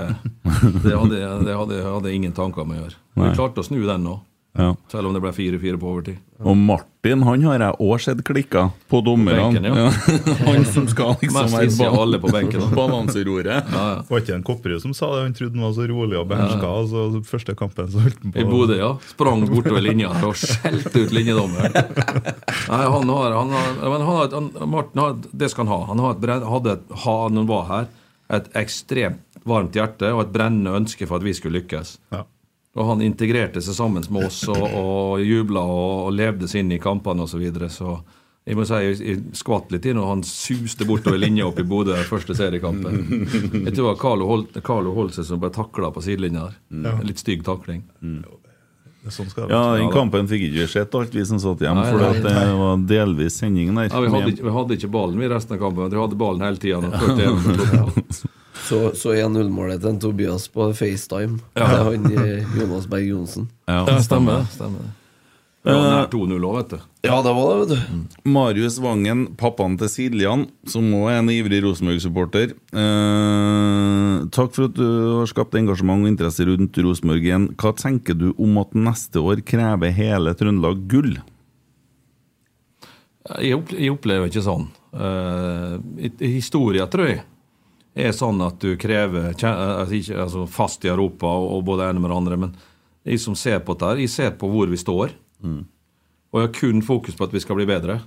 det, hadde, det hadde, hadde ingen tanker om å gjøre. Vi klarte å snu den nå, Ja. selv om det ble 4-4 på overtid. Og Martin han har jeg òg sett klikka på dommerne. ja. han som skal liksom være hissig alle på benken, da. balanseroret. Ja, ja. Var ikke en Kopperud som sa det? Han trodde han var så rolig og beherska. Ja. Altså, første kampen så holdt han på I Bodø, ja. Sprang bortover linja og skjelte ut linjedommeren. Nei, han har, han har, men han har et, han, Martin har, det skal han ha. Han har et, hadde et, han var her, et ekstremt varmt hjerte og et brennende ønske for at vi skulle lykkes. Ja. Og han integrerte seg sammen med oss og, og jubla og, og levde seg inn i kampene osv. Så, videre. så jeg må si jeg, jeg skvatt litt inn når han suste bortover linja opp i Bodø første seriekampen. Jeg tror det var Carlo, Hol Carlo Holse som ble takla på sidelinja der. En litt stygg takling. Sånn Ja, den kampen fikk ikke sett, alt vi som satt hjemme, for det var delvis sendingen der. Ja, vi, hadde ikke, vi hadde ikke ballen vi resten av kampen, men vi hadde ballen hele tida. når 41 minutter. Så, så 1-0-målet til Tobias på FaceTime. Ja. Det er han eh, Jonas Berg Johnsen. Ja. Ja, stemmer. stemmer. Det var nær 2-0 òg, vet du. Ja, det var det, vet du. Marius Vangen, pappaen til Siljan, som også er en ivrig Rosenborg-supporter. Eh, takk for at du har skapt engasjement og interesse rundt Rosenborg igjen. Hva tenker du om at neste år krever hele Trøndelag gull? Jeg, opplever ikke sånn. Eh, Historia, tror jeg, er sånn at du krever altså, ikke, altså, fast i Europa og, både det ene med det andre. Men jeg som ser på dette, jeg ser på hvor vi står. Og jeg har kun fokus på at vi skal bli bedre.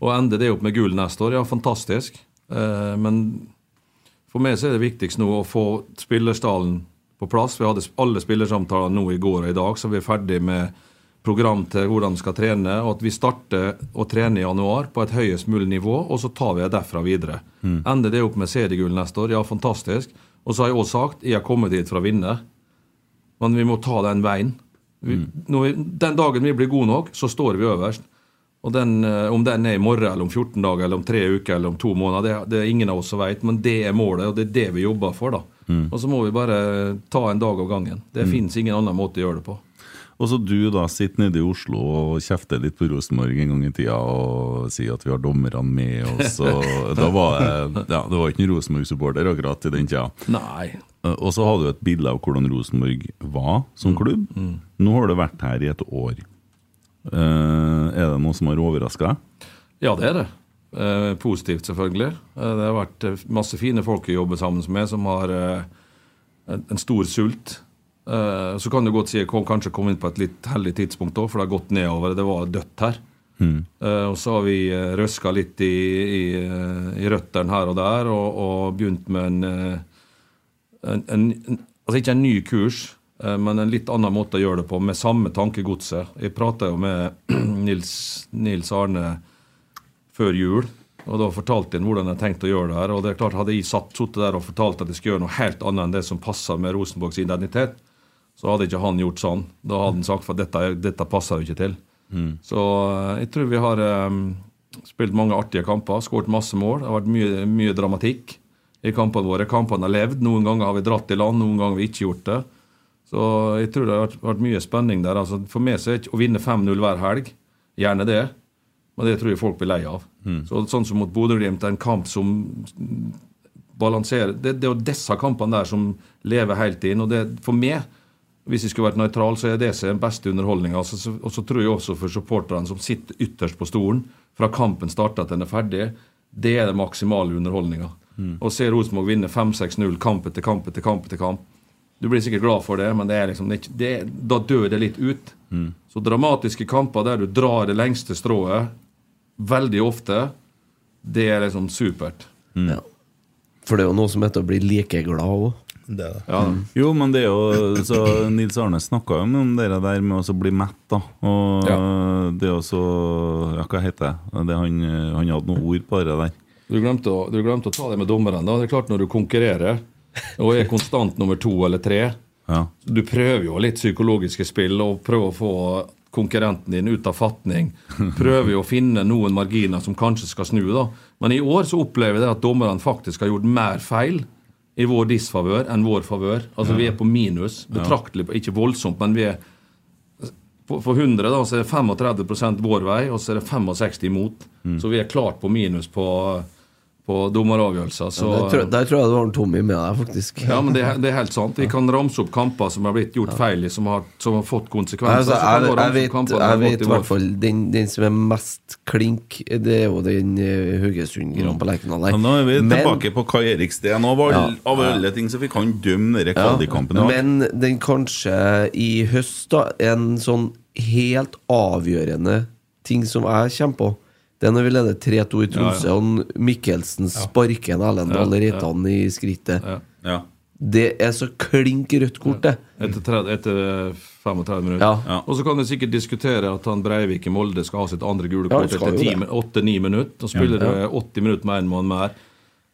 Og ender det opp med gull neste år, ja, fantastisk. Eh, men for meg så er det viktigst nå å få spillerstallen på plass. Vi hadde alle spillersamtaler nå i går og i dag, så vi er ferdig med program til hvordan vi skal trene. Og at vi starter å trene i januar på et høyest mulig nivå, og så tar vi det derfra videre. Ender det opp med seriegull neste år, ja, fantastisk. Og så har jeg også sagt jeg har kommet hit for å vinne, men vi må ta den veien. Vi, når vi, den dagen vi blir gode nok, så står vi øverst. Og den, eh, Om den er i morgen, eller om 14 dager, eller om tre uker eller om to måneder, det, det er ingen av oss som vet, men det er målet, og det er det vi jobber for. da. Mm. Og så må vi bare ta en dag av gangen. Det Mm. finnes ingen annen måte å gjøre det på. Og så du da sitter nede i Oslo og kjefter litt på Rosenborg en gang i tida og sier at vi har dommerne med oss. Da var jeg, ja, det var ikke noen Rosenborg-supporter akkurat i den tida. Nei. Og så hadde du et bilde av hvordan Rosenborg var som klubb. Nå har du vært her i et år. Eh, er det noe som har overraska deg? Ja, det er det. Eh, positivt, selvfølgelig. Eh, det har vært eh, masse fine folk å jobbe sammen med, som har eh, en stor sult. Eh, så kan du godt si jeg kom, kanskje kom inn på et litt heldig tidspunkt òg, for det har gått nedover. Det var dødt her. Mm. Eh, og så har vi uh, røska litt i, i, eh, i røttene her og der, og, og begynt med en, eh, en, en, Altså ikke en ny kurs, eh, men en litt annen måte å gjøre det på, med samme tankegodset. Jeg prata jo med Nils, Nils Arne før jul, og da fortalte han hvordan jeg tenkte å gjøre det her. Og det er klart, hadde jeg satt, sittet der og fortalt at jeg skulle gjøre noe helt annet enn det som passer med Rosenborgs identitet, så hadde ikke han gjort sånn. Da hadde han sagt at dette, dette passer jo ikke til. Så eh, jeg tror vi har um, spilt mange artige kamper, skåret masse mål. Det har vært mye, mye dramatikk i kampene våre. Kampene har levd. Noen ganger har vi dratt i land, noen ganger har vi ikke gjort det. Så jeg tror det har vært, vært mye spenning der. Altså, for meg så er ikke å vinne 5-0 hver helg gjerne det, men det tror jeg folk blir lei av. Så, sånn som mot Bodø-Glimt, en kamp som balanserer Det, det er jo disse kampene der som lever helt inn. og det, For meg hvis jeg skulle vært nøytral, så er det som er den beste underholdninga. Altså, og så tror jeg også for supporterne som sitter ytterst på stolen, fra kampen starter til den er ferdig, det er den maksimale underholdninga. Å se Rosenborg vinne 5-6-0 kamp etter kamp etter kamp etter kamp. Du blir sikkert glad for det, men det er liksom, det det, da dør det litt ut. Så dramatiske kamper der du drar det lengste strået veldig ofte, det er liksom supert. Ja. For det er jo noe som heter å bli like glad òg. Det det. Ja. Jo, men det er jo så Nils Arne snakka jo om det der med å bli mett, da. Og det er også Ja, hva heter det? det han, han hadde noen ord på det der. Du glemte, å, du glemte å ta det med dommerne. da. Det er klart Når du konkurrerer og er konstant nummer to eller tre Ja. Du prøver jo litt psykologiske spill og prøver å få konkurrenten din ut av fatning. Prøver jo å finne noen marginer som kanskje skal snu. da. Men i år så opplever jeg at dommerne faktisk har gjort mer feil i vår disfavør enn vår favør. Altså Vi er på minus. Betraktelig, ikke voldsomt, men vi er for 100 da, så er det 35% vår vei, og så er det 65 imot. Så vi er klart på minus på, på dommeravgjørelser. Så, Der, tror- der tror jeg du har en Tommy med deg, faktisk. ja, men det, er- det er helt sant. Vi kan ramse opp kamper som har blitt gjort feil i, som har, som har fått konsekvenser. Altså, Så jeg, jeg vet, kamper jeg vet i hvert fall den, den som er mest klink, det er jo den uh, Haugesund-gran på Lerkendal. Ja, nå er vi Men- tilbake på Kai Erik Steen. Ja. av alle ting så fikk han dømme denne kvalikkampen. Ja. Men den kanskje i høst da En sånn helt avgjørende ting som jeg kommer på, det er når vi leder 3-2 i Tromsø, og Mikkelsen sparker en Erlend Ja, Dahle ja. Reitan i skrittet. Ja. Ja. Det er så klink rødt kort, det. Etter, 30, etter 35 minutter. Ja. Ja. Og så kan du sikkert diskutere at han Breivik i Molde skal ha sitt andre gule kort ja, etter 8-9 minutter. Og spiller Ja. det 80 minutter med en mann mer.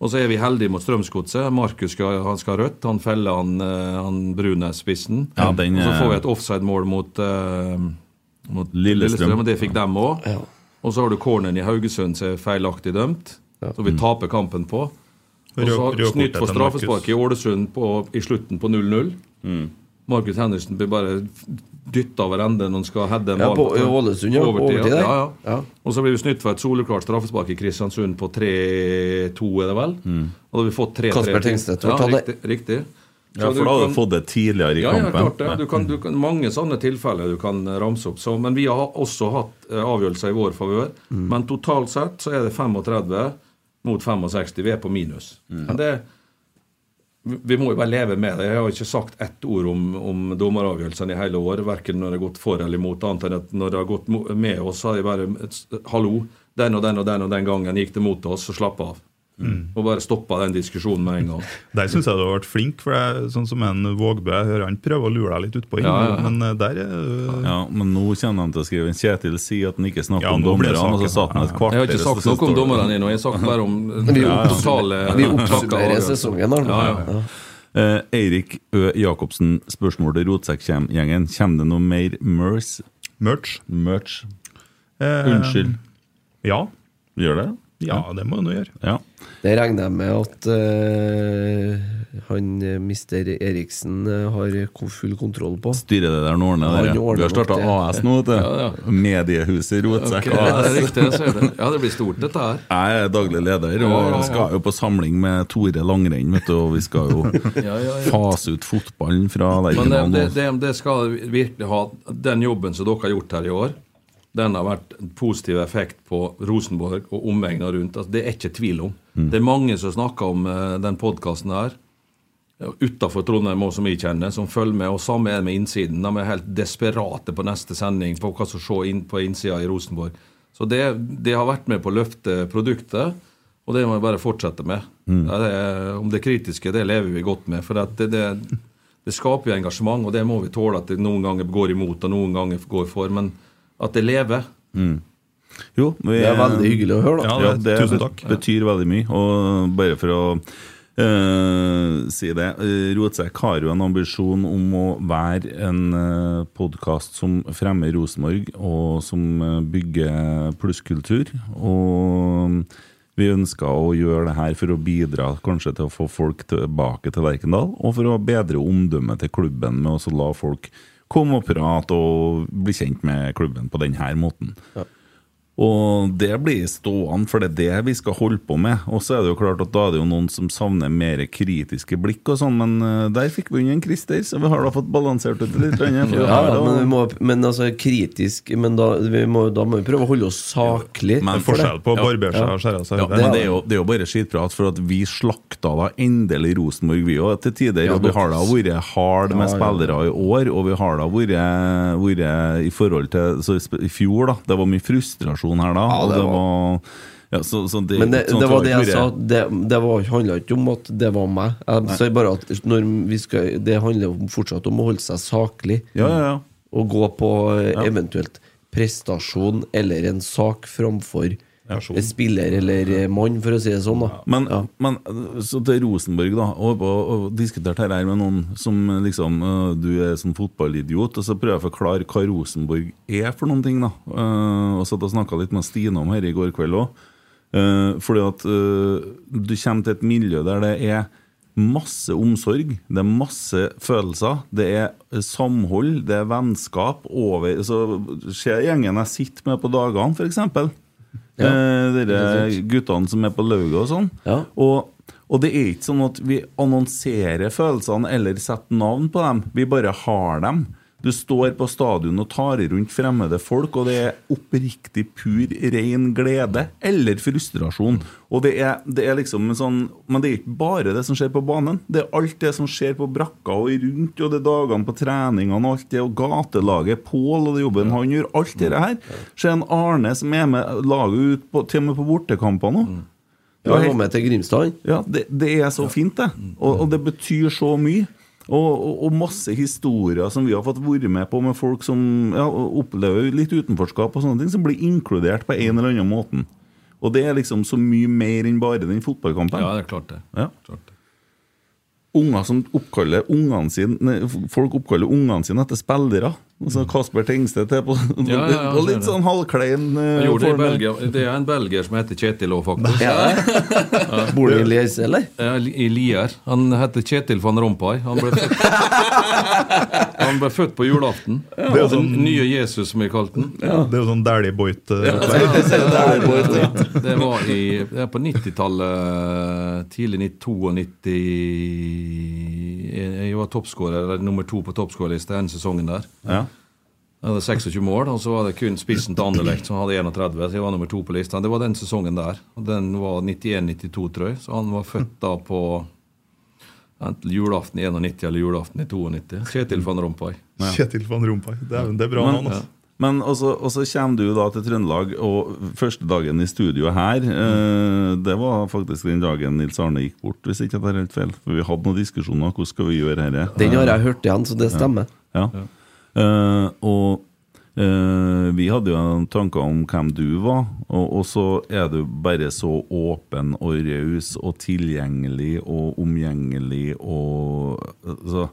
Og så er vi heldige mot Strømsgodset. Markus skal, han skal ha rødt. Han feller han, eh, han brune spissen. Ja, den, og så får vi eh, et offside-mål mot, uh, mot Lillestrøm. Lillestrøm, og det fikk dem òg. Ja. Og så har du corneren i Haugesund som er feilaktig dømt, som vi taper kampen på. Og så snytt for straffespark i Ålesund på, i slutten på 0-0. Mm. Markus Henriksen blir bare dytta over ende når han skal heade en Ja, ball på- i Ålesund, ja, overtid. Ja, ja. Ja. Og så blir vi snytt for et soleklart straffespark i Kristiansund på 3-2, er det vel? Og da har vi fått 3-3. Kasper. Tengstedt, Ja, riktig. riktig. Ja, for da har du fått det tidligere i ja, ja, klart det. Du kan, du kan, mange sånne tilfeller du kan eh, ramse opp. Så, men vi har også hatt eh, avgjørelser i vår favør. Mm. Men totalt sett så er det 35 mot 65. Vi er på minus. Mm. Men det vi vi må jo bare leve med det. Jeg har ikke sagt ett ord om, om dommeravgjørelsene i hele år. Verken når det har gått for eller imot, annet enn at når det har gått med oss, har jeg bare Hallo, den og den og den og den gangen gikk det mot oss, så slapp av. Og bare stoppa den diskusjonen med en gang. Der syns jeg du har vært flink, for jeg, sånn som en Vågbø jeg hører han prøver å lure deg litt utpå, Ja, ja, ja. men eh, der er øh, Ja, Men nå kommer de til å skrive en Kjetil sier at han ikke snakker Ja, om dommerne, og så satt han et Ja, ja. kvarter Jeg har ikke sagt noe om dommerne ennå. Jeg har sagt bare om Vi, ja, opps- totale vi oppsummerer sesongen. da. Ja, ja. Ja. Eh, Eirik Ø. Jacobsen, spørsmål til Rotsekkgjengen. Kommer det noe mer MERS? merch. Merch? Eh, Unnskyld. Ja. Gjør det? Ja, det må han jo gjøre. Ja. Det regner jeg med at uh, han eh, mister Eriksen eh, har full kontroll på. Styrer det der det. der ordner Vi har starta. AS nå, vet du. Ja, ja. Mediehuset Rotsekk okay, AS. det er riktig, det. Ja, det blir stort, dette her. Jeg er daglig leder Ja, ja, og ja. skal jo på samling med Tore Langrenn, vet du, og vi skal jo Ja, ja, ja. fase ut fotballen fra Men det, Lerkendal det, nå. det, det skal virkelig ha Den jobben som dere har gjort her i år, den har vært en positiv effekt på Rosenborg og omegna rundt. Altså, det er ikke tvil om. Mm. Det er mange som snakker om uh, den podkasten her, utafor Trondheim òg, som vi kjenner, som følger med. Og samme er det med innsiden. De er helt desperate på neste sending på hva som skjer inn på innsida i Rosenborg. Så det, det har vært med på å løfte produktet, og det må vi bare fortsette med. Mm. Det er, om det kritiske, det lever vi godt med. For det, det, det skaper jo engasjement, og det må vi tåle at det noen ganger går imot og noen ganger går for. Men at det lever. Jo, vi, Det er veldig hyggelig å høre, da. Ja, Ja, det tusen bet- takk. betyr veldig mye. Og bare for å Uh, si det uh, Rotsekk har jo en ambisjon om å være en uh, podkast som fremmer Rosenborg, og som eh, bygger plusskultur. Og vi ønsker å gjøre det her for å bidra kanskje til å få folk tilbake til Lerkendal, og for å bedre omdømmet til klubben med å la folk komme og prate og bli kjent med klubben på denne måten. Og det blir stående, for det er det vi skal holde på med. Og så er det jo klart at da er det jo noen som savner mer kritiske blikk og sånn, men eh, der fikk vi inn en Christer, så vi har da fått balansert ut litt. Ja, ja, men, vi må, men altså kritisk Men da, vi må, da må vi prøve å holde oss saklig. Men forskjell på å barbere seg og skjære seg. Ja, det. er, jo, det er jo bare skitprat, for at vi slakta da endelig Rosenborg, vi òg, til tider. Ja, og vi har da vært hard med Ja, ja, ja. spillere i år, og vi har da vært, vært i forhold til så I fjor, da. Det var mye frustrasjon her da. Ja, det var- ja, så, så det, Men det, sånn det var det jeg sa. Det, det handla ikke om at det var meg. Jeg sier bare at skal, det handler fortsatt om å holde seg saklig. Ja, ja, ja. Og gå på eh, eventuelt prestasjon eller en sak framfor en spiller eller eh, mann, for å si det sånn. da Men, Ja. men så til Rosenborg, da. Og, og, og diskuterte her med noen som liksom øh, Du er sånn fotballidiot, og så prøver jeg å forklare hva Rosenborg er for noen ting, da. Og og snakka litt med Stine om her i går kveld òg. fordi at du kommer til et miljø der det er masse omsorg, det er masse følelser, det er samhold, det er vennskap over Så ser gjengen jeg sitter med på dagene, f.eks. Ja, Eh, sant. guttene som er på lauget og sånn. Ja. Og, og det er ikke sånn at vi annonserer følelsene eller setter navn på dem. Vi bare har dem. Du står på stadion og tar rundt fremmede folk, og det er oppriktig pur, ren glede eller frustrasjon. Og det er, det er liksom en sånn Men det er ikke bare det som skjer på banen. Det er alt det som skjer på brakka og rundt, og det er dagene på treningene og alt det, og gatelaget, Pål og det jobben han gjør. Alt det her. Så det en Arne som er med laget ut på, til og med på bortekamper nå. Ja, var med til Grimstad. Ja, det, det er så fint, det. Og, og det betyr så mye. Og, og, masse historier som vi har fått være med på med folk som ja, opplever litt utenforskap og sånne ting, som blir inkludert på en eller annen måte. Og det er liksom så mye mer enn bare den fotballkampen. Ja, det er klart det. Ja. Klart det. Unger som oppkaller ungene sine Folk oppkaller ungene sine etter spillere. Altså Kasper Tengstedt er på Ja, ja, ja, og litt sånn halvklein Uh, det, i form. Belgia. det er en belgier som heter Kjetil òg, faktisk. Ja. Bor du i Lies, eller? Ja, I Lier. Han heter Kjetil van Rompuy. Han ble født, han ble født på julaften. Det er Den sånn- nye Jesus, som vi kalte den. Det er jo sånn Dæhlie Boit. eh, Ja, opplegg. det, det var i, det er på 90-tallet, tidlig 92 Jeg jeg var toppskårer, eller nummer to på toppskårerlista den sesongen der. Ja. Jeg hadde 26 mål, og så var det kun spissen til Anderlecht som hadde 31. Så jeg var nummer to på lista. Det var den sesongen der. Og Den var 91-92, tror jeg. Så han var født da på enten julaften i 91 eller julaften i 92. Kjetil van Rompuy. Kjetil van Rompuy. Det er, det er bra Men- navn, altså. Men også, og så kommer du da til Trøndelag, og første dagen i studio her eh, Det var faktisk den dagen Nils Arne gikk bort, hvis ikke jeg tar helt feil. For vi hadde noen diskusjoner. Hvordan skal vi gjøre dette? Den har jeg hørt igjen, så det stemmer. Ja. Eh, og eh, vi hadde jo en tanke om hvem du var, og, og så er du bare så åpen og raus og tilgjengelig og omgjengelig og altså,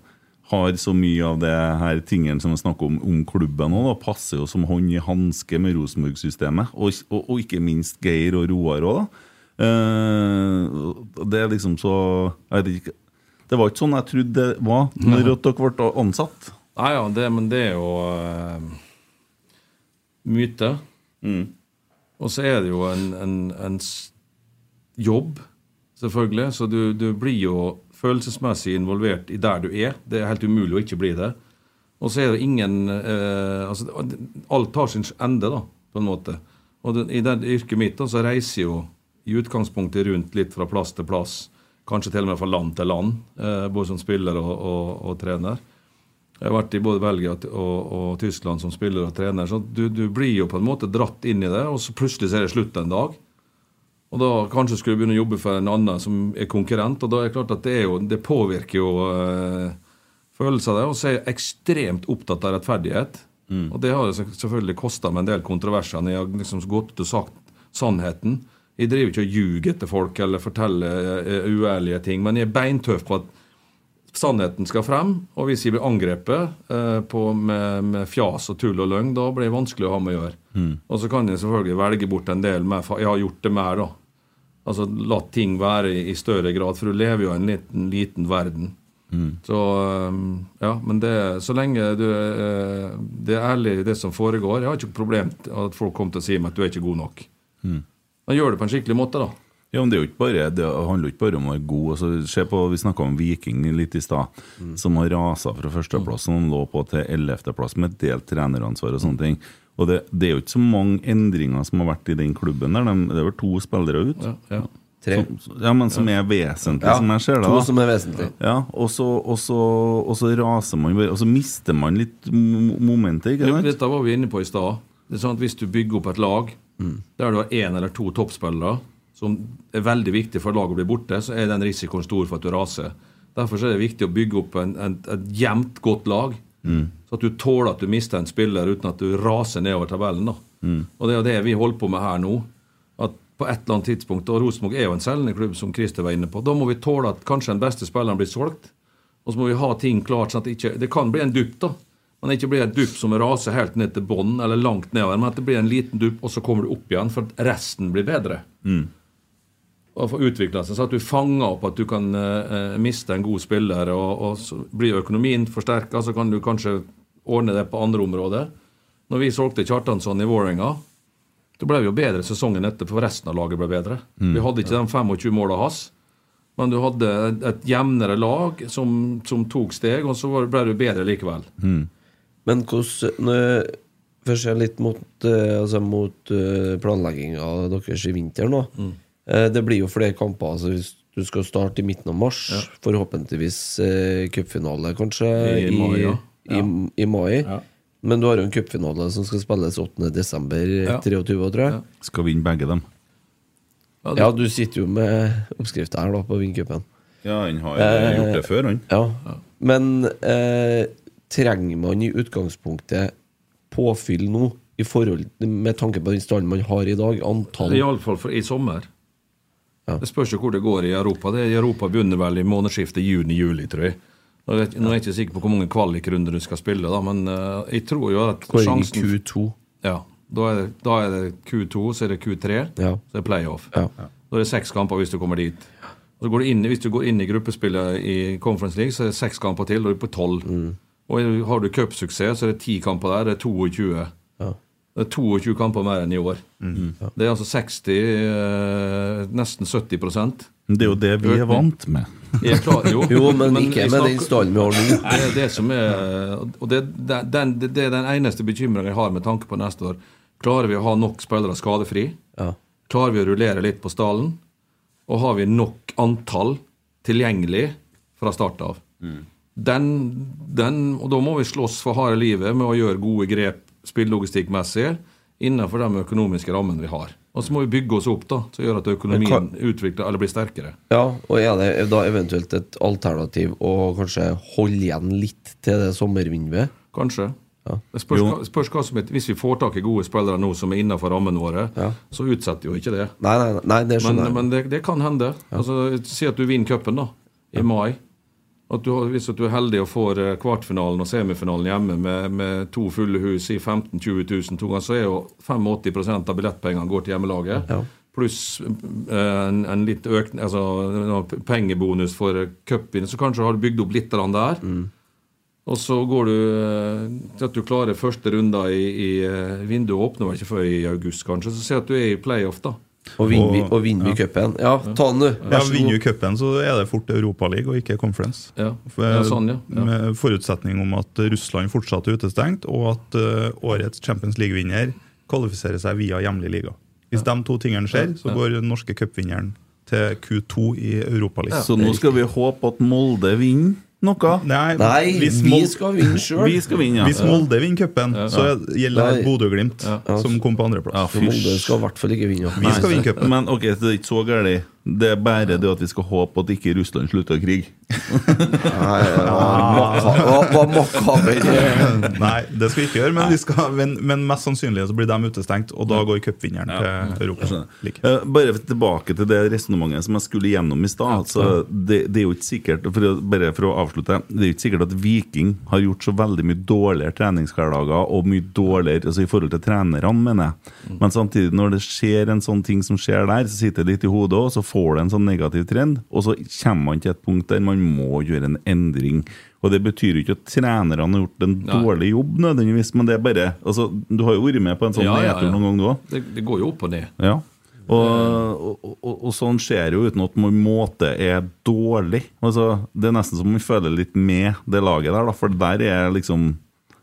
har så mye av det her tingene som vi snakker om om klubben òg, passer jo som hånd i hanske med Rosenborg-systemet. Og, og, og ikke minst Geir og Roar òg, da. Eh, det er liksom så jeg vet ikke, Det var ikke sånn jeg trodde det var når dere ble ansatt. Nei, ja, det, men det er jo uh, myte. Og så er det jo en, en, en jobb, selvfølgelig. Så du, du blir jo følelsesmessig involvert i der du er. Det er helt umulig å ikke bli det. Og så er det ingen uh, altså, Alt tar sin ende, da, på en måte. Og det, i det yrket mitt da, så reiser jo i utgangspunktet rundt litt fra plass til plass. Kanskje til og med fra land til land, uh, både som spiller og, og, og trener. Jeg har vært i både Belgia og, og Tyskland som spiller og trener. så du, du blir jo på en måte dratt inn i det, og så plutselig er det slutt en dag. Og da kanskje skulle du begynne å jobbe for en annen som er konkurrent. Og da er det klart at det, er jo, det påvirker jo øh, følelser av det. Og så er jeg ekstremt opptatt av rettferdighet. Og det har selvfølgelig kosta meg en del kontroverser når jeg har liksom gått ut og sagt sannheten. Jeg driver ikke og ljuger til folk eller forteller eh, uærlige ting, men jeg er beintøff på at sannheten skal frem. Og hvis jeg blir angrepet eh, på, med, med fjas og tull og løgn, da blir det vanskelig å ha med å gjøre. Og så kan jeg selvfølgelig velge bort en del mer. Jeg har gjort det mer, da. Altså la ting være i, i større grad, for du lever jo i en liten, liten verden. Så eh, ja, men det, så lenge du, eh, det er ærlig det som foregår Jeg har ikke problem med at folk kommer til å si meg at du er ikke god nok. Men gjør det på en skikkelig måte, da. Ja, men Det er jo ikke bare, det handler jo ikke bare om å være god. Altså, se på, Vi snakka om Viking litt i stad, som har rasa fra førsteplass og lå på til ellevteplass med delt treneransvar og sånne ting. Og det, det er jo ikke så mange endringer som har vært i den klubben. der, de, Det er vel to spillere ut? Ja, ja. Tre. Som, ja, men som er vesentlige, Ja, som jeg ser det. to som er vesentlige. Ja, og så, og, så, og så raser man bare, og så mister man litt momentet, ikke sant? Dette var vi inne på i stad. Det er sånn at Hvis du bygger opp et lag der du har én eller to toppspillere som er veldig viktig for laget å bli borte, så er den risikoen stor for at du raser. Derfor så er det viktig å bygge opp en, en, et jevnt, godt lag. Så at du tåler at du mister en spiller uten at du raser nedover tabellen. da. Og det er jo det vi holder på med her nå. At på et eller annet tidspunkt, og Rosenborg er jo en selgende klubb, som Christer var inne på, da må vi tåle at kanskje den beste spilleren blir solgt. Og så må vi ha ting klart sånn at det ikke Det kan bli en dupp, da. Men det ikke blir en dupp som raser helt ned til bånn, eller langt nedover, men at det blir en liten dupp, og så kommer du opp igjen, for at resten blir bedre. Og få utvikla seg, så at du fanger opp at du kan uh, miste en god spiller, og, og så blir økonomien forsterka, så kan du kanskje ordne det på andre områder. Når vi solgte Kjartansson i Vålerenga, da ble vi jo bedre sesongen etter, for resten av laget ble bedre. Vi hadde ikke de 25 måla hans, men du hadde et, jevnere lag som, som tok steg, og så ble du bedre likevel. Men hvordan Først litt mot, eh, altså mot planlegginga deres i vinter nå. Mm. Eh, det blir jo flere kamper. Altså hvis du skal starte i midten av mars, forhåpentligvis eh, cupfinale kanskje I mai, ja. i, i mai. Ja. Men du har jo en cupfinale som skal spilles 8. desember Ja. 23, tror jeg. Skal vinne begge dem. Ja, det- Ja, du sitter jo med oppskrifta her da på vincupen. Ja, han har eh, gjort det før, han. Ja. Men eh, trenger man i utgangspunktet påfyll nå, i forhold med tanke på den stallen man har i dag? Antall Iallfall for i sommer. Ja. Det spørs jo hvor det går i Europa. Det I Europa begynner vel i månedsskiftet juni-juli, tror jeg. Nå er jeg nå er jeg ikke sikker på hvor mange kvalikrunder du skal spille, da, men uh, jeg tror jo at går inn i sjansen Q2. Ja, da er, det, da er det Q2, så er det Q3, Ja. så er det playoff. Ja. Da er det seks kamper hvis du kommer dit. Og så går du inn, hvis du går inn i gruppespillet i Conference League, så er det seks kamper til, og du er på tolv. Mm. Og har du cupsuksess, så er det ti kamper der. Det er 22. Ja. Det er 22 kamper mer enn i år. Det er altså 60, eh, nesten 70% Det er jo det vi er vant med. Klar, jo, Jo, men ikke med den stallen vi har nå. Det er det som er Og det, det, den, det, det er den eneste bekymringen jeg har med tanke på neste år. Klarer vi å ha nok spillere skadefri? Ja. Klarer vi å rullere litt på stallen? Og har vi nok antall tilgjengelig fra start av? Den, den, og da må vi slåss for harde livet med å gjøre gode grep spillelogistikkmessig innenfor de økonomiske rammene vi har. Og så må vi bygge oss opp, da, som gjør at økonomien Men utvikler eller blir sterkere. ja, og er det da eventuelt et alternativ å kanskje holde igjen litt til det sommervinduet? Kanskje. Ja. Det spørs, spørs hva som er, Hvis vi får tak i gode spillere nå som er innenfor rammene våre, Ja. så utsetter jo ikke det. Nei, nei, nei det skjønner jeg. men det, det kan hende. Altså, si at du vinner cupen i mai. At du, hvis at du er heldig og får eh, kvartfinalen og semifinalen hjemme med, med to fulle hus i 15 000-20 000 to ganger, så er jo 85% av billettpengene går til hjemmelaget. Ja. Pluss eh, en, en litt økt altså pengebonus for eh, cupvinner, så kanskje har du bygd opp litt der. der. Og så går du til at du klarer første runder i, i Vinduet åpner vel ikke før i august, kanskje. Så si at du er i playoff, da. Og vinner vi, Og- vinner vi cupen. Ja, ta den, du. Ja, Vinner vi cupen, så er det fort Europaliga og ikke Conference. Ja, For, ja sånn, ja. ja. Med forutsetning om at Russland fortsatt er utestengt, og at uh, årets Champions League-vinner kvalifiserer seg via hjemlig liga. Hvis de to tingene skjer, så går den norske cupvinneren til Q2 i Europaligaen. Så nå skal vi håpe at Molde vinner noe. Nei, Nei, vi skal vinne sjøl. Vi skal ja. Hvis Molde vinner cupen, så gjelder det Bodø-Glimt, som kom på Ja, andreplass. Molde skal i hvert fall ikke vinne. Vi skal vinne cupen. Men ok, det er ikke så gærent. Det er bare det at vi skal håpe at ikke Russland slutter å krige. Nei, det skal vi ikke gjøre, men, vi skal, men, men mest sannsynlig så blir de utestengt, og da går cupvinneren til Europa. Eh, bare tilbake til det resonnementet som jeg skulle gjennom i stad. Altså, det, det er jo ikke sikkert for å, Bare for å avslutte Det er jo ikke sikkert at Viking har gjort så veldig mye dårligere treningshverdager og mye dårligere altså i forhold til trenerne, mener jeg. Men samtidig, når det skjer en sånn ting som skjer der, så sitter det litt i hodet òg, så får det en sånn negativ trend, og så kommer man til et punkt der man må gjøre en endring. Og Det betyr jo ikke at trenerne har gjort en Nei. dårlig jobb, nødvendigvis, men det er bare altså, Du har jo vært med på en sånn Ja, ja, nedtur ja. noen gang, du òg? Det, det går jo opp og ned. Ja. Og, og, og, og sånn skjer jo uten at man måte er dårlig. Altså, det er nesten som man føler litt med det laget der, da, for der er liksom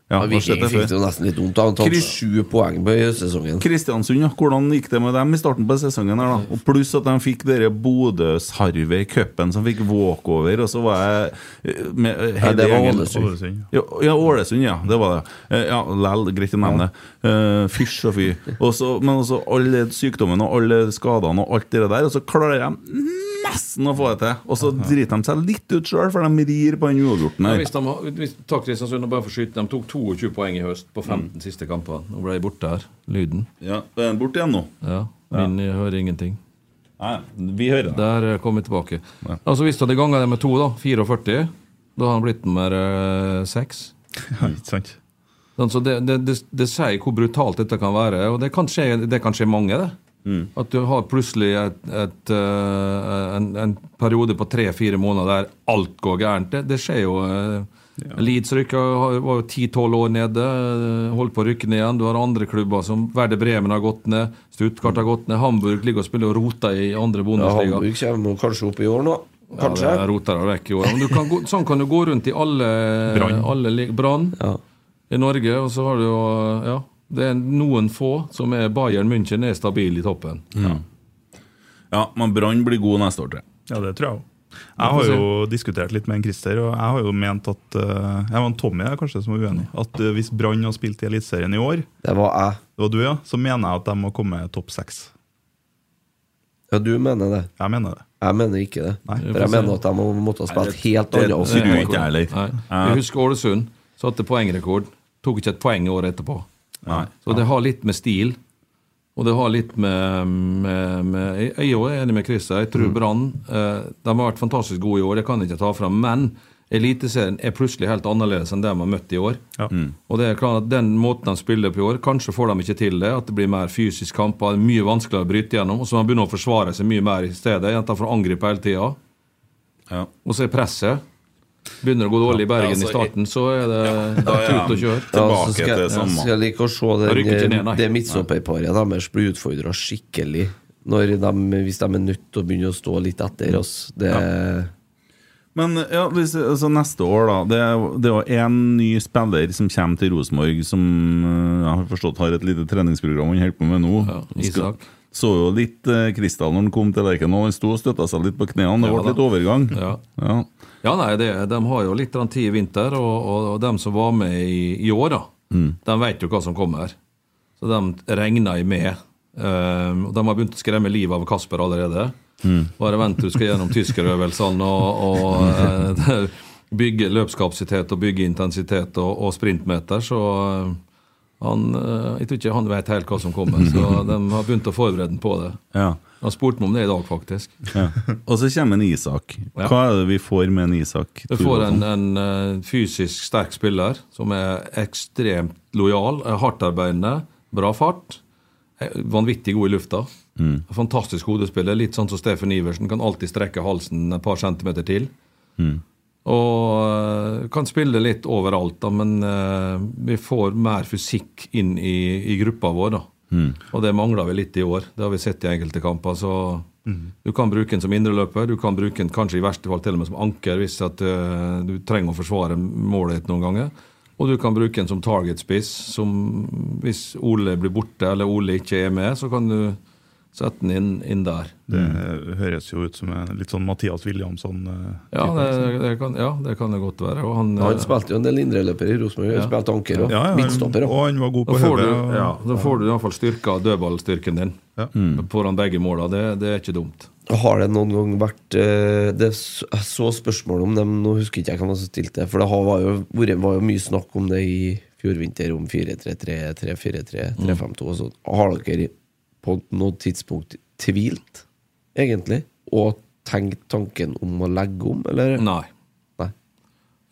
ja, Viking fikk det jo nesten litt vondt. Han tatt Chris- sju poeng på sesongen. Kristiansund, ja. Hvordan gikk det med dem i starten på sesongen? her da? Og Pluss at de fikk dere Bodø-sarve i cupen som fikk walkover, og så var jeg eh, med ja, det var Ålesund. Ålesund. Ja, ja, Ålesund, ja. Det var det. Eh, Ja, Lell, greit å nevne. Eh, Fysj og fy. Også, men også alle sykdommene og alle skadene og alt det der, og så klarer de nesten å få det til. Og så driter de seg litt ut sjøl, for de rir på den uavgjorten Ja, hvis de, hvis, takk Kristiansund, bare for skyte, de tok 22 poeng i høst på 15 siste kampene. Nå ble de borte her. Lyden. Ja, Er den borte igjen nå? Ja, Min ja. hører ingenting. Nei, vi hører det. Der kom vi tilbake. Altså Hvis du hadde ganga det med to, da, 44, da har han blitt nummer eh, seks. Ja, ikke sant? Sånn, så det, det, det, det sier hvor brutalt dette kan være, og det kan skje, det kan skje mange. det. At du har plutselig et, et, eh, en, en periode på tre-fire måneder der alt går gærent. Det, det skjer jo. Ja. Leeds rykka, var jo 10-12 år nede, eh, holdt på å rykke ned igjen. Du har andre klubber som Werder Bremen har gått ned, Stuttgart har gått ned, Hamburg ligger og spiller og roter i andre Ja, Hamburg kommer kanskje opp i år nå. Kanskje. Ja, det roter vekk i år. Men du kan gå, sånn kan du gå rundt i alle Brann. Brann Ja. I Norge, og så har du jo Ja, det er noen få som er Bayern München er stabil i toppen. Ja, men Brann blir god neste år, tror jeg. Ja, det tror jeg òg. Jeg har jo diskutert litt med en Christer, og jeg har jo ment at eh, Jeg var en Tommy jeg, kanskje som var uenig. At eh, hvis Brann har spilt i Eliteserien i år, Det var jeg. det var du, ja, så mener jeg at de må komme topp seks. Ja, du mener det. Jeg mener det. Jeg mener ikke det. Nei. For jeg mener at de må- måtte ha spilt helt annet. Jeg husker Ålesund satte poengrekord. Tok ikke et poeng året etterpå. Nei. Så det har litt med stil. Og det har litt med, med, med Jeg er enig med Chris. Jeg tror Brann eh, De har vært fantastisk gode i år, det kan jeg ikke ta fram. Men Eliteserien er plutselig helt annerledes enn det de har møtt i år. Ja. Og det er klart at Den måten de spiller på i år, kanskje får de ikke til det. At det blir mer fysisk kamper, er mye vanskeligere å bryte gjennom. Og så må de begynne å forsvare seg mye mer i stedet. Jenter får angripe hele tida. Ja. Og så er presset. Begynner det å gå dårlig i Bergen Ja, altså, i starten, så er det da er tut og kjør. Ja, så Tilbake skal, til jeg- samme. skal jeg like å se den, ned, nei. det midtstopperparet deres bli utfordra skikkelig. Når de, hvis de er nødt til å begynne å stå litt etter oss. Det, Men ja, hvis, altså neste år, da. Det er, det jo én ny spiller som kommer til Rosenborg, som øh, jeg har forstått har et lite treningsprogram han holder på med nå. Ja, Isak. Så jo litt eh, når han kom til Lerkendal. Han sto og støtta seg litt på knærne. Det Ja, ble litt overgang. Ja. Ja. Ja, nei, det, De har jo litt tid i vinter, og, og, de som var med i, i år, da, de vet jo hva som kommer. Så de regner jeg med. Um, og de har begynt å skremme livet av Kasper allerede. Bare vent du skal gjennom tyskerøvelsene og, og uh, bygge løpskapasitet og bygge intensitet og, og sprintmeter, så, Han, eh, jeg tror ikke han vet helt hva som kommer, så de har begynt å forberede ham på det. Ja. Han spurte meg om det i dag, faktisk. Ja. Og så kommer en Isak. Hva er det vi får med en Isak? Du får en, en eh, fysisk sterk spiller som er ekstremt lojal, hardtarbeidende, bra fart, vanvittig god i lufta. Mm. Fantastisk hodespiller, litt sånn som Steffen Iversen, kan alltid strekke halsen et par centimeter til. Mm. Og eh, kan spille litt overalt, da, men eh, vi får mer fysikk inn i, i gruppa vår. da. Mm. Og det mangler vi litt i år. Det har vi sett i enkelte kamper. så Du kan bruke den som indreløper, du kan bruke den kanskje i verste fall til og med som anker hvis at uh, du trenger å forsvare målet ditt noen ganger. Og du kan bruke den som target-spiss. som Hvis Ole blir borte eller Ole ikke er med, så kan du sette den inn, inn der. Det høres jo ut som en litt sånn Mathias Williamson. eh, Ja, det, det, kan, ja, det kan det godt være. Og han, Han eh, spilte jo en del indreløper i Rosenborg. Ja. Han spilte anker og Ja, ja, midtstopper. og han var god på får, du, hodet. og- ja, da får du iallfall styrka dødballstyrken din foran begge måla. Det, det er ikke dumt. Har det noen gang vært eh, det, så spørsmål om dem, nå husker ikke jeg hvem som stilte det. For det har, var, jo, var jo mye snakk om det i fjor vinter, om 4-3-3, 3-4-3, 3-5-2 og sånn. Har dere på noe tidspunkt tvilt, egentlig? Og tenkt tanken om å legge om, eller? Nei. Nei.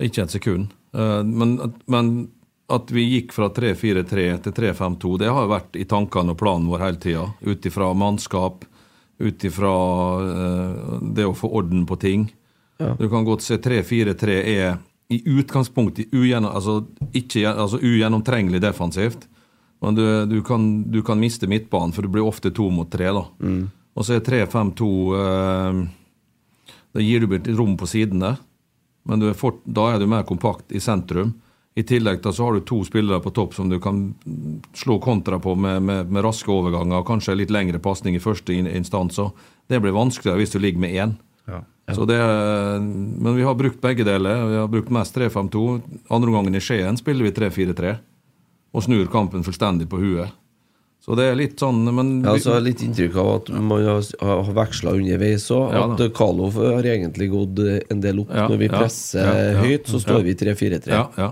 Ikke et sekund. Eh, Men, men at vi gikk fra 3-4-3 til 3-5-2, det har jo vært i tankene og planen vår hele tida. Ut ifra mannskap, ut ifra eh, det å få orden på ting. Du kan godt se 3-4-3 er i utgangspunktet ugjennom, altså, ikke, altså ugjennomtrengelig defensivt. Men du, du, kan, du kan miste midtbanen, for det blir ofte to mot tre. da. Og så er 3-5-2 eh, Da gir du litt rom på sidene, men du er fort, da er du mer kompakt i sentrum. I tillegg da så har du to spillere på topp som du kan slå kontra på med, med, med raske overganger og kanskje litt lengre pasning i første instans. Det blir vanskeligere hvis du ligger med én. Ja. Så det, er- men vi har brukt begge deler. Vi har brukt mest 3-5-2. Andre gangen i Skien spiller vi 3-4-3 og snur kampen fullstendig på huet. Så det er litt sånn men Jeg har vi- altså litt inntrykk av at man har, har veksla underveis òg. Ja, at. Kalov har egentlig gått eh, en del opp. Ja, Når vi presser ja, ja, høyt, så står ja. vi 3-4-3. ja, ja.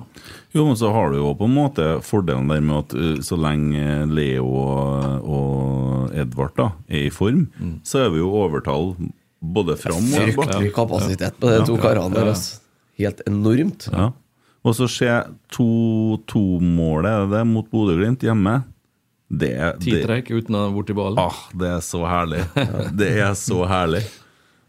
Jo, men så har du jo på en måte fordelen der med at uh, så lenge Leo og, og Edvard da er i form, så er vi jo overtall både fram og bak. Fryktelig kapasitet på de to karene deres. Altså. Helt enormt. Ja. Og så se 2-2-målet, er det mot Bodø-Glimt hjemme. Det, Ti det, trekk uten å ha borti ballen. ah, det er så herlig. Det er så herlig.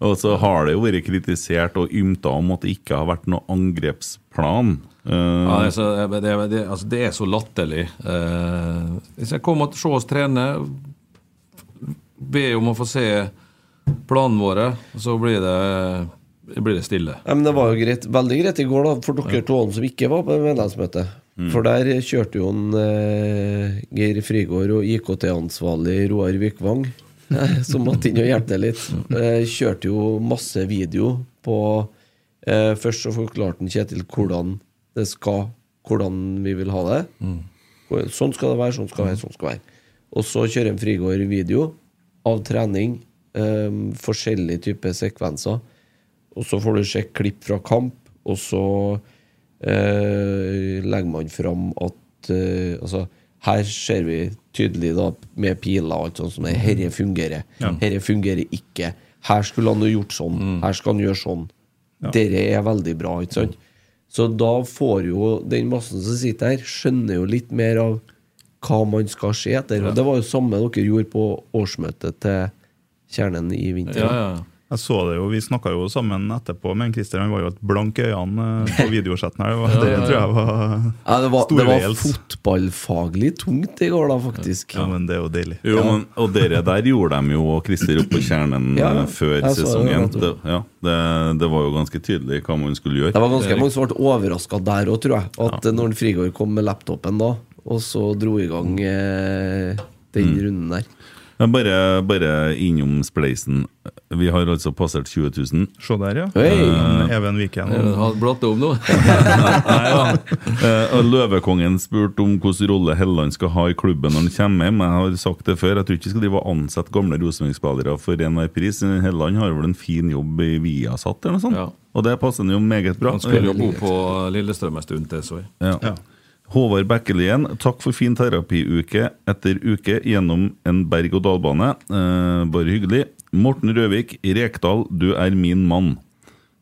Og så har det jo vært kritisert og ymta om at det ikke har vært noen angrepsplan. Uh, Ja, det, er så, det, det, altså, det er så latterlig. Uh, hvis jeg kommer til å se oss trene, be om å få se planene våre, så blir det, blir det stille. Ja, men det var jo greit, veldig greit i går da for dere to som ikke var på medlemsmøtet. For der kjørte jo en, eh, Geir Frigård og IKT-ansvarlig Roar Vikvang, eh, som måtte inn og hjelpe litt, eh, kjørte jo masse video på eh, Først så forklarte Kjetil hvordan det skal Hvordan vi vil ha det. Sånn skal det være, sånn skal det være, sånn skal det være. Og så kjører en Frigård video av trening, eh, forskjellige typer sekvenser. Og så får du se klipp fra kamp, og så eh, legger man fram at eh, Altså, her ser vi tydelig da med piler og alt sånt som det. Herre fungerer. Herre fungerer ikke. Her skulle han jo gjort sånn. Her skal han gjøre sånn. Dere er veldig bra, ikke sant? Så da får jo den massen som sitter her, skjønner jo litt mer av hva man skal se etter. Og det var jo samme dere gjorde på årsmøtet til Kjernen i vinter. Ja, ja. Jeg så det jo, Vi snakka jo sammen etterpå, men Christer han var jo et blank i øynene eh, på videosetten. her. Det, var, det tror jeg var Ja, det var, det var fotballfaglig tungt i går, da, faktisk. Ja, men det er jo deilig. Jo, men, og dere der gjorde dem jo, og Christer, opp på kjernen Ja, eh, før sesongen. Det, ja, det, det var jo ganske tydelig hva man skulle gjøre. Det var ganske mange som ble overraska der òg, tror jeg. At eh, når Frigård kom med laptopen da, og så dro i gang eh, den runden der. Bare, bare innom Spleisen. Vi har altså passert 20 000. Se der, ja. Hei! Eh, Even Viken. Har blatt om nå? Nei da. Eh, Løvekongen spurte om hvilken rolle Helland skal ha i klubben når han kommer hjem. Jeg har sagt det før, jeg tror ikke vi skal drive og ansette gamle Rosenborg-spillere for enhver pris. Helland har vel en fin jobb i Viasat eller noe sånt. Ja. Og det passer han jo meget bra. Han skulle jo bo på Lillestrøm en stund til, så jeg. Ja. Ja. Håvard Bekkelien, takk for fin terapiuke etter uke gjennom en berg-og-dal-bane. Eh, bare hyggelig. Morten Røvik, Rekdal, du er min mann.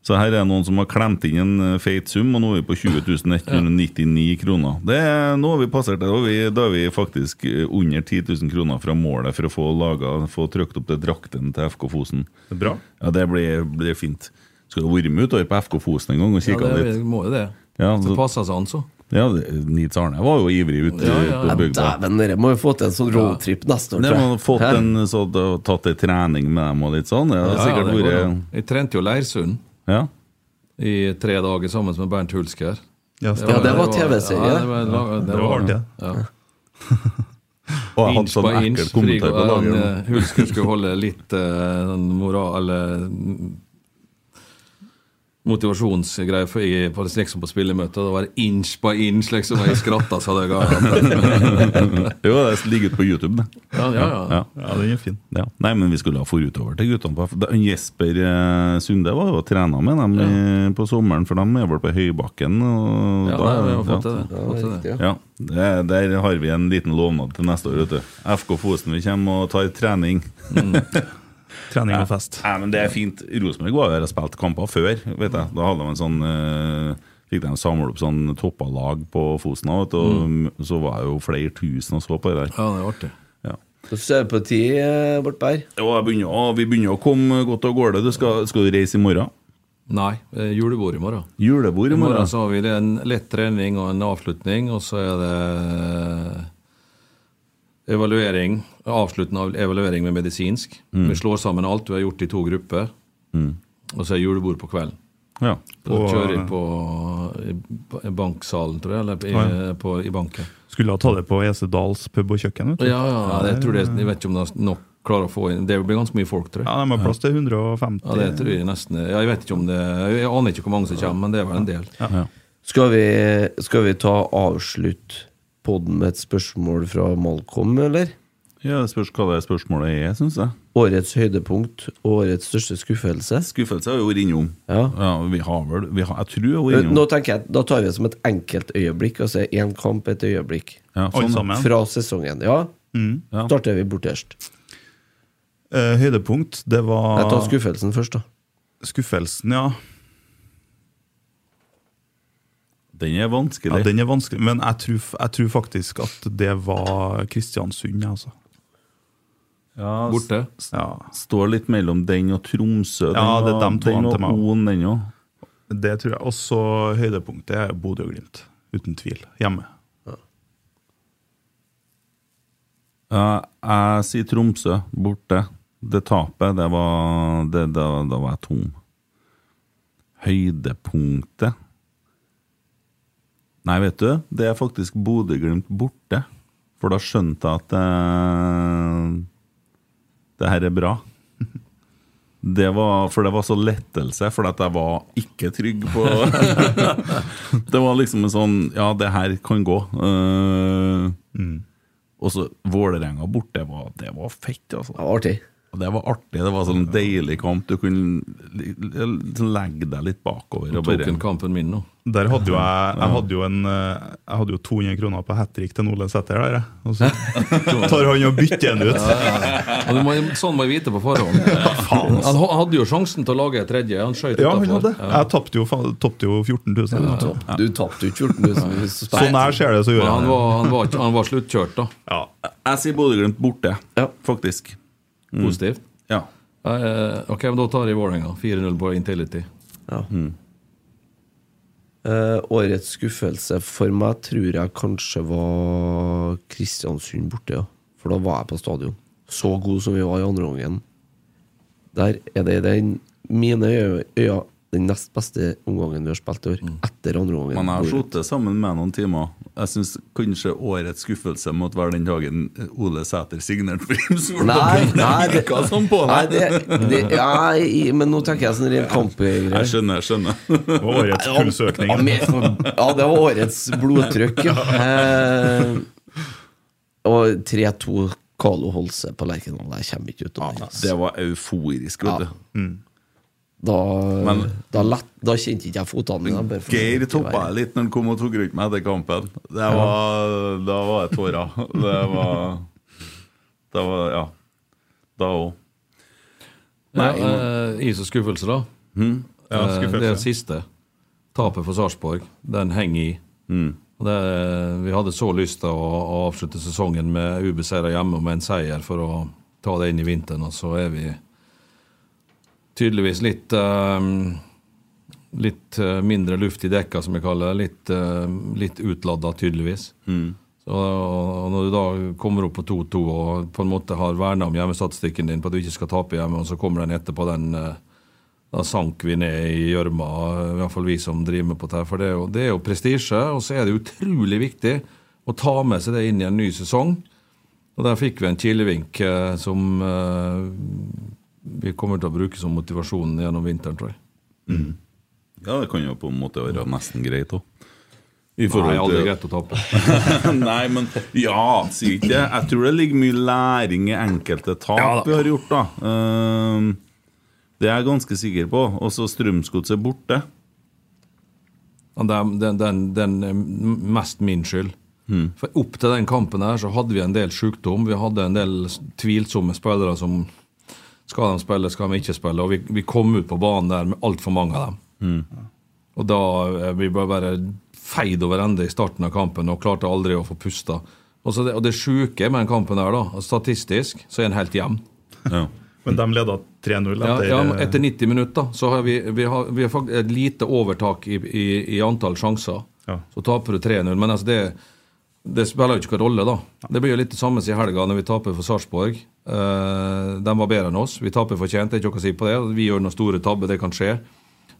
Så her er noen som har klemt inn en eh, feit sum, og nå er vi på 20 199 kroner. Det er, nå har vi passert det, og vi, da er vi faktisk eh, under 10 000 kroner fra målet for å få laget, få trykt opp det drakten til FK Fosen. Det er bra. Ja, det blir, blir fint. Skal du være med utover på FK Fosen en gang og Ja, kikke det litt? må jo det. Ja, Det passer seg an, så. Ja, Nils Arne var jo ivrig ute Ja, ja. på Ja, bygda. Dæven, dere må jo få til en sånn roadtrip neste år. Tror må ha fått Hæ? en, så, da, tatt en trening med dem og litt sånn. Ja, Ja, sikkert det går vært. Jeg trente jo Leirsund Ja. i tre dager sammen med Bernt Hulsker. Ja, Ja, det var TV-serie. Ja, det var, det Det var artig. Ja. Og jeg hadde Inch sånn ekkel kommentar på dagen. laget. eh, Hulsker skulle holde litt uh, sånn moral... Eller motivasjonsgreier for jeg, på, liksom på spillemøtet. og Det var inch by inch, liksom. Jeg skratta så det ga. Jo, det ligger ute på YouTube, det. Ja, ja, ja. Ja. Ja, den er fin. Ja. Nei, men vi skulle ha forutover til guttene. Jesper eh, Sunde var jo trena med dem ja. på sommeren, for de er vel på Høybakken. Og Ja, da, nei, vi har fått det. Fått det. Ja. Det, Der har vi en liten lovnad til neste år. vet du FK Fosen, vi kommer og tar trening. Trening og fest. Ja, men Det er fint. Rosenborg var jo og spilte kamper før. vet jeg Da hadde de en sånn uh, Fikk de samla opp sånn toppalag på Fosen. vet du, Og så var det jo flere tusen og så på det der. Ja, det er artig. Ja. Så er det på tid eh, bort jeg å- vi begynner å komme godt av gårde. Du skal, skal du reise i morgen? Nei, eh, julebord i morgen. Julebord i morgen? I morgen. så har vi en lett trening og en avslutning, og så er det evaluering, avsluttende av evaluering med medisinsk. Mm. Vi slår sammen alt vi har gjort i to grupper, og så er julebord på kvelden. Ja. Da På- kjører jeg på i, banksalen, tror jeg, eller i, Ja. på, i banken. Skulle ha tatt det på Esedals pub og kjøkken. vet du. Ja, ja, jeg, tror det, jeg vet ikke om det er nok klarer å få inn Det blir ganske mye folk, tror jeg. Ja, De har plass til 150. Ja, det tror jeg nesten ja, Jeg vet ikke om det Jeg aner ikke hvor mange som kommer, men det er vel en del. Ja. Skal vi, skal vi ta avslutt podden med et spørsmål fra Malcolm, eller? ja, Det spørs hva det spørsmålet er, syns jeg. Årets høydepunkt og årets største skuffelse? Skuffelse har vi vært innom. Ja. vi har vel vi har, Jeg tror jeg har vært innom. Nå tenker jeg, Da tar vi det som et enkeltøyeblikk, altså én kamp, et øyeblikk. Ja, sånn. Fra sesongen. Ja, ja. starter vi borterst. Eh, høydepunkt, det var Jeg tar skuffelsen først, da. skuffelsen, ja. Den er vanskelig. ja. Den er vanskelig, men jeg tror, jeg tror faktisk at det var Kristiansund, altså. Ja, Borte. Ja, Står litt mellom den og Tromsø. Den Ja, det er dem to den og. On, den òg. Det tror jeg. Også høydepunktet er Bodø og Glimt. Uten tvil. Hjemme. Ja, jeg sier Tromsø, borte. Det tapet, det var det, da, da var jeg tom. Høydepunktet Nei, vet du, det er faktisk Bodø-Glimt borte. For da skjønte jeg at eh, det her er bra. Det var, for det var så lettelse, for at jeg var ikke trygg på Det var liksom en sånn Ja, det her kan gå. Eh, Og så Vålerenga borte, var, det var fett, altså. var artig. Og det var artig. Det var sånn deilig kamp. Du kunne li- li- legge deg litt bakover. Du Og tok en kampen min nå. Der hadde jo jeg, jeg hadde jo en eh, Jeg hadde jo 200 kroner på hat trick til Ole Sæther der, jeg. Og så tar han og bytter den ut. Ja, det må, sånn må jeg vite på forhånd. Han ha- hadde jo sjansen til å lage et tredje. Han skjøt Ja, han hadde. Jeg tapte jo, tapt jo 14 000. Du tapte jo ikke 14 000. Sånn nær ser det, så gjør jeg det. var, han, var, han var sluttkjørt, da. Ja. jeg sier Bodø-Glimt borte, Ja. faktisk. Positivt. Ja. Eh, ok, men Da tar jeg Vålerenga. 4-0 på Intility. Ja. Eh, årets skuffelse for meg tror jeg kanskje var Kristiansund borte, ja. For da var jeg på stadion. Så god som vi var i andre omgangen. Der er det i den mine øyne den nest beste omgangen vi har spilt i år. Etter andre omgangen. Men jeg har sittet sammen med noen timer. Jeg syns kanskje årets skuffelse måtte være den dagen Ole Sæter signerte for Imsfjord. Nei, nei, det, sånn på nei det, det, ja, men nå tenker jeg sånn rent kampgreier. Jeg skjønner, jeg skjønner. Og årets Ja, pulsøkning. Ja, ja, det var årets blodtrykk, ja. Eh, og 3-2 Carlo Holse på Lerkendal. Jeg kommer ikke ut av det. altså. Det var euforisk, vet Ja. du. Da, Men- da, lett, da kjente ikke jeg fotene mine. bare Geir toppa jeg litt når han kom og tok rundt meg etter kampen. Det var, Da var det tårer. Det var Det var Ja. Da òg. Ja, eh, is og skuffelse, da. Mm. Ja, Eh, skuffelse. Det er det siste. Tapet for Sarpsborg. Den henger i. Mm. Det, vi hadde så lyst til å, å avslutte sesongen med ubeseira hjemme og med en seier for å ta det inn i vinteren, og så er vi tydeligvis litt eh, Litt eh, mindre luft i dekka, som jeg kaller det. Litt, uh, litt utladda, tydeligvis. Mm. Så, og når du da kommer opp på 2-2 og på en måte har verna om hjemmestatistikken din på at du ikke skal tape hjemme, og så kommer den etterpå, den eh, Da sank vi ned i gjørma, i hvert fall vi som driver med på dette. For det er jo, det er jo prestisje, og så er det utrolig viktig å ta med seg det inn i en ny sesong. Og der fikk vi en kilevink eh, som eh, vi kommer til å bruke som motivasjon gjennom vinteren, tror jeg. Mm. Ja, det kan jo på en måte være nesten greit òg. Nei, aldri greit å tape. Nei, men ja, sier ikke det. Jeg tror det ligger mye læring i enkelte tap vi har gjort, da. Ehm, det er jeg ganske sikker på. Og så Strømsgodset borte. Ja, Den, den, den, den er mest min skyld. For Opp til den kampen her så hadde vi en del sykdom. Vi hadde en del tvilsomme spillere som Skal de spille, skal de ikke spille? Og vi, vi kom ut på banen der med altfor mange av dem. Og da eh, vi ble bare feid over ende i starten av kampen og klarte aldri å få pusta. Og, så det, og det sjuke med den kampen her, da, statistisk, så er den helt jevn. Ja. Men de leda 3-0 Ja, etter ja, ja, etter 90 minutter så har vi, vi, har, vi har faktisk et lite overtak i, i, i antall sjanser. Ja. Så taper du 3-0. Men altså det, det spiller jo ikke noen rolle, da. Det blir jo litt det samme som i helga når vi taper for Sarpsborg. Eh, de var bedre enn oss. Vi taper fortjent, det er ikke noe å si på det. Vi gjør noen store tabber, det kan skje.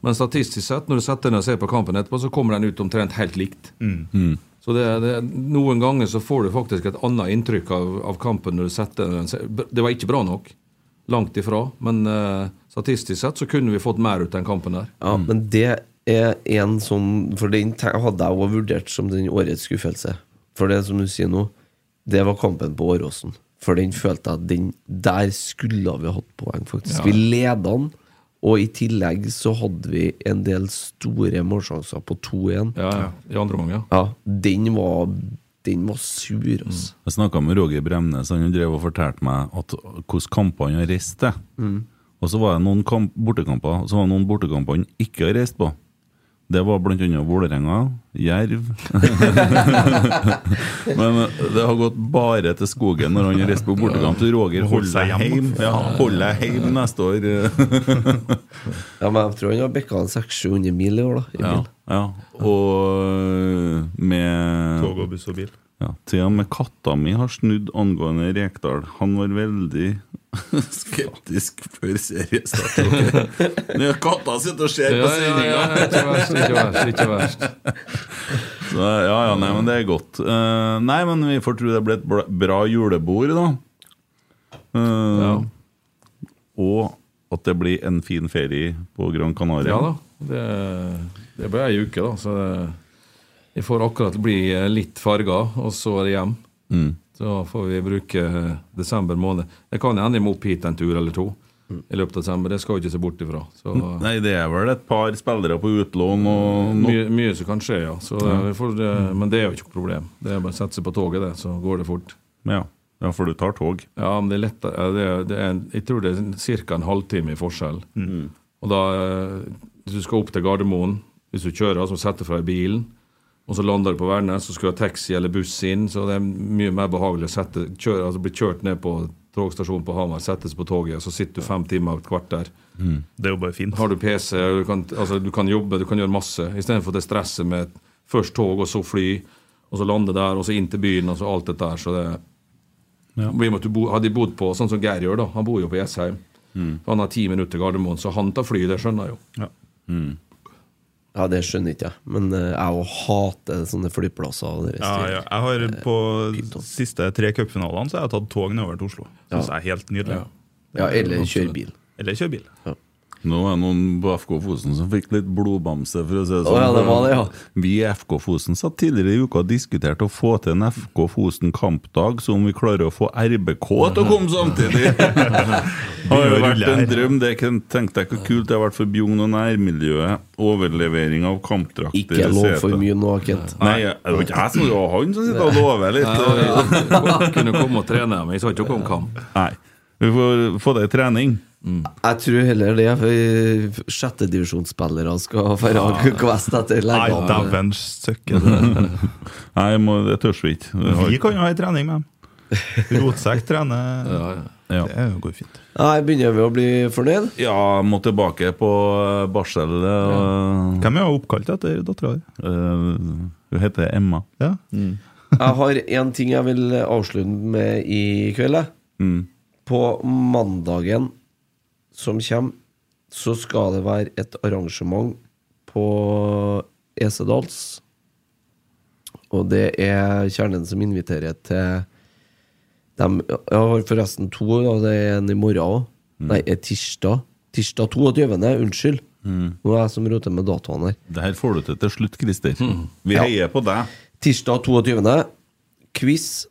Men statistisk sett, når du setter deg ned og ser på kampen etterpå, så kommer den ut omtrent helt likt. Mm. Så det, det, Noen ganger så får du faktisk et annet inntrykk av, av kampen når du setter den. Det var ikke bra nok. Langt ifra. Men uh, statistisk sett så kunne vi fått mer ut av den kampen der. Ja, men det er en sånn For den hadde jeg òg vurdert som den årets skuffelse. For det som du sier nå, det var kampen på Åråsen. For den følte jeg at den Der skulle vi hatt poeng, faktisk. Ja. Vi leda den, og i tillegg så hadde vi en del store målsjanser på 2-1. Ja, ja. I andre omgang, ja. Ja, den var Den var sur, altså. Jeg snakka med Roger Bremnes, han drev og fortalte meg at hvordan kampene han har reist til. Mm. Og så var det noen kamp, bortekamper og så var det noen bortekamper han ikke har reist på. Det var annet Vålerenga, Jerv Men det har gått bare til skogen når han har reist på bortekamp. Så Roger, hold seg deg hjem. hjem. Ja, hold deg hjem neste år. Ja, men jeg tror han har bikka 600-700 mil i år, da. I Ja, bil. ja. Og med Tog og buss og bil. Ja, til og med katta mi har snudd angående Rekdal. Han var veldig skeptisk før seriestart. Okay. er katta sitter og ser på sendinga! Ikke verst, ikke verst. ikke verst. Så, ja, ja, nei, men det er godt. Uh, nei, men vi får tro det blir et bra- julebord, da. Uh, Ja. Og at det blir en fin ferie på Gran Canaria. Ja da. Det, det blir ei uke, da. Så vi får akkurat bli litt farga, og så er det hjem. Mm. Så får vi bruke desember måned. Jeg kan hende jeg må opp hit en tur eller to i løpet av desember. Det skal jeg ikke se bort ifra. Så Nei, det er vel et par spillere på utlån og mye, mye som kan skje, ja. Så ja. får, men det er jo ikke noe problem. Det er bare å sette seg på toget, det, så går det fort. ja. ja, for du tar tog. Ja, men det er lettere det er, det er, Jeg tror det er ca. en halvtime i forskjell. Og da, eh, hvis du skal opp til Gardermoen, hvis du kjører, så setter fra i bilen, og så lander du på Værnes, så skal du ha taxi eller buss inn, så det er mye mer behagelig å sette, kjøre, altså bli kjørt ned på togstasjonen på Hamar, settes på toget, så sitter du fem timer og et kvarter. Det er jo bare fint. Har du PC, du kan, altså, du kan jobbe, du kan gjøre masse, istedenfor det stresset med først tog, og så fly, og så lande der, og så inn til byen, og så alt dette der. Så det Ja. Og Hadde de bodd på sånn som Geir gjør, da, han bor jo på Jessheim. Han har ti minutter til Gardermoen, så han tar fly, det skjønner jeg jo. Ja. Ja, det skjønner ikke jeg. Men eh, jeg òg hater sånne flyplasser. Ja, ja. Jeg har på siste tre cupfinalene Så har jeg tatt tog nedover til Oslo. Syns jeg er helt nydelig. Ja, eller kjøre bil. Eller kjøre bil. Nå er det noen på FK Fosen som fikk litt blodbamse, for å si det sånn ja, det var det, ja. Vi i FK Fosen satt tidligere i uka og diskuterte å få til en FK Fosen kampdag, så om vi klarer å få RBK til å komme samtidig! det har jo vært en drøm. Det tenkte jeg hvor kult det har vært for Bjugn og nærmiljøet. Overlevering av kampdrakter. Ikke lov for mye nå, Kent. Nei, det var ikke jeg som det var han som sitter og lover litt. Nei, Kunne komme og trene, men jeg sa ikke noe om kamp. Nei. Vi får få det i trening. Jeg tror heller det, for sjettedivisjonsspillere skal være kvest etter Nei, dæven søkke. det. Nei, må, det tør vi ikke. Vi kan jo ha en trening med dem. Rotsekk trener. Ja. Det går fint. Nei, begynner vi å bli fornøyd? Ja, må tilbake på eh, barsel. og- Hvem er oppkalt etter dattera di? Uh, Hun heter Emma. Ja. Jeg har én ting jeg vil avslutte med i kveld. Mm. På mandagen som kommer, så skal det være et arrangement på Esedals. Og det er Kjernen som inviterer til dem, Jeg har forresten to, og det er en i morgen òg. Nei, er tirsdag. Tirsdag 22. Unnskyld. Nå er jeg som roter med datoene her. Det her får du til til slutt, Christer. Vi Ja. heier på deg. Tirsdag 22. Quiz.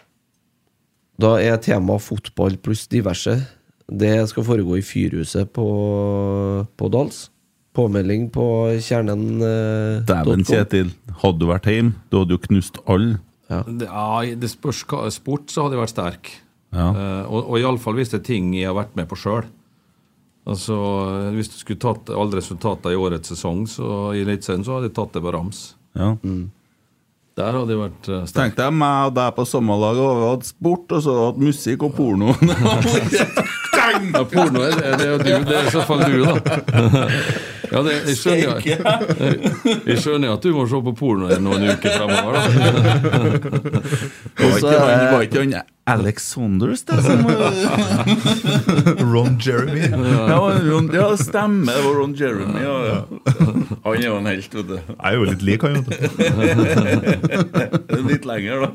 Da er tema fotball pluss diverse. Det skal foregå i Fyrhuset på, på Dals. Påmelding på kjernen. Eh, Dæven. Kjetil. Hadde du vært hjemme, du hadde jo knust alle. Ja. ja, det spørs hva sport, så hadde jeg vært sterk. Ja. Eh, og og iallfall hvis det er ting jeg har vært med på sjøl. Altså, hvis du skulle tatt alle resultatene i årets sesong så i Eliteserien, så hadde jeg tatt det på rams. Ja. Der hadde jeg vært eh, sterk. Tenk deg meg og deg på samme lag, og vi hadde sport, og så hadde musikk og porno. Ja, porno er det, det er jo du, det er i så fall du, da. Ja, det, jeg skjønner jeg, Jeg skjønner at du må se på porno i noen uker fremover, da. Det var ikke han, var ikke han Alex Saunders, det som Ron Jeremy. Ja, Ron, ja, stemmer. Det var Ron Jeremy. Ja, ja. Han er jo en helt, vet du. Jeg er jo litt lik han, vet du. Litt lenger, da.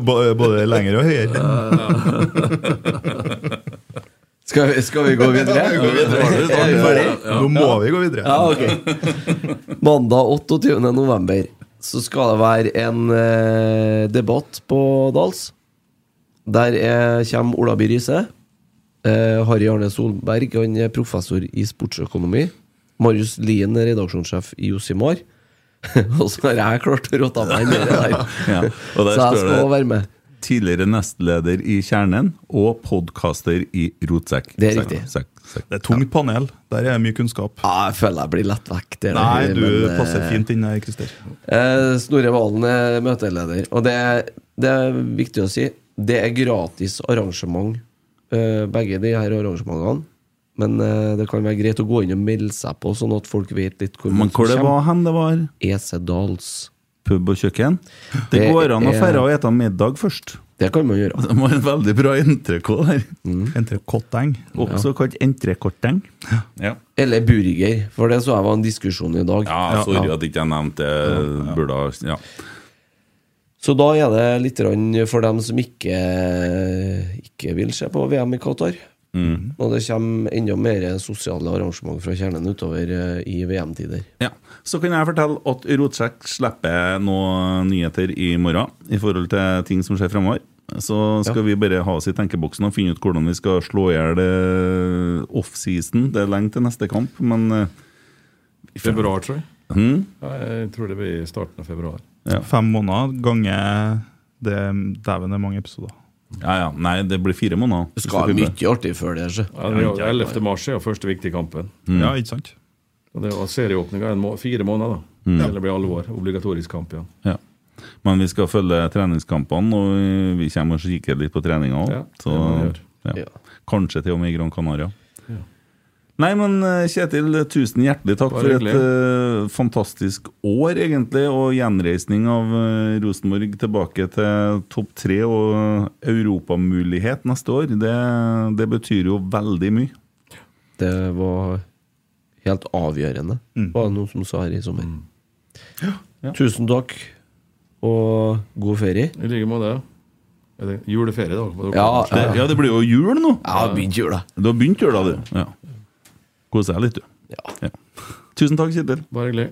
Både, både lenger og høyere. Skal vi, skal vi gå videre? Ja, vi går videre. Er? Nå må vi gå videre. Ja, ok. Mandag 28. november så skal det være en eh, debatt på Dals. Der er, kommer Ola By Riise. Eh, Harry Arne Solberg han er professor i sportsøkonomi. Marius Lien er redaksjonssjef i Josimar. Og så har jeg klart å rotte meg inn i det der. Ja, og der så jeg skal det- være med. Tidligere nestleder i Kjernen og podkaster i Rotsekk. Det er riktig. Sekk, sekk. Det er tungt panel. Der er mye kunnskap. Ja, jeg føler jeg blir lett vekk. der, Nei, du men, eh, passer fint inn her, Christer. Eh, Snorre Valen er møteleder. Og det, er- det er viktig å si, det er gratis arrangement, eh, begge de her arrangementene. Men uh, det kan være greit å gå inn og melde seg på, sånn at folk vet litt hvor Men hvor det var hen det var? Esedals. Pub og kjøkken? Det, Det går an å er- og spise middag først. Det kan man gjøre. Det var en veldig bra entrecôte der. Entrecôteng. Også kalt entrecôteng. Ja. Eller burger, for det så jeg var en diskusjon i dag. ja, sorry at ikke jeg nevnte det. Burde ja. Så da er det litt for dem som ikke, ikke vil se på VM i Qatar. Mm. Og det kommer enda mer sosiale arrangement fra kjernen utover eh, i VM-tider. Ja. Så kan jeg fortelle at Rotsekk slipper noen nyheter i morgen i forhold til ting som skjer fremover. Så skal vi bare ha oss i tenkeboksen og finne ut hvordan vi skal slå i hjel eh, offseason. Det er lenge til neste kamp, men I Februar, tror jeg. Hmm? Ja, jeg tror det blir i starten av februar. Ja. Fem måneder ganger det Dæven, det er mange episoder. Ja, ja. Nei, det blir fire måneder. Det skal være mye artig før det. Så. Ja, det er 11. mars er jo første viktige kampen. Ja, ikke sant? Og det var serieåpninga er må fire måneder, da. Mm. Eller blir alvor. Obligatorisk kamp igjen. Ja. Men vi skal følge treningskampene, og vi kommer og kikker litt på treninga òg. Det ja. Ja. Kanskje til og med i Gran Canaria. Ja. Nei, men eh, Kjetil, tusen hjertelig takk for et eh, fantastisk år, egentlig, og gjenreisning av uh, Rosenborg tilbake til topp tre og europamulighet neste år. Det, det betyr jo veldig mye. Det var helt avgjørende, Mm. var det noen som sa her i sommer. Tusen takk, og god ferie. I like måte. Er det juleferie, da? Ja, Det, ja, det blir jo jul nå! Ja, begynt jula. Du har begynt jula, du. Ja. Kose deg litt, du. Ja. Tusen takk, Kjetil. Bare hyggelig.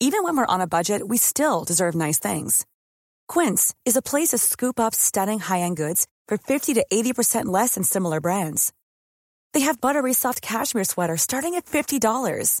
Even when we're on a budget, we still deserve nice things. Quince is a place to scoop up stunning high-end goods for 50 to 80% less than similar brands. They have buttery soft cashmere sweaters starting at $50,